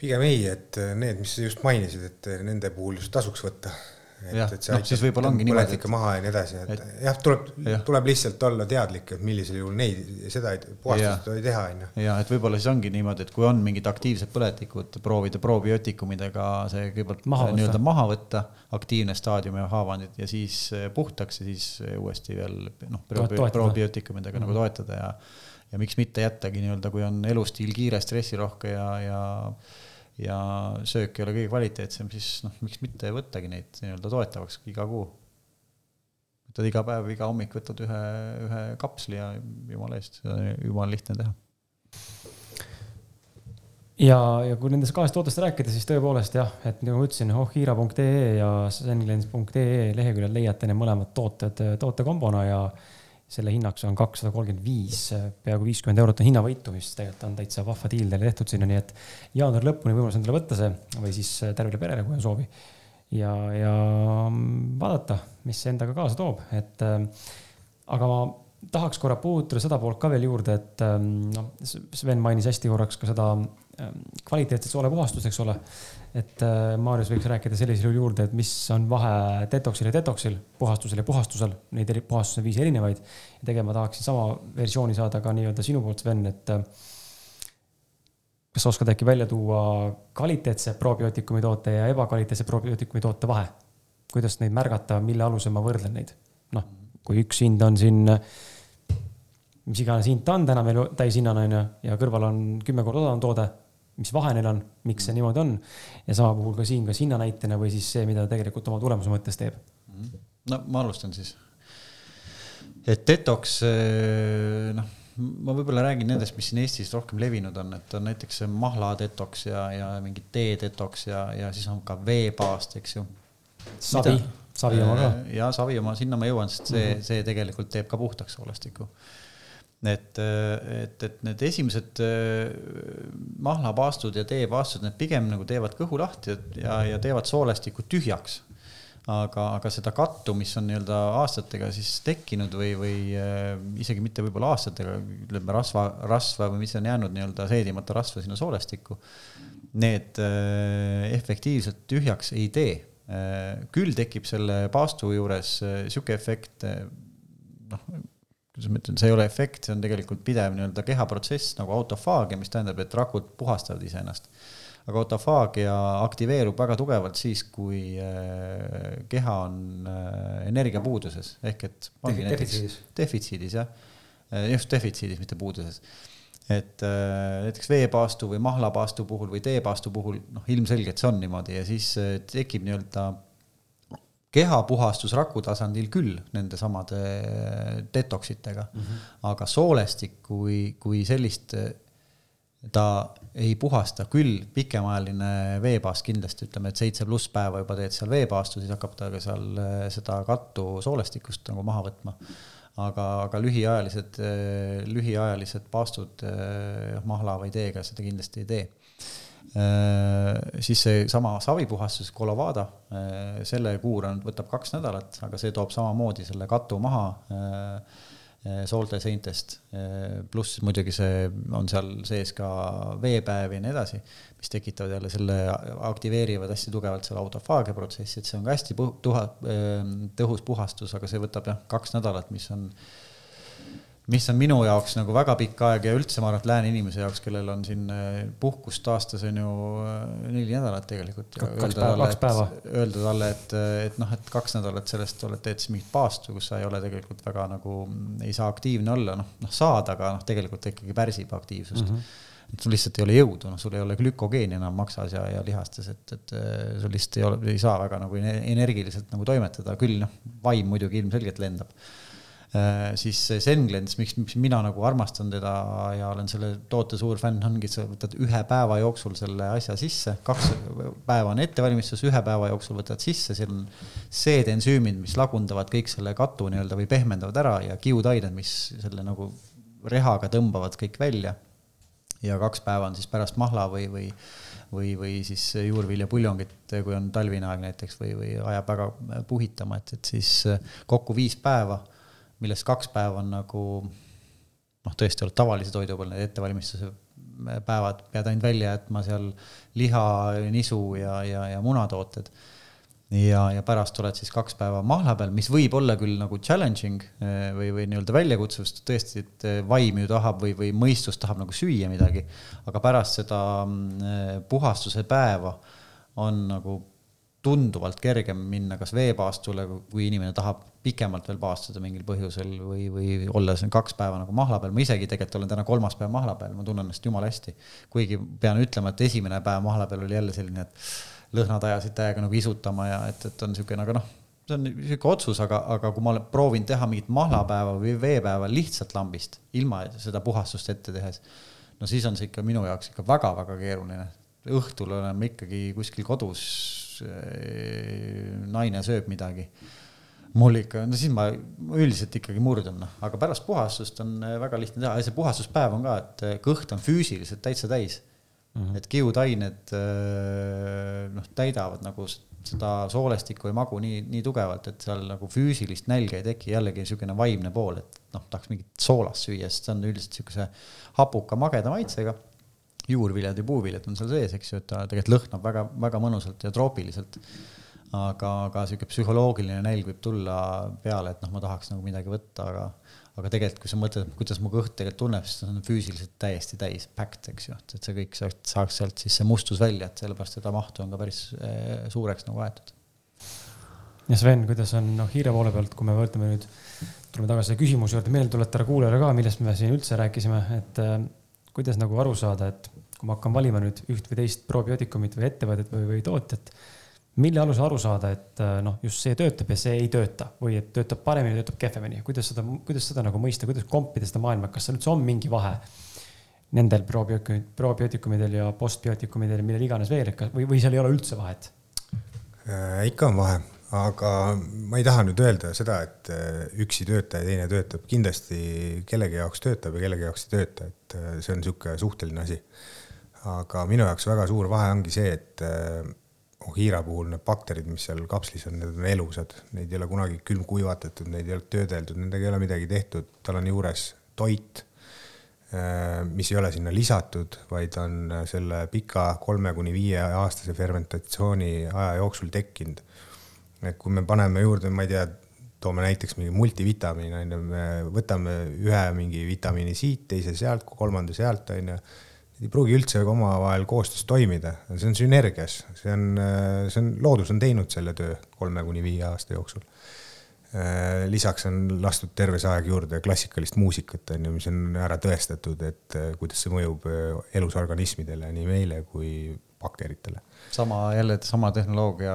pigem ei, et need, mis sa just mainisid, et nende puhul just tasuks võtta jah, noh siis võib-olla ongi niimoodi, et maha ja nii edasi, et, et jah, tuleb ja., tuleb lihtsalt olla teadlik, et millisel juhul neid, seda puhastust ei teha, on ju. ja et võib-olla siis ongi niimoodi, et kui on mingid aktiivsed põletikud, proovida probiootikumidega see kõigepealt nii-öelda maha võtta, aktiivne staadium ja haavandid ja siis eh, puhtaks ja siis eh, uuesti veel noh, probiootikumidega mm -hmm. nagu mhm. toetada ja ja miks mitte jättagi nii-öelda, kui on elustiil kiire, stressirohke ja, ja ja söök ei ole kõige kvaliteetsem, siis noh, miks mitte võttagi neid nii-öelda toetavaks iga kuu. võtad iga päev, iga hommik võtad ühe, ühe kapsli ja jumala eest, seda on jumala lihtne teha. ja, ja kui nendest kahest tootest rääkida, siis tõepoolest jah, et nagu ma ütlesin, ohhiira.ee ja zenlens.ee leheküljel leiate need mõlemad tooted tootekombona ja selle hinnaks on kakssada kolmkümmend viis, peaaegu viiskümmend eurot on hinnavõitu, mis tegelikult on täitsa vahva diil teile tehtud sinna, nii et jaanuari lõpuni võimalus endale võtta see või siis tervele perele, kui on soovi. ja, ja vaadata, mis see endaga kaasa toob, et äh, aga ma tahaks korra puudutada seda poolt ka veel juurde, et ähm, noh, Sven mainis hästi korraks ka seda ähm, kvaliteetset soolepuhastust, eks ole et äh, Maarjas võiks rääkida sellisel juhul juurde, et mis on vahe detoxil ja detoxil, puhastusel ja puhastusel, neid eri, puhastuse viise erinevaid. ja tegelikult ma tahaksin sama versiooni saada ka nii-öelda sinu poolt, Sven, et äh, kas sa oskad äkki välja tuua kvaliteetse probiootikumi toote ja ebakvaliteetse probiootikumi toote vahe? kuidas neid märgata, mille alusel ma võrdlen neid? noh, kui üks hind on siin, mis iganes hind ta on täna meil täishinnana on ju, ja kõrval on kümme korda odavam toode mis vahe neil on, miks see niimoodi on. ja sama puhul ka siin, kas hinnanäitena või siis see, mida tegelikult oma tulemuse mõttes teeb. no ma alustan siis. et detox, eh, noh, ma võib-olla räägin nendest, mis siin Eestis rohkem levinud on, et on näiteks mahla detox ja, ja mingi tee detox ja, ja siis on ka veepaast, eks ju. savi, savi oma ka. ja savi oma, sinna ma jõuan, sest see mm, -hmm. see tegelikult teeb ka puhtaks soolestiku et, et, et need esimesed äh, mahlapaastud ja teepaastud, need pigem nagu teevad kõhu lahti ja, ja teevad soolestiku tühjaks. aga, aga seda kattu, mis on nii-öelda aastatega siis tekkinud või, või äh, isegi mitte võib-olla aastatega, ütleme rasva, rasva või mis on jäänud nii-öelda seedimata rasva sinna soolestikku, need äh, efektiivselt tühjaks ei tee. küll tekib selle paastu juures sihuke efekt, noh kuidas ma ütlen, see ei ole efekt, see on tegelikult pidev nii-öelda kehaprotsess nagu autofaagia, mis tähendab, et rakud puhastavad iseennast. aga autofaagia aktiveerub väga tugevalt siis, kui äh, keha on äh, energiapuuduses ehk et. defitsiidis. defitsiidis jah, äh, just defitsiidis, mitte puuduses et näiteks veepaastu või mahlapaastu puhul või teepaastu puhul, noh, ilmselgelt see on niimoodi ja siis tekib nii-öelda kehapuhastus raku tasandil küll nende samade detox itega mm, -hmm. aga soolestik kui, kui sellist ta ei puhasta küll, pikemaajaline veepaast kindlasti, ütleme, et seitse pluss päeva juba teed seal veepaastu, siis hakkab ta ka seal eh, seda kattu soolestikust nagu maha võtma. aga, aga lühiajalised, eh, lühiajalised paastud eh, mahla või teega seda kindlasti ei tee siis seesama savipuhastus, Colovada, äh, selle kuur on, võtab kaks nädalat, aga see toob samamoodi selle katu maha äh, soolte seintest. pluss muidugi see on seal sees ka veepäev ja nii edasi, mis tekitavad jälle selle, aktiveerivad hästi tugevalt selle autofaagia protsessi, et see on ka hästi tuha, tõhus puhastus, aga see võtab jah, kaks nädalat, mis on mis on minu jaoks nagu väga pikk aeg ja üldse ma arvan, et lääne inimese jaoks, kellel on siin äh, puhkust aastas on ju äh, neli nädalat tegelikult. kaks päeva, kaks päeva. Öelda talle, et, et noh, et kaks nädalat sellest oled, teed siis mingit paastu, kus sa ei ole tegelikult väga nagu, ei saa aktiivne olla, noh, noh saad, aga noh, tegelikult ta ikkagi pärsib aktiivsust mm. -hmm et sul lihtsalt ei ole jõudu, noh, sul ei ole glükogeeni enam maksas ja, ja lihastes, et, et äh, sul lihtsalt ei ole, ei saa väga nagu energiliselt nagu toimetada, küll noh, vaim muidugi ilmselgelt lendab Äh, siis Senglens, miks, miks mina nagu armastan teda ja olen selle toote suur fänn, ongi, sa võtad ühe päeva jooksul selle asja sisse, kaks päeva on ettevalmistus, ühe päeva jooksul võtad sisse, seal on seedensüümid, mis lagundavad kõik selle katu nii-öelda või pehmendavad ära ja kiudained, mis selle nagu rehaga tõmbavad kõik välja. ja kaks päeva on siis pärast mahla või, või või, või siis juurviljapuljongit, kui on talvine aeg näiteks või, või ajab väga puhitama, et, et siis kokku viis päeva millest kaks päeva on nagu noh, tõesti oled tavalise toidu peal, need ettevalmistuse päevad, pead ainult välja jätma seal liha, nisu ja, ja, ja munatooted. ja, ja pärast oled siis kaks päeva mahla peal, mis võib olla küll nagu challenging eh, või, või nii-öelda väljakutsuv, sest tõesti, et eh, vaim ju tahab või, või mõistus tahab nagu süüa midagi. aga pärast seda mm, eh, puhastuse päeva on nagu tunduvalt kergem minna kas veepaastule, kui inimene tahab pikemalt veel paastada mingil põhjusel või, või olla siin kaks päeva nagu mahla peal, ma isegi tegelikult olen täna kolmas päev mahla peal, ma tunnen ennast jumala hästi. kuigi pean ütlema, et esimene päev mahla peal oli jälle selline, et lõhnad ajasid täiega nagu isutama ja et, et on niisugune, aga noh, see on niisugune otsus, aga, aga kui ma olen proovinud teha mingit mahlapäeva või veepäeva lihtsalt lambist, ilma seda puhastust ette tehes, no siis on see ikka minu jaoks ikka väga-väga keeruline. õhtul oleme ikkagi kuskil kodus naine sööb midagi. mul ikka, no siis ma üldiselt ikkagi murdun, noh, aga pärast puhastust on äh, väga lihtne teha ja see puhastuspäev on ka, et äh, kõht on füüsiliselt täitsa täis mm. -hmm. et kiudained äh, noh, täidavad nagu seda soolestikku või magu nii, nii tugevalt, et seal nagu füüsilist nälga ei teki, jällegi niisugune vaimne pool, et noh, tahaks mingit soolast süüa, sest see on üldiselt niisuguse hapuka mageda maitsega juurviljad ja puuviljad on seal sees, eks ju, et ta tegelikult lõhnab väga, väga mõnusalt ja troopiliselt. aga, aga sihuke psühholoogiline nälg võib tulla peale, et noh, ma tahaks nagu midagi võtta, aga, aga tegelikult, kui sa mõtled, kuidas mu kõht tegelikult tunneb, siis ta on füüsiliselt täiesti täis, packed, eks ju, et see kõik saaks sealt siis see mustus välja, et sellepärast seda mahtu on ka päris eh, suureks nagu aetud. ja Sven, kuidas on noh, Hiire poole pealt, kui me võtame nüüd, tuleme tagasi küsimuse juurde, meelde tuletada kuulajale ka, millest me siin üldse rääkisime, et äh, kuidas nagu aru saada, et kui ma hakkan valima nüüd üht või teist probiootikumit või ettevõtet või, või tootjat, mille alusel aru saada, et äh, noh, just see töötab ja see ei tööta või et töötab paremini, töötab kehvemini, kuidas seda, kuidas seda nagu mõista, kuidas kompida seda maailma, kas seal üldse on mingi vahe nendel probiootikumidel, probiootikumidel ja postbiootikumidel, millel iganes veel, või, või seal ei ole üldse vahet? Äh,? ikka on vahe, aga ma ei taha nüüd öelda seda, et äh, üks ei tööta ja teine töötab, kindlasti kellegi jaoks töötab ja kellegi jaoks ei tööta, et äh, see on niisugune suhteline asi. Aga minu jaoks väga suur vahe ongi see, et Ohiira oh, puhul need bakterid, mis seal kapslis on, need on elusad, neid ei ole kunagi külmkuivatatud, neid ei ole töödeldud, nendega ei ole midagi tehtud, tal on juures toit, äh, mis ei ole sinna lisatud, vaid on äh, selle pika kolme kuni viie aastase fermentatsiooni aja jooksul tekkinud. Et kui me paneme juurde, ma ei tea, toome näiteks mingi multivitamiin, on ju, me võtame ühe mingi vitamiini siit, teise sealt, kolmanda sealt, on ju ei pruugi üldse omavahel koostöös toimida, see on sünergias, see on, see on, loodus on teinud selle töö kolme kuni viie aasta jooksul. lisaks on lastud terve see aeg juurde klassikalist muusikat, on ju, mis on ära tõestatud, et kuidas see mõjub elusorganismidele, nii meile kui bakteritele. Sama jälle, sama tehnoloogia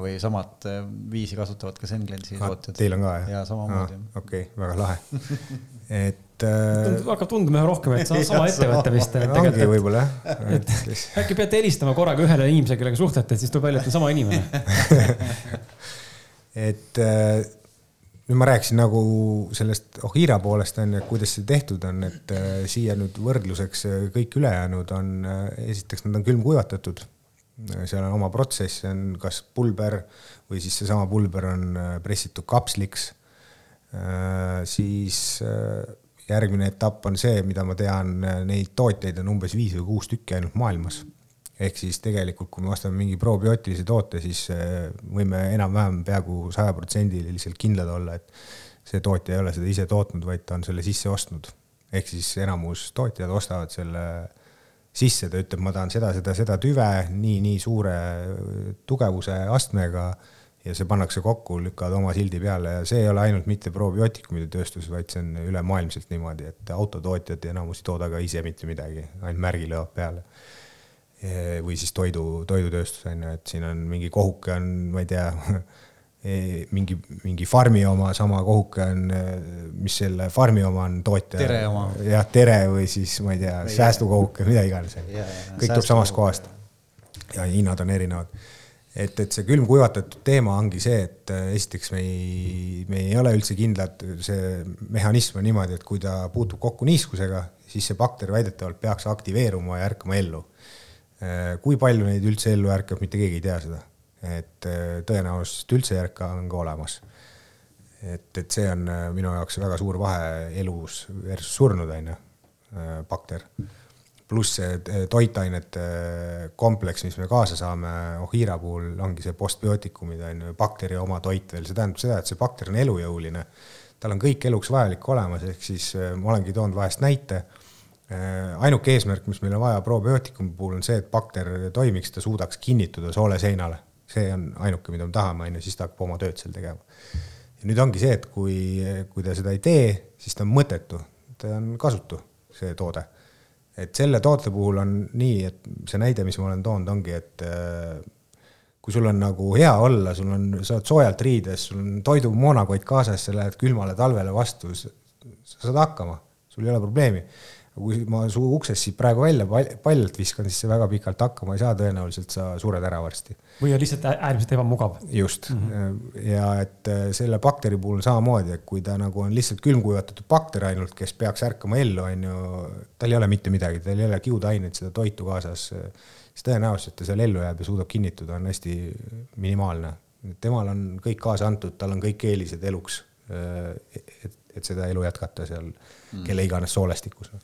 või samat viisi kasutavad ka Senglensi tootjad. Teil on ka jah? jaa, samamoodi. okei okay,, väga lahe et äh, hakkab tunduma üha rohkem, et sama ettevõte vist. ongi võib-olla jah. et äkki peate helistama korraga ühele inimesele, kellega suhtlete, siis tuleb välja, et on sama inimene et äh, nüüd ma rääkisin nagu sellest Ohira poolest on ju, et kuidas see tehtud on, et äh, siia nüüd võrdluseks kõik ülejäänud on, esiteks nad on külmkuivatatud. Seal on oma protsess, see on kas pulber või siis seesama pulber on pressitud kapsliks siis järgmine etapp on see, mida ma tean, neid tootjaid on umbes viis või kuus tükki ainult maailmas. ehk siis tegelikult, kui me ostame mingi probiootilise toote, siis võime enam-vähem peaaegu sajaprotsendiliselt kindlad olla, et see tootja ei ole seda ise tootnud, vaid ta on selle sisse ostnud. ehk siis enamus tootjad ostavad selle sisse, ta ütleb, ma tahan seda, seda, seda tüve nii, nii suure tugevuse astmega ja see pannakse kokku, lükkavad oma sildi peale ja see ei ole ainult mitte probiootikumide tööstus, vaid see on ülemaailmselt niimoodi, et autotootjad enamus ei tooda ka ise mitte midagi, ainult märgi löövad peale. või siis toidu, toidutööstus on ju, et siin on mingi kohuke on, ma ei tea, mingi, mingi farmi oma sama kohuke on, mis selle farmi oma on tootja. tere oma. jah, tere või siis ma ei tea, säästukohuke, mida iganes. kõik tuleb samast kohast. ja hinnad on erinevad. et, et see külmkuivatatud teema ongi see, et äh, esiteks me ei, me ei ole üldse kindlad, see mehhanism on niimoodi, et kui ta puutub kokku niiskusega, siis see bakter väidetavalt peaks aktiveeruma ja ärkama ellu. Kui palju neid üldse ellu ärkab, mitte keegi ei tea seda et äh, tõenäoliselt üldse ei ärka, on ka olemas. et, et see on äh, minu jaoks väga suur vahe elus versus surnud, on ju, äh, bakter. pluss see toitainete kompleks, mis me kaasa saame Ohira puhul, ongi see postbiootikumid, on ju, bakteri oma toit veel, see tähendab seda, et see bakter on elujõuline. tal on kõik eluks vajalik olemas, ehk siis ma olengi toonud vahest näite ainuke eesmärk, mis meil on vaja probiootikumi puhul on see, et bakter toimiks, ta suudaks kinnituda soole seinale see on ainuke, mida me tahame, on ju, siis ta hakkab oma tööd seal tegema. ja nüüd ongi see, et kui, kui ta seda ei tee, siis ta on mõttetu, ta on kasutu, see toode. et selle toote puhul on nii, et see näide, mis ma olen toonud, ongi, et äh, kui sul on nagu hea olla, sul on, sa oled soojalt riides, sul on toidumoonakott kaasas, sa lähed külmale talvele vastu, sa saad hakkama, sul ei ole probleemi kui ma su uksest siit praegu välja paljalt viskan, siis see väga pikalt hakkama ei saa, tõenäoliselt sa sured ära varsti. või on lihtsalt äärmiselt ebamugav. just mm, -hmm. ja et äh, selle bakteri puhul samamoodi, et kui ta nagu on lihtsalt külmkuivatatud bakter ainult, kes peaks ärkama ellu, on ju, tal ei ole mitte midagi, tal ei ole kiudaineid, seda toitu kaasas, siis tõenäoliselt ta seal ellu jääb ja suudab kinnituda, on hästi minimaalne. temal on kõik kaasa antud, tal on kõik eelised eluks, äh, et, et seda elu jätkata seal mm. kelle iganes soolestikus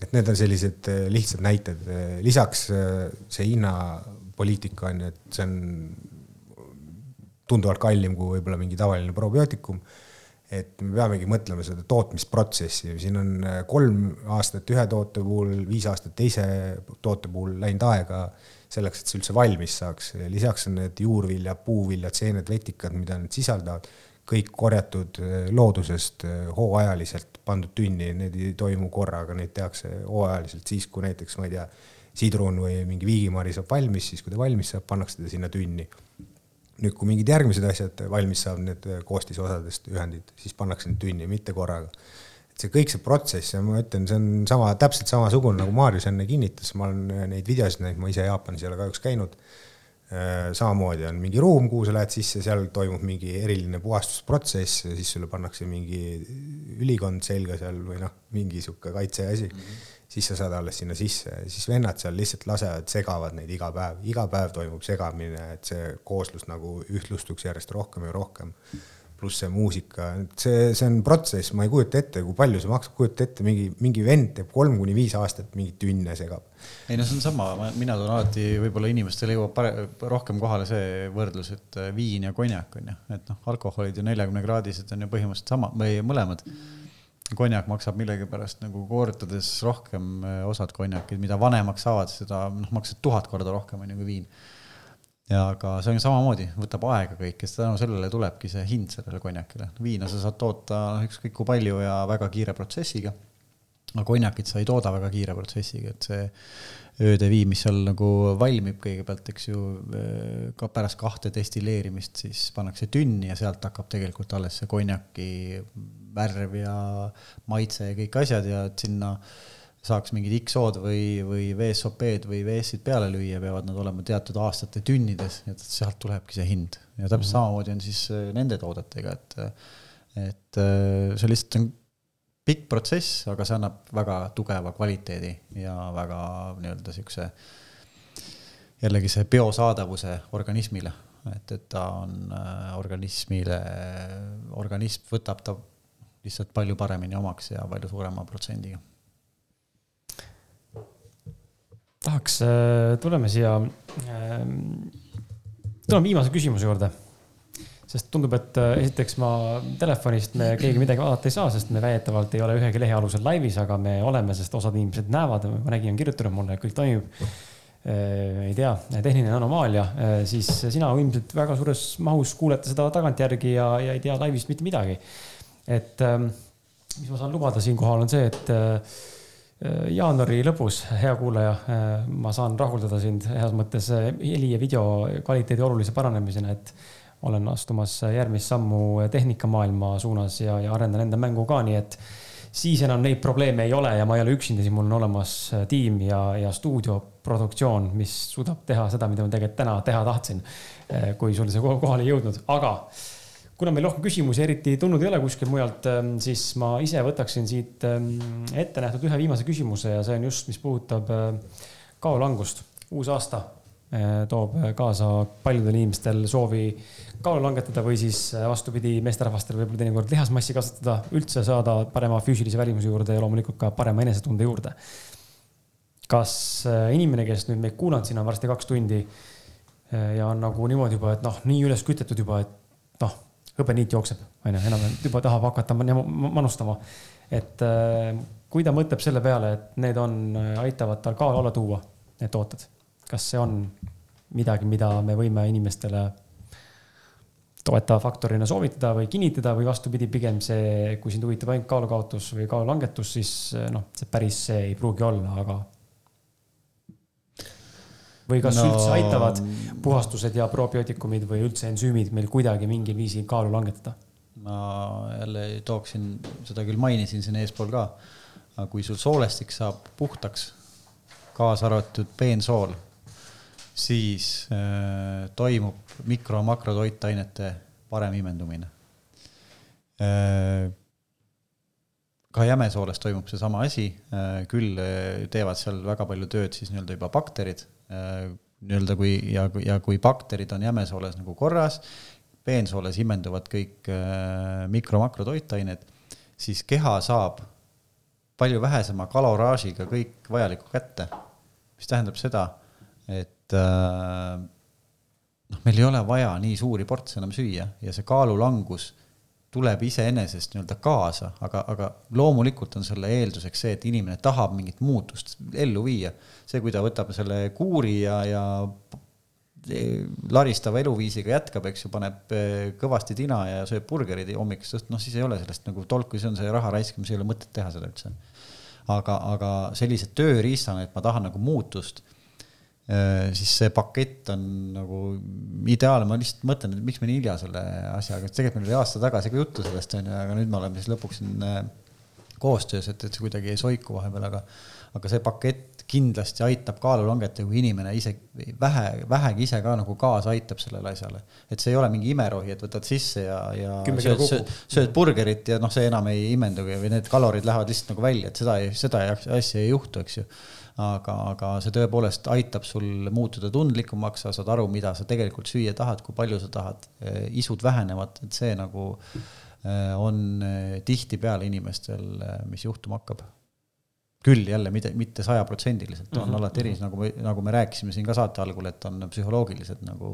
et need on sellised äh, lihtsad näited, lisaks äh, see hinnapoliitika on ju, et see on tunduvalt kallim kui võib-olla mingi tavaline probiootikum. et me peamegi mõtlema seda tootmisprotsessi, siin on äh, kolm aastat ühe toote puhul, viis aastat teise toote puhul läinud aega selleks, et see üldse valmis saaks. lisaks on need juurviljad, puuviljad, seened, vetikad, mida need sisaldavad, kõik korjatud loodusest hooajaliselt pandud tünni, need ei toimu korraga, neid tehakse hooajaliselt, siis kui näiteks, ma ei tea, sidrun või mingi viigimari saab valmis, siis kui ta valmis saab, pannakse ta sinna tünni. nüüd, kui mingid järgmised asjad valmis saavad, need koostisosadest ühendid, siis pannakse need tünni, mitte korraga. et see kõik see protsess ja ma ütlen, see on sama, täpselt samasugune nagu Maarjus enne kinnitas, ma olen neid videosid näinud, ma ise Jaapanis ei ole kahjuks käinud Äh, samamoodi on mingi ruum, kuhu sa lähed sisse, seal toimub mingi eriline puhastusprotsess ja siis sulle pannakse mingi ülikond selga seal või noh, mingi sihuke kaitseasi mm. -hmm. siis sa saad alles sinna sisse ja siis vennad seal lihtsalt lasevad, segavad neid iga päev, iga päev toimub segamine, et see kooslus nagu ühtlustuks järjest rohkem ja rohkem pluss see muusika, see, see on protsess, ma ei kujuta ette, kui palju see maksab, kujuta ette, mingi, mingi vend teeb kolm kuni viis aastat mingit tünne segab. ei no see on sama, mina toon alati, võib-olla inimestele jõuab pare-, rohkem kohale see võrdlus, et äh, viin ja konjak on ju, et noh, alkoholid ju neljakümne kraadised on ju põhimõtteliselt sama või mõlemad. konjak maksab millegipärast nagu kordades rohkem, äh, osad konjakid, mida vanemaks saavad, seda noh, maksad tuhat korda rohkem on ju kui viin ja aga see on samamoodi, võtab aega kõik ja tänu sellele tulebki see hind sellele konjakile. viina sa saad toota noh, ükskõik kui palju ja väga kiire protsessiga. aga konjakit sa ei tooda väga kiire protsessiga, et see ööde viin, mis seal nagu valmib kõigepealt, eks ju, ka pärast kahte destilleerimist, siis pannakse tünni ja sealt hakkab tegelikult alles see konjaki värv ja maitse ja kõik asjad ja et sinna äh, saaks mingid X-od või, või VSOP-d või VS-id peale lüüa, peavad nad olema teatud aastate tünnides, et sealt tulebki see hind. ja täpselt mm -hmm. samamoodi on siis äh, nende toodetega, et, et äh, see lihtsalt on pikk protsess, aga see annab väga tugeva kvaliteedi ja väga nii-öelda siukse, jällegi see biosaadavuse organismile, et, et ta on äh, organismile, organism võtab ta lihtsalt palju paremini omaks ja palju suurema protsendiga tahaks, äh, tuleme siia, ähm, tuleme viimase küsimuse juurde. sest tundub, et äh, esiteks ma telefonist me keegi midagi vaadata ei saa, sest me väidetavalt ei ole ühegi lehe alusel laivis, aga me oleme, sest osad inimesed näevad, ma nägin, on kirjutanud mulle, kõik toimib äh, ei tea, tehniline anomaalia, siis sina ilmselt väga suures mahus kuulete seda tagantjärgi ja, ja ei tea laivist mitte midagi. et ähm, mis ma saan lubada siinkohal on see, et Äh, jaanuari lõpus, hea kuulaja, äh, ma saan rahuldada sind heas mõttes äh, heli ja video kvaliteedi olulise paranemisena, et olen astumas järgmist sammu tehnikamaailma suunas ja, ja arendan enda mängu ka, nii et siis enam neid probleeme ei ole ja ma ei ole üksinda, siis mul on olemas tiim ja, ja stuudioproduktsioon, mis suudab teha seda, mida ma tegelikult täna teha tahtsin. kui sul see kohale ei jõudnud, aga kuna meil rohkem küsimusi eriti tulnud ei ole kuskilt mujalt, ähm, siis ma ise võtaksin siit ähm, ette nähtud ühe viimase küsimuse ja see on just, mis puudutab äh, kaolangust. uus aasta äh, toob kaasa paljudel inimestel soovi kaalu langetada või siis äh, vastupidi, meesterahvastel võib-olla teinekord lihasmassi kasvatada, üldse saada parema füüsilise välimuse juurde ja loomulikult ka parema enesetunde juurde. kas inimene, kes nüüd meid kuulanud siin on varsti kaks tundi ja on nagu niimoodi juba, et noh, nii üles kütetud juba, et hõbeniit jookseb, onju, enam juba tahab hakata manustama. et äh, kui ta mõtleb selle peale, et need on, äh, aitavad tal kaalu alla tuua, need tooted, kas see on midagi, mida me võime inimestele toetava faktorina soovitada või kinnitada või vastupidi, pigem see, kui sind huvitab ainult kaalukaotus või kaalulangetus, siis äh, noh, see päris see ei pruugi olla, aga või kas no... üldse aitavad puhastused ja probiootikumid või üldse ensüümid meil kuidagi mingil viisil kaalu langetada? ma jälle tooksin, seda küll mainisin siin eespool ka, aga kui sul soolestik saab puhtaks, kaasa arvatud peensool, siis äh, toimub mikro- ja makrotoitainete parem imendumine äh, ka jämesooles toimub seesama asi, äh, küll äh, teevad seal väga palju tööd siis nii-öelda juba bakterid, nii-öelda kui ja, ja kui bakterid on jämesooles nagu korras, peensooles imenduvad kõik äh, mikro-makrotoitained, siis keha saab palju vähesema kaloraažiga kõik vajalikku kätte. mis tähendab seda, et äh, noh, meil ei ole vaja nii suuri portse enam süüa ja see kaalulangus tuleb iseenesest nii-öelda kaasa, aga, aga loomulikult on selle eelduseks see, et inimene tahab mingit muutust ellu viia. see, kui ta võtab selle kuuri ja, ja laristava eluviisiga jätkab, eks ju, paneb eh, kõvasti tina ja sööb burgerid hommikust õhtuni, noh siis ei ole sellest nagu tolku, siis on see raha raiskamine, ei ole mõtet teha seda üldse. aga, aga sellised tööriistana, et ma tahan nagu muutust siis see pakett on nagu ideaalne, ma lihtsalt mõtlen, et miks me nii hilja selle asjaga, tegelikult meil oli aasta tagasi ka juttu sellest onju, aga nüüd me oleme siis lõpuks siin äh, koostöös, et, et see kuidagi ei soiku vahepeal, aga aga see pakett kindlasti aitab kaalu langetada, kui inimene ise vähe, vähegi ise ka nagu kaasa aitab sellele asjale. et see ei ole mingi imerohi, et võtad sisse ja, ja sööd, sööd, sööd burgerit ja noh, see enam ei imendugi või need kalorid lähevad lihtsalt nagu välja, et seda, seda asja ei juhtu, eks ju aga, aga see tõepoolest aitab sul muutuda tundlikumaks, sa saad aru, mida sa tegelikult süüa tahad, kui palju sa tahad, eh, isud vähenevad, et see nagu eh, on eh, tihtipeale inimestel, mis juhtuma hakkab küll jälle mitte, mitte sajaprotsendiliselt, on mm -hmm. alati eris, nagu me, nagu me rääkisime siin ka saate algul, et on psühholoogilised nagu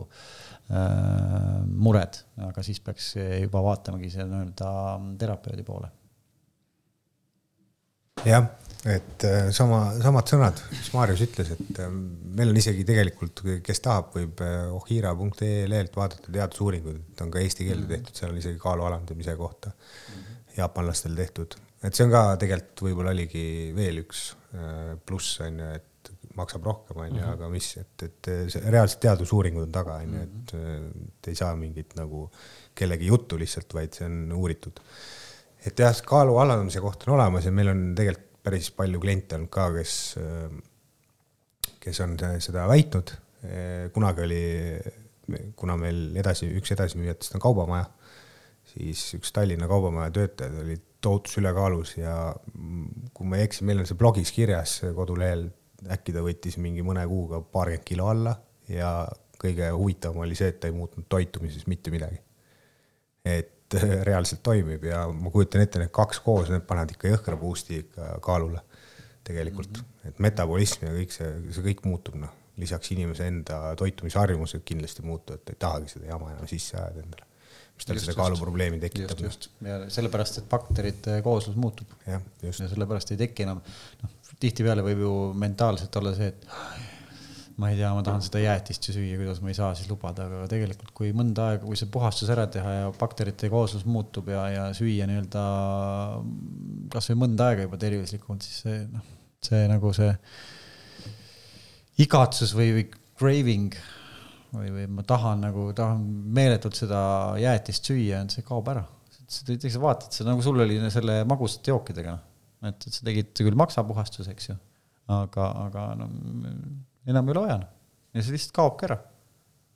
äh, mured, aga siis peaks juba vaatamagi see nii-öelda terapeudi poole. Jah, et äh, sama, samad sõnad, mis Marius ütles, et äh, meil on isegi tegelikult, kes tahab, võib äh, ohira.ee lehelt vaadata teadusuuringuid, et on ka eesti keelde mhm. tehtud, seal on isegi kaalu alandamise kohta mhm. jaapanlastel tehtud. et see on ka tegelikult võib-olla oligi veel üks pluss on ju, et maksab rohkem, on ju, mhm. aga mis, et, et see reaalselt teadusuuringud on taga, on ju, et, et ei saa mingit nagu kellegi juttu lihtsalt, vaid see on uuritud. Et jah, kaalu alandamise koht on olemas ja meil on tegelikult päris palju kliente olnud ka, kes, kes on seda väitnud. kunagi oli, kuna meil edasi, üks edasimüüjatest on Kaubamaja, siis üks Tallinna Kaubamaja töötajad olid tohutus ülekaalus ja kui ma ei eksi, meil on see blogis kirjas kodulehel, äkki ta võttis mingi mõne kuuga paarkümmend kilo alla ja kõige huvitavam oli see, et ta ei muutnud toitumises mitte midagi. et reaalselt toimib ja ma kujutan ette, need kaks koos, need panevad ikka jõhkra boost'i ikka kaalule tegelikult mm, -hmm. et metabolism ja kõik see, see kõik muutub, noh, lisaks inimese enda toitumisharjumused kindlasti muutuvad, ta ei tahagi seda jama enam sisse ajada endale mis tal seda kaaluprobleemi tekitab. just, just ja sellepärast, et bakterite kooslus muutub. ja, ja sellepärast ei teki enam, noh, tihtipeale võib ju mentaalselt olla see, et ma ei tea, ma tahan seda jäätist ju süüa, kuidas ma ei saa siis lubada, aga tegelikult kui mõnda aega, kui see puhastus ära teha ja bakterite kooslus muutub ja, ja süüa nii-öelda kasvõi mõnda aega juba tervislikumalt, siis see noh, see nagu see igatsus või, või craving või, või ma tahan nagu, tahan meeletult seda jäätist süüa, see kaob ära. sa vaatad, see nagu sul oli selle magusate jookidega, et, et sa tegid küll maksapuhastuse, eks ju, aga, aga no enam ei ole vaja. ja see lihtsalt kaobki ära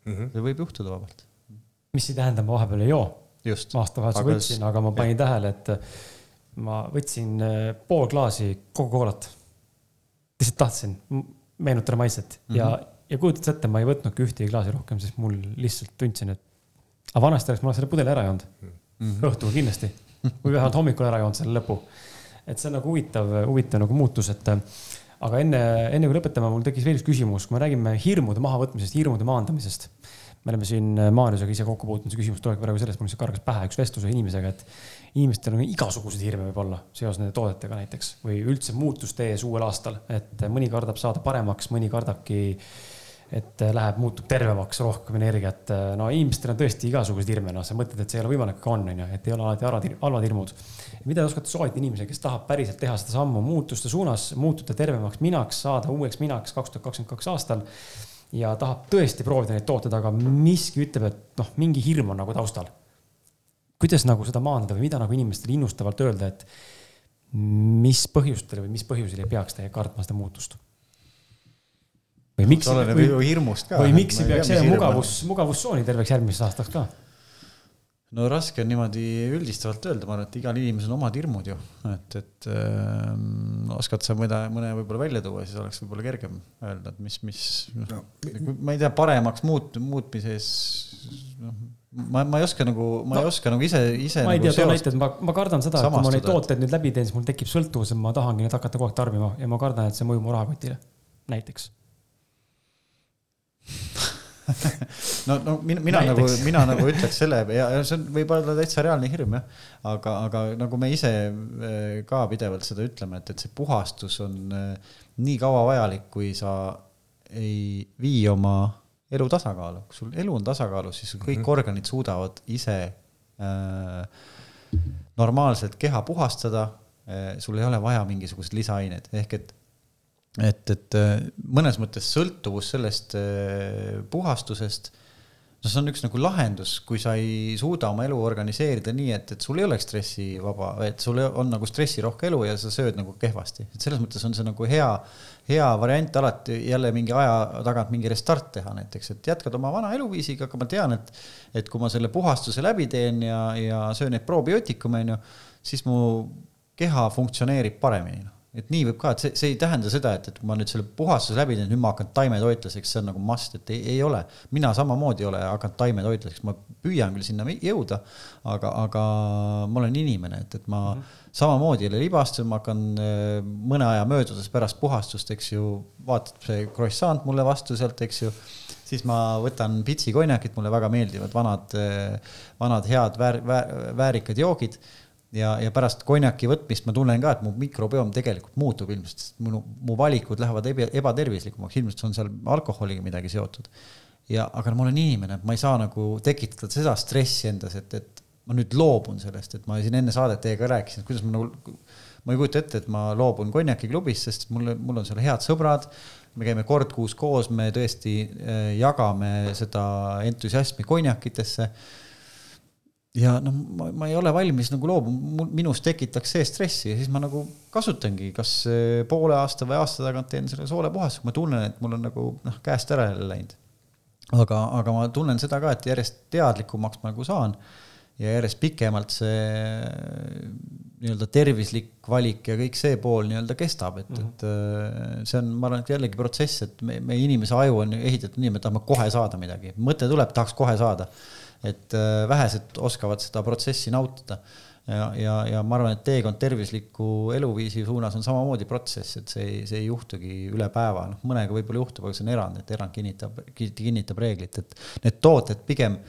mm. -hmm. see võib juhtuda vabalt. mis ei tähenda, ma vahepeal ei joo. aastavahetusel võtsin, aga ma panin tähele, et ma võtsin äh, pool klaasi Coca-Colat. lihtsalt tahtsin meenutada maitset mm -hmm. ja, ja kujutad sa ette, ma ei võtnudki ühtegi klaasi rohkem, sest mul lihtsalt tundsin, et. aga vanasti oleks ma selle pudeli ära joonud mm -hmm. õhtul kindlasti või vähemalt hommikul ära joonud selle lõpu. et see on nagu huvitav, huvitav nagu muutus, et aga enne, enne kui lõpetame, mul tekkis veel üks küsimus, kui me räägime hirmude mahavõtmisest, hirmude maandamisest. me oleme siin Maarjusega ise kokku puutunud, see küsimus tulebki praegu sellest, mul lihtsalt kargas pähe üks vestlus ühe inimesega, et inimestel on igasuguseid hirme võib-olla seoses nende toodetega näiteks või üldse muutuste ees uuel aastal, et mõni kardab saada paremaks, mõni kardabki, et läheb, muutub tervemaks, rohkem energiat. no inimestel on tõesti igasuguseid hirme, noh, sa mõtled, et see ei ole võimalik, aga on, onju, et ei ole alati halvad, halvad hirmud. mida te oskate soovitada inimesele, kes tahab päriselt teha seda sammu muutuste suunas, muutuda tervemaks minaks, saada uueks minaks kaks tuhat kakskümmend kaks aastal ja tahab tõesti proovida neid tooteid, aga miski ütleb, et noh, mingi hirm on nagu taustal kuidas nagu seda maandada või mida nagu inimestele innustavalt öelda, et mis põhjustel või mis põhjusel ei peaks teie kartma seda muutust? Või miks, või, või miks ei peaks jääma mugavus, mugavustsooni terveks järgmiseks aastaks ka? no raske on niimoodi üldistavalt öelda, ma arvan, et igal inimesel on omad hirmud ju, et, et äh, oskad sa mõne, mõne võib-olla välja tuua, siis oleks võib-olla kergem öelda, et mis, mis noh no, no, ma ei tea, paremaks muut-, muutmises noh ma, ma ei oska nagu, ma no, ei oska nagu ise, ise. ma ei nagu tea, too näite, et ma, ma kardan seda, et kui ma neid tooteid nüüd läbi teen, siis mul tekib sõltuvus, et ma tahangi neid hakata kogu aeg tarbima ja ma kardan, et see mõjub mu rahakotile, näiteks no, no mina, mina nagu, mina nagu ütleks selle ja, ja see on võib-olla täitsa reaalne hirm jah. aga, aga nagu me ise eh, ka pidevalt seda ütleme, et, et see puhastus on eh, nii kaua vajalik, kui sa ei vii oma elu tasakaalu, kui sul elu on tasakaalus, siis kõik mm -hmm. organid suudavad ise äh, normaalselt keha puhastada äh,. sul ei ole vaja mingisuguseid lisaaineid, ehk et, et, et äh, mõnes mõttes sõltuvus sellest äh, puhastusest no see on üks nagu lahendus, kui sa ei suuda oma elu organiseerida nii, et, et sul ei oleks stressivaba, et sul on nagu stressirohke elu ja sa sööd nagu kehvasti, et selles mõttes on see nagu hea, hea variant alati jälle mingi aja tagant mingi restart teha näiteks, et jätkad oma vana eluviisiga, aga ma tean, et, et kui ma selle puhastuse läbi teen ja, ja söön neid probiootikume, onju, siis mu keha funktsioneerib paremini noh et nii võib ka, et see, see ei tähenda seda, et, et kui ma nüüd selle puhastuse läbi teen, nüüd ma hakkan taimetoitlaseks, see on nagu must, et ei, ei ole. mina samamoodi ei ole hakanud taimetoitlaseks, ma püüan küll sinna jõuda, aga, aga ma olen inimene, et, et ma mm -hmm. samamoodi ei ole libastunud, ma hakkan äh, mõne aja möödudes pärast puhastust, eks ju, vaatab see croissant mulle vastu sealt, eks ju siis ma võtan pitsi konjakit, mulle väga meeldivad vanad, äh, vanad head väär, väär, väärikad joogid ja, ja pärast konjaki võtmist ma tunnen ka, et mu mikrobiom tegelikult muutub ilmselt, sest mu, mu valikud lähevad eba, ebatervislikumaks, ilmselt on seal alkoholiga midagi seotud. ja, aga ma olen inimene, ma ei saa nagu tekitada seda stressi endas, et, et ma nüüd loobun sellest, et ma siin enne saadet teiega rääkisin, et kuidas ma nagu, ma ei kujuta ette, et ma loobun konjakiklubist, sest mul, mul on seal head sõbrad, me käime kord kuus koos, me tõesti äh, jagame seda entusiasmi konjakitesse ja noh, ma, ma ei ole valmis nagu loobuma, minus tekitaks see stressi ja siis ma nagu kasutangi, kas poole aasta või aasta tagant teen selle soolepuhastuse, ma tunnen, et mul on nagu noh, käest ära jälle läinud. aga, aga ma tunnen seda ka, et järjest teadlikumaks ma nagu saan ja järjest pikemalt see nii-öelda tervislik valik ja kõik see pool nii-öelda kestab, et mm, -hmm. et äh, see on, ma arvan, et jällegi protsess, et me, meie inimese aju on ehitatud nii, me tahame kohe saada midagi, mõte tuleb, tahaks kohe saada et äh, vähesed oskavad seda protsessi nautida. ja, ja, ja ma arvan, et teekond tervisliku eluviisi suunas on samamoodi protsess, et see ei, see ei juhtugi üle päeva, noh, mõnega võib-olla juhtub, aga see on erand, et erand kinnitab, kinnitab reeglit, et need tooted pigem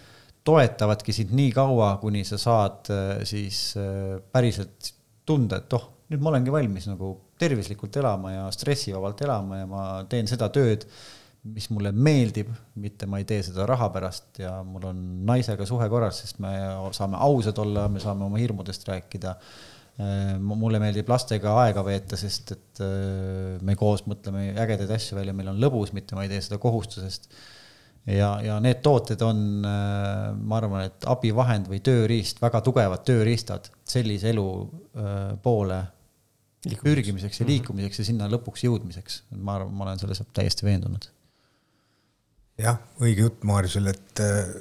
toetavadki sind nii kaua, kuni sa saad äh, siis äh, päriselt tunda, et oh, nüüd ma olengi valmis nagu tervislikult elama ja stressivabalt elama ja ma teen seda tööd mis mulle meeldib, mitte ma ei tee seda raha pärast ja mul on naisega suhe korras, sest me saame ausad olla, me saame oma hirmudest rääkida. Äh, mulle meeldib lastega aega veeta, sest et äh, me koos mõtleme ägedaid asju välja, meil on lõbus, mitte ma ei tee seda kohustusest. ja, ja need tooted on, ma arvan, et abivahend või tööriist, väga tugevad tööriistad sellise elu poole pürgimiseks ja mhm. liikumiseks ja sinna lõpuks jõudmiseks. ma arvan, ma olen selles täiesti veendunud. Jah, õige jutt Maarjusel, et äh,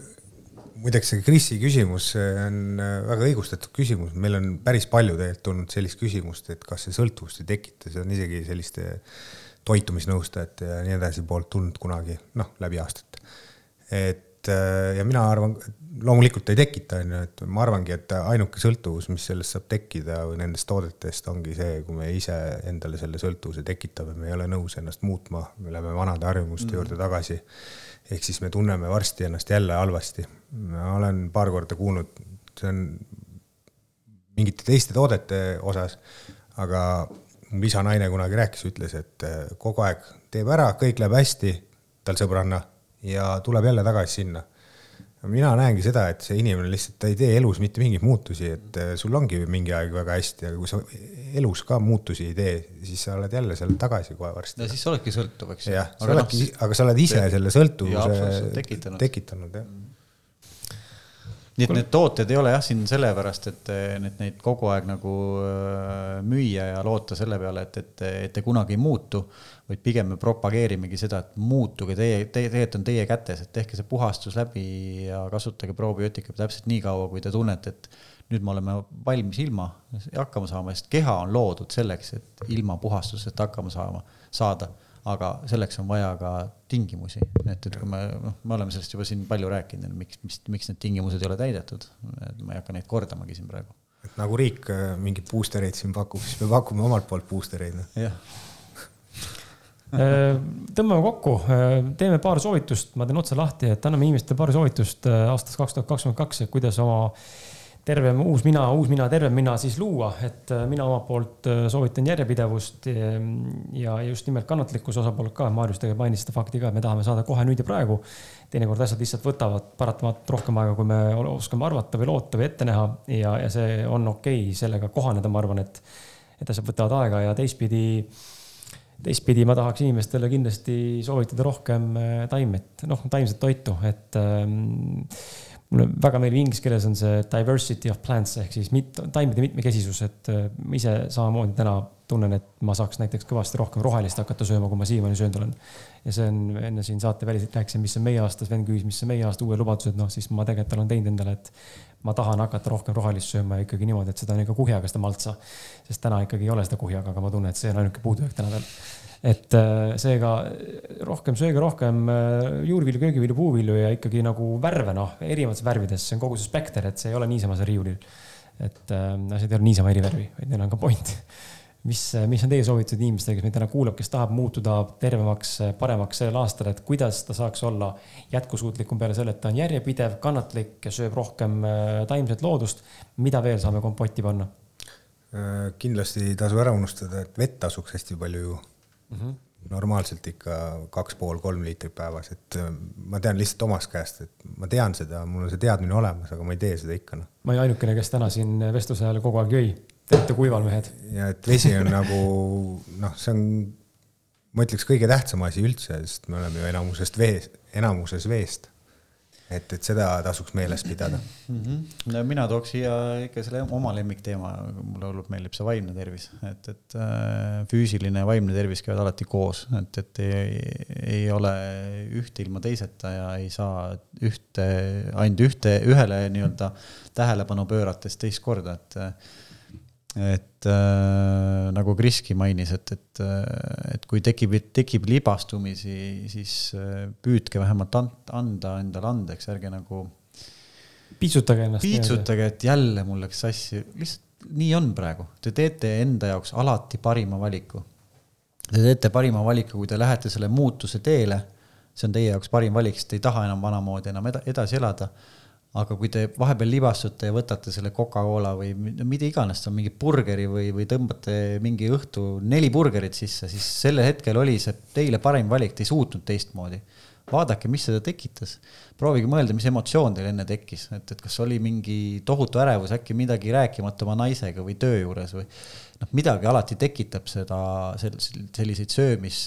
muideks see Krisi küsimus on äh, väga õigustatud küsimus, meil on päris palju tegelikult tulnud sellist küsimust, et kas see sõltuvust ei tekita, see on isegi selliste toitumisnõustajate ja nii edasi poolt tulnud kunagi, noh, läbi aastate. et äh, ja mina arvan, loomulikult ei tekita, on ju, et ma arvangi, et ainuke sõltuvus, mis sellest saab tekkida või nendest toodetest, ongi see, kui me ise endale selle sõltuvuse tekitame, me ei ole nõus ennast muutma, me läheme vanade harjumuste mm. juurde tagasi. Ehk siis me tunneme varsti ennast jälle halvasti. ma olen paar korda kuulnud, see on mingite teiste toodete osas, aga mu isa naine kunagi rääkis, ütles, et kogu aeg teeb ära, kõik läheb hästi tal sõbranna ja tuleb jälle tagasi sinna mina näengi seda, et see inimene lihtsalt ei tee elus mitte mingeid muutusi, et äh, sul ongi mingi aeg väga hästi, aga kui sa elus ka muutusi ei tee, siis sa oled jälle seal tagasi kohe varsti. ja siis sa oledki sõltuv, eks. jah, sa oledki no,, aga sa oled ise selle sõltuvuse tekitanud, tekitanud, jah nii et need tooted ei ole jah siin sellepärast, et need neid kogu aeg nagu äh, müüa ja loota selle peale, et, et, et te kunagi ei muutu, vaid pigem me propageerimegi seda, et muutuge teie, teie, tegelikult on teie kätes, et tehke see puhastus läbi ja kasutage probiootikat täpselt nii kaua, kui te tunnete, et nüüd me oleme valmis ilma hakkama saama, sest keha on loodud selleks, et ilma puhastuseta hakkama saama, saada aga selleks on vaja ka tingimusi, et, et kui me, noh, me oleme sellest juba siin palju rääkinud, miks, mis, miks need tingimused ei ole täidetud. ma ei hakka neid kordamagi siin praegu. et nagu riik äh, mingeid booster eid siin pakub, siis me pakume omalt poolt booster eid. Noh. jah tõmbame kokku, äh, teeme paar soovitust, ma teen otsa lahti, et anname inimestele paar soovitust aastast kaks tuhat kakskümmend kaks, et kuidas oma tervem uus mina, uus mina, tervem mina siis luua, et äh, mina omalt poolt äh, soovitan järjepidevust ja just nimelt kannatlikkuse osapooled ka. Maarjus tegelikult mainis seda fakti ka, et me tahame saada kohe nüüd ja praegu. teinekord asjad lihtsalt võtavad paratamatult rohkem aega, kui me oskame arvata või loota või ette näha. Ja, ja see on okei okay sellega kohaneda, ma arvan, et, et asjad võtavad aega. Ja teistpidi teistpidi ma tahaks inimestele kindlasti soovitada rohkem äh, taimet, noh, taimset toitu, et ähm, mulle väga meeldib inglise keeles on see diversity of plants ehk siis mit, taimede mitmekesisus, et äh, ma ise samamoodi täna tunnen, et ma saaks näiteks kõvasti rohkem rohelist hakata sööma, kui ma siiamaani söönud olen. ja see on, enne siin saate väliselt rääkisin, mis on meie aasta, Sven küsis, mis on meie aasta uued lubadused, noh siis ma tegelikult olen teinud endale, et ma tahan hakata rohkem rohelist sööma ikkagi niimoodi, et seda on ikka kuhjaga, seda maltsa. sest täna ikkagi ei ole seda kuhjaga, aga ma tunnen, et see on ainuke puudujääk täna veel et äh, seega rohkem sööge rohkem äh, juurvilju, köögivilju, puuvilju ja ikkagi nagu värve, noh, erinevates värvides, see on kogu see spekter, et see ei ole niisama seal riiulil. et äh, asjad ei ole niisama eri värvi, vaid neil on ka point. Mis, mis on teie soovitused inimestele, kes meid täna kuulab, kes tahab muutuda tervemaks, paremaks sellel aastal, et kuidas ta saaks olla jätkusuutlikum peale selle, et ta on järjepidev, kannatlik ja sööb rohkem taimset loodust. mida veel saame kompotti panna? kindlasti ei tasu ära unustada, et vett tasuks hästi palju ju mm. -hmm. normaalselt ikka kaks pool, kolm liitrit päevas, et äh, ma tean lihtsalt omast käest, et ma tean seda, mul on see teadmine olemas, aga ma ei tee seda ikka noh. ma olin ainukene, kes täna siin vestluse ajal kogu aeg jõi. Te olete kuival mehed. ja et vesi on nagu noh, see on, ma ütleks, kõige tähtsam asi üldse, sest me oleme ju enamusest vees, enamuses veest et, et seda tasuks meeles pidada mm. -hmm. no mina tooks siia ikka selle oma lemmikteema, mulle hullult meeldib see vaimne tervis, et, et äh, füüsiline ja vaimne tervis käivad alati koos, et, et ei, ei ole ühte ilma teiseta ja ei saa ühte, ainult ühte, ühele nii-öelda tähelepanu pöörates teist korda, et et äh, nagu Kriski mainis, et, et, äh, et kui tekib, tekib libastumisi, siis äh, püüdke vähemalt anda endale andeks, ärge nagu. piitsutage ennast. piitsutage, et jälle mul läks sassi, lihtsalt nii on praegu, te teete enda jaoks alati parima valiku. Te teete parima valiku, kui te lähete selle muutuse teele, see on teie jaoks parim valik, sest te ei taha enam vanamoodi enam edasi elada aga kui te vahepeal libastute ja võtate selle Coca-Cola või mida iganes, on mingi burgeri või, või tõmbate mingi õhtu neli burgerit sisse, siis sellel hetkel oli see teile parim valik, te ei suutnud teistmoodi. vaadake, mis seda tekitas. proovige mõelda, mis emotsioon teil enne tekkis, et, et kas oli mingi tohutu ärevus äkki midagi rääkimata oma naisega või töö juures või noh, midagi alati tekitab seda, selliseid söömis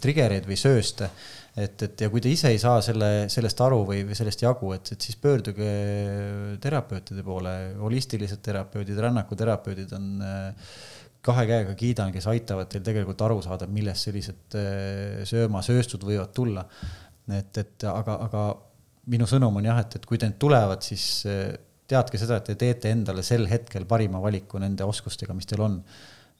triggereid või sööste et, et ja kui te ise ei saa selle, sellest aru või, või sellest jagu, et, et siis pöörduge terapeutide poole, holistilised terapeudid, rännakuterapeudid on äh, kahe käega kiidan, kes aitavad teil tegelikult aru saada, millest sellised äh, söömasööstud võivad tulla. et, et aga, aga minu sõnum on jah, et, et kui need tulevad, siis äh, teadke seda, et te teete endale sel hetkel parima valiku nende oskustega, mis teil on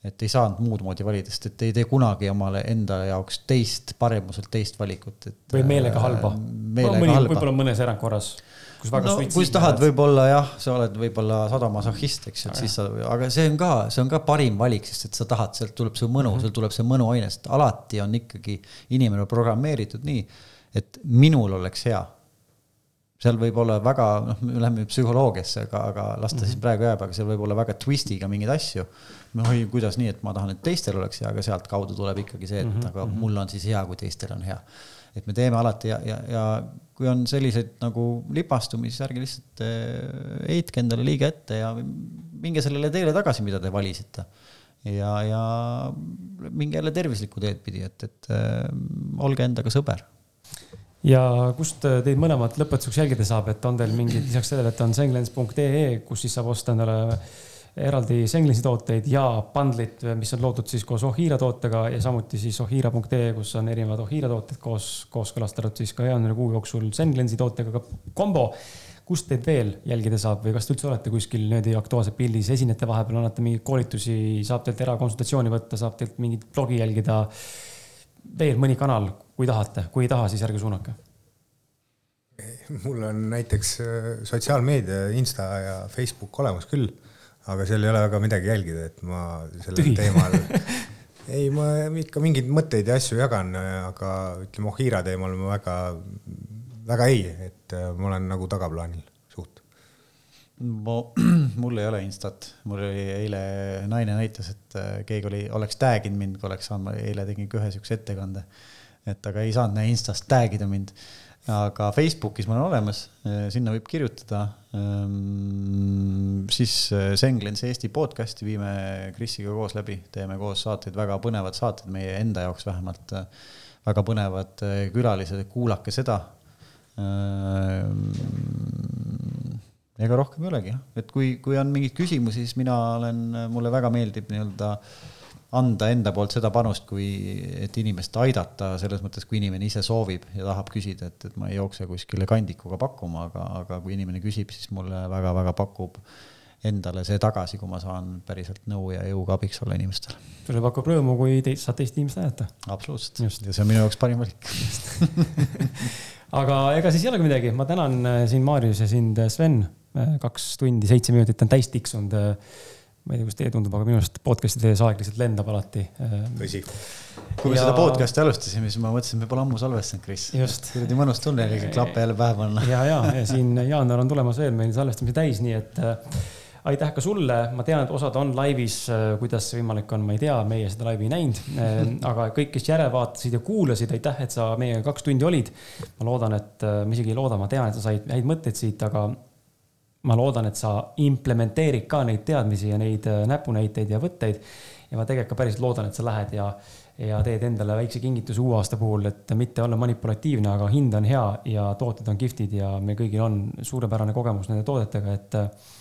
et ei saanud muud moodi valida, sest et ei tee kunagi omale enda jaoks teist, paremuselt teist valikut, et. või meelega halba. meelega halba. võib-olla mõnes erandkorras. kus väga no, kui sa tahad, võib-olla jah, sa oled võib-olla sadamasohhist, eks ju, et siis sa, aga see on ka, see on ka parim valik, sest et sa tahad, sealt tuleb see mõnu mm, -hmm. sealt tuleb see mõnuaine, sest alati on ikkagi inimene programmeeritud nii, et minul oleks hea seal võib olla väga, noh, me läheme psühholoogiasse, aga, aga las ta mm -hmm. siis mhm. praegu jääb, aga seal võib olla väga twist'iga mingeid asju. oi, kuidas nii, et ma tahan, et teistel oleks hea, aga sealtkaudu tuleb ikkagi see, et mm -hmm. aga mhm. mul on siis hea, kui teistel on hea. et me teeme alati ja, ja, ja kui on selliseid nagu lipastumisi, ärge lihtsalt eh, heitke endale liiga ette ja minge sellele teele tagasi, mida te valisite. ja, ja minge jälle tervislikku teed pidi, et, et äh, olge endaga sõber ja kust teid mõlemat lõpetuseks jälgida saab, et on teil mingid lisaks sellele, et on senglens.ee, kus siis saab osta endale eraldi Senglensi tooteid ja bundlit, mis on loodud siis koos Ohira tootega ja samuti siis ohira.ee, kus on erinevad Ohira tooted koos, kooskõlastatud siis ka jaanuari kuu jooksul Senglensi tootega ka kombo. kust teid veel jälgida saab või kas te üldse olete kuskil niimoodi Aktuaalse pildis, esinete vahepeal, annate mingeid koolitusi, saab teilt erakonsultatsiooni võtta, saab teilt mingit blogi jälgida? Veel mõni kanal, kui tahate, kui ei taha, siis ärge suunake. mul on näiteks äh, sotsiaalmeedia, Insta ja Facebook olemas küll, aga seal ei ole väga midagi jälgida, et ma sellel Tühi. teemal ei, ma ikka mingeid mõtteid ja asju jagan, aga ütleme, Ohira teemal ma väga, väga ei, et äh, ma olen nagu tagaplaanil. Ma, mul ei ole Instat, mul oli eile, naine näitas, et äh, keegi oli, oleks tag inud mind, kui oleks saanud, ma eile tegin ühe siukse ettekande et aga ei saanud Instast tag ida mind. aga Facebookis ma olen olemas, sinna võib kirjutada. Ehm, siis eh, Senglens Eesti podcast'i viime Krisiga koos läbi, teeme koos saateid, väga põnevad saated meie enda jaoks vähemalt. väga põnevad külalised, kuulake seda ehm, ega rohkem ei olegi jah, et kui, kui on mingeid küsimusi, siis mina olen, mulle väga meeldib nii-öelda anda enda poolt seda panust, kui, et inimest aidata selles mõttes, kui inimene ise soovib ja tahab küsida, et, et ma ei jookse kuskile kandikuga pakkuma, aga, aga kui inimene küsib, siis mulle väga-väga pakub endale see tagasi, kui ma saan päriselt nõu ja jõuga abiks olla inimestele. sulle pakub rõõmu, kui teist, saad teist inimest aidata. absoluutselt, ja see on minu jaoks parim valik aga ega siis ei olegi midagi, ma tänan äh, sind, Maarjus ja sind, äh, Sven. Äh, kaks tundi, seitse minutit on täis tiksunud ma ei tea, kuidas teile tundub, aga minu arust podcast'i tehes aeg lihtsalt lendab alati. tõsi. kui me ja... seda podcast'i alustasime, siis ma mõtlesin, me pole ammu salvestanud, Kris. kuradi mõnus tunne oli klappe jälle pähe panna. ja, ja, ja siin jaanuar on tulemas veel meil salvestamise täis, nii et äh, aitäh ka sulle, ma tean, et osad on laivis, äh, kuidas see võimalik on, ma ei tea, meie seda laivi ei näinud. Äh, aga kõik, kes järelvaatasid ja kuulasid, aitäh, et sa meiega kaks tundi olid. ma loodan, et, ma isegi ei looda, ma tean, et sa said häid mõtteid siit, aga ma loodan, et sa implementeerid ka neid teadmisi ja neid äh, näpunäiteid ja võtteid. ja ma tegelikult ka päriselt loodan, et sa lähed ja, ja teed endale väikse kingituse uue aasta puhul, et mitte olla manipulatiivne, aga hind on hea ja tooted on kihvtid ja meil kõigil on suurepärane kogemus nende toodetega, et äh,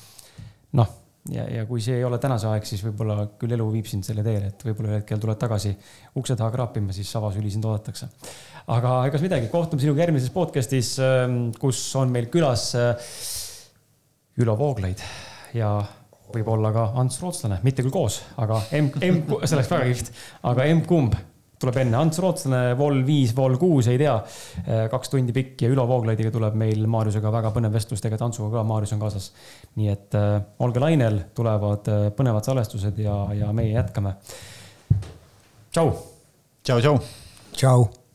noh, ja, ja kui see ei ole tänase aeg, siis võib-olla küll elu viib sind selle teele, et võib-olla ühel hetkel tuled tagasi ukse taha kraapima, siis avasüli sind oodatakse. aga egas midagi, kohtume sinuga järgmises podcast'is, ähm, kus on meil külas äh, Ülo Vooglaid ja võib-olla ka Ants Rootslane, mitte küll koos, aga M, M, see oleks väga kihvt, aga M-kumb tuleb enne, Ants Rootslane, Vol viis, Vol kuus, ei tea. kaks tundi pikk ja Ülo Vooglaidiga tuleb meil Maarjusega väga põnev vestlus, tegelikult Antsuga ka, Maarjus on kaasas. nii et äh, olge lainel, tulevad äh, põnevad salvestused ja, ja meie jätkame. tšau. tšau, tšau. tšau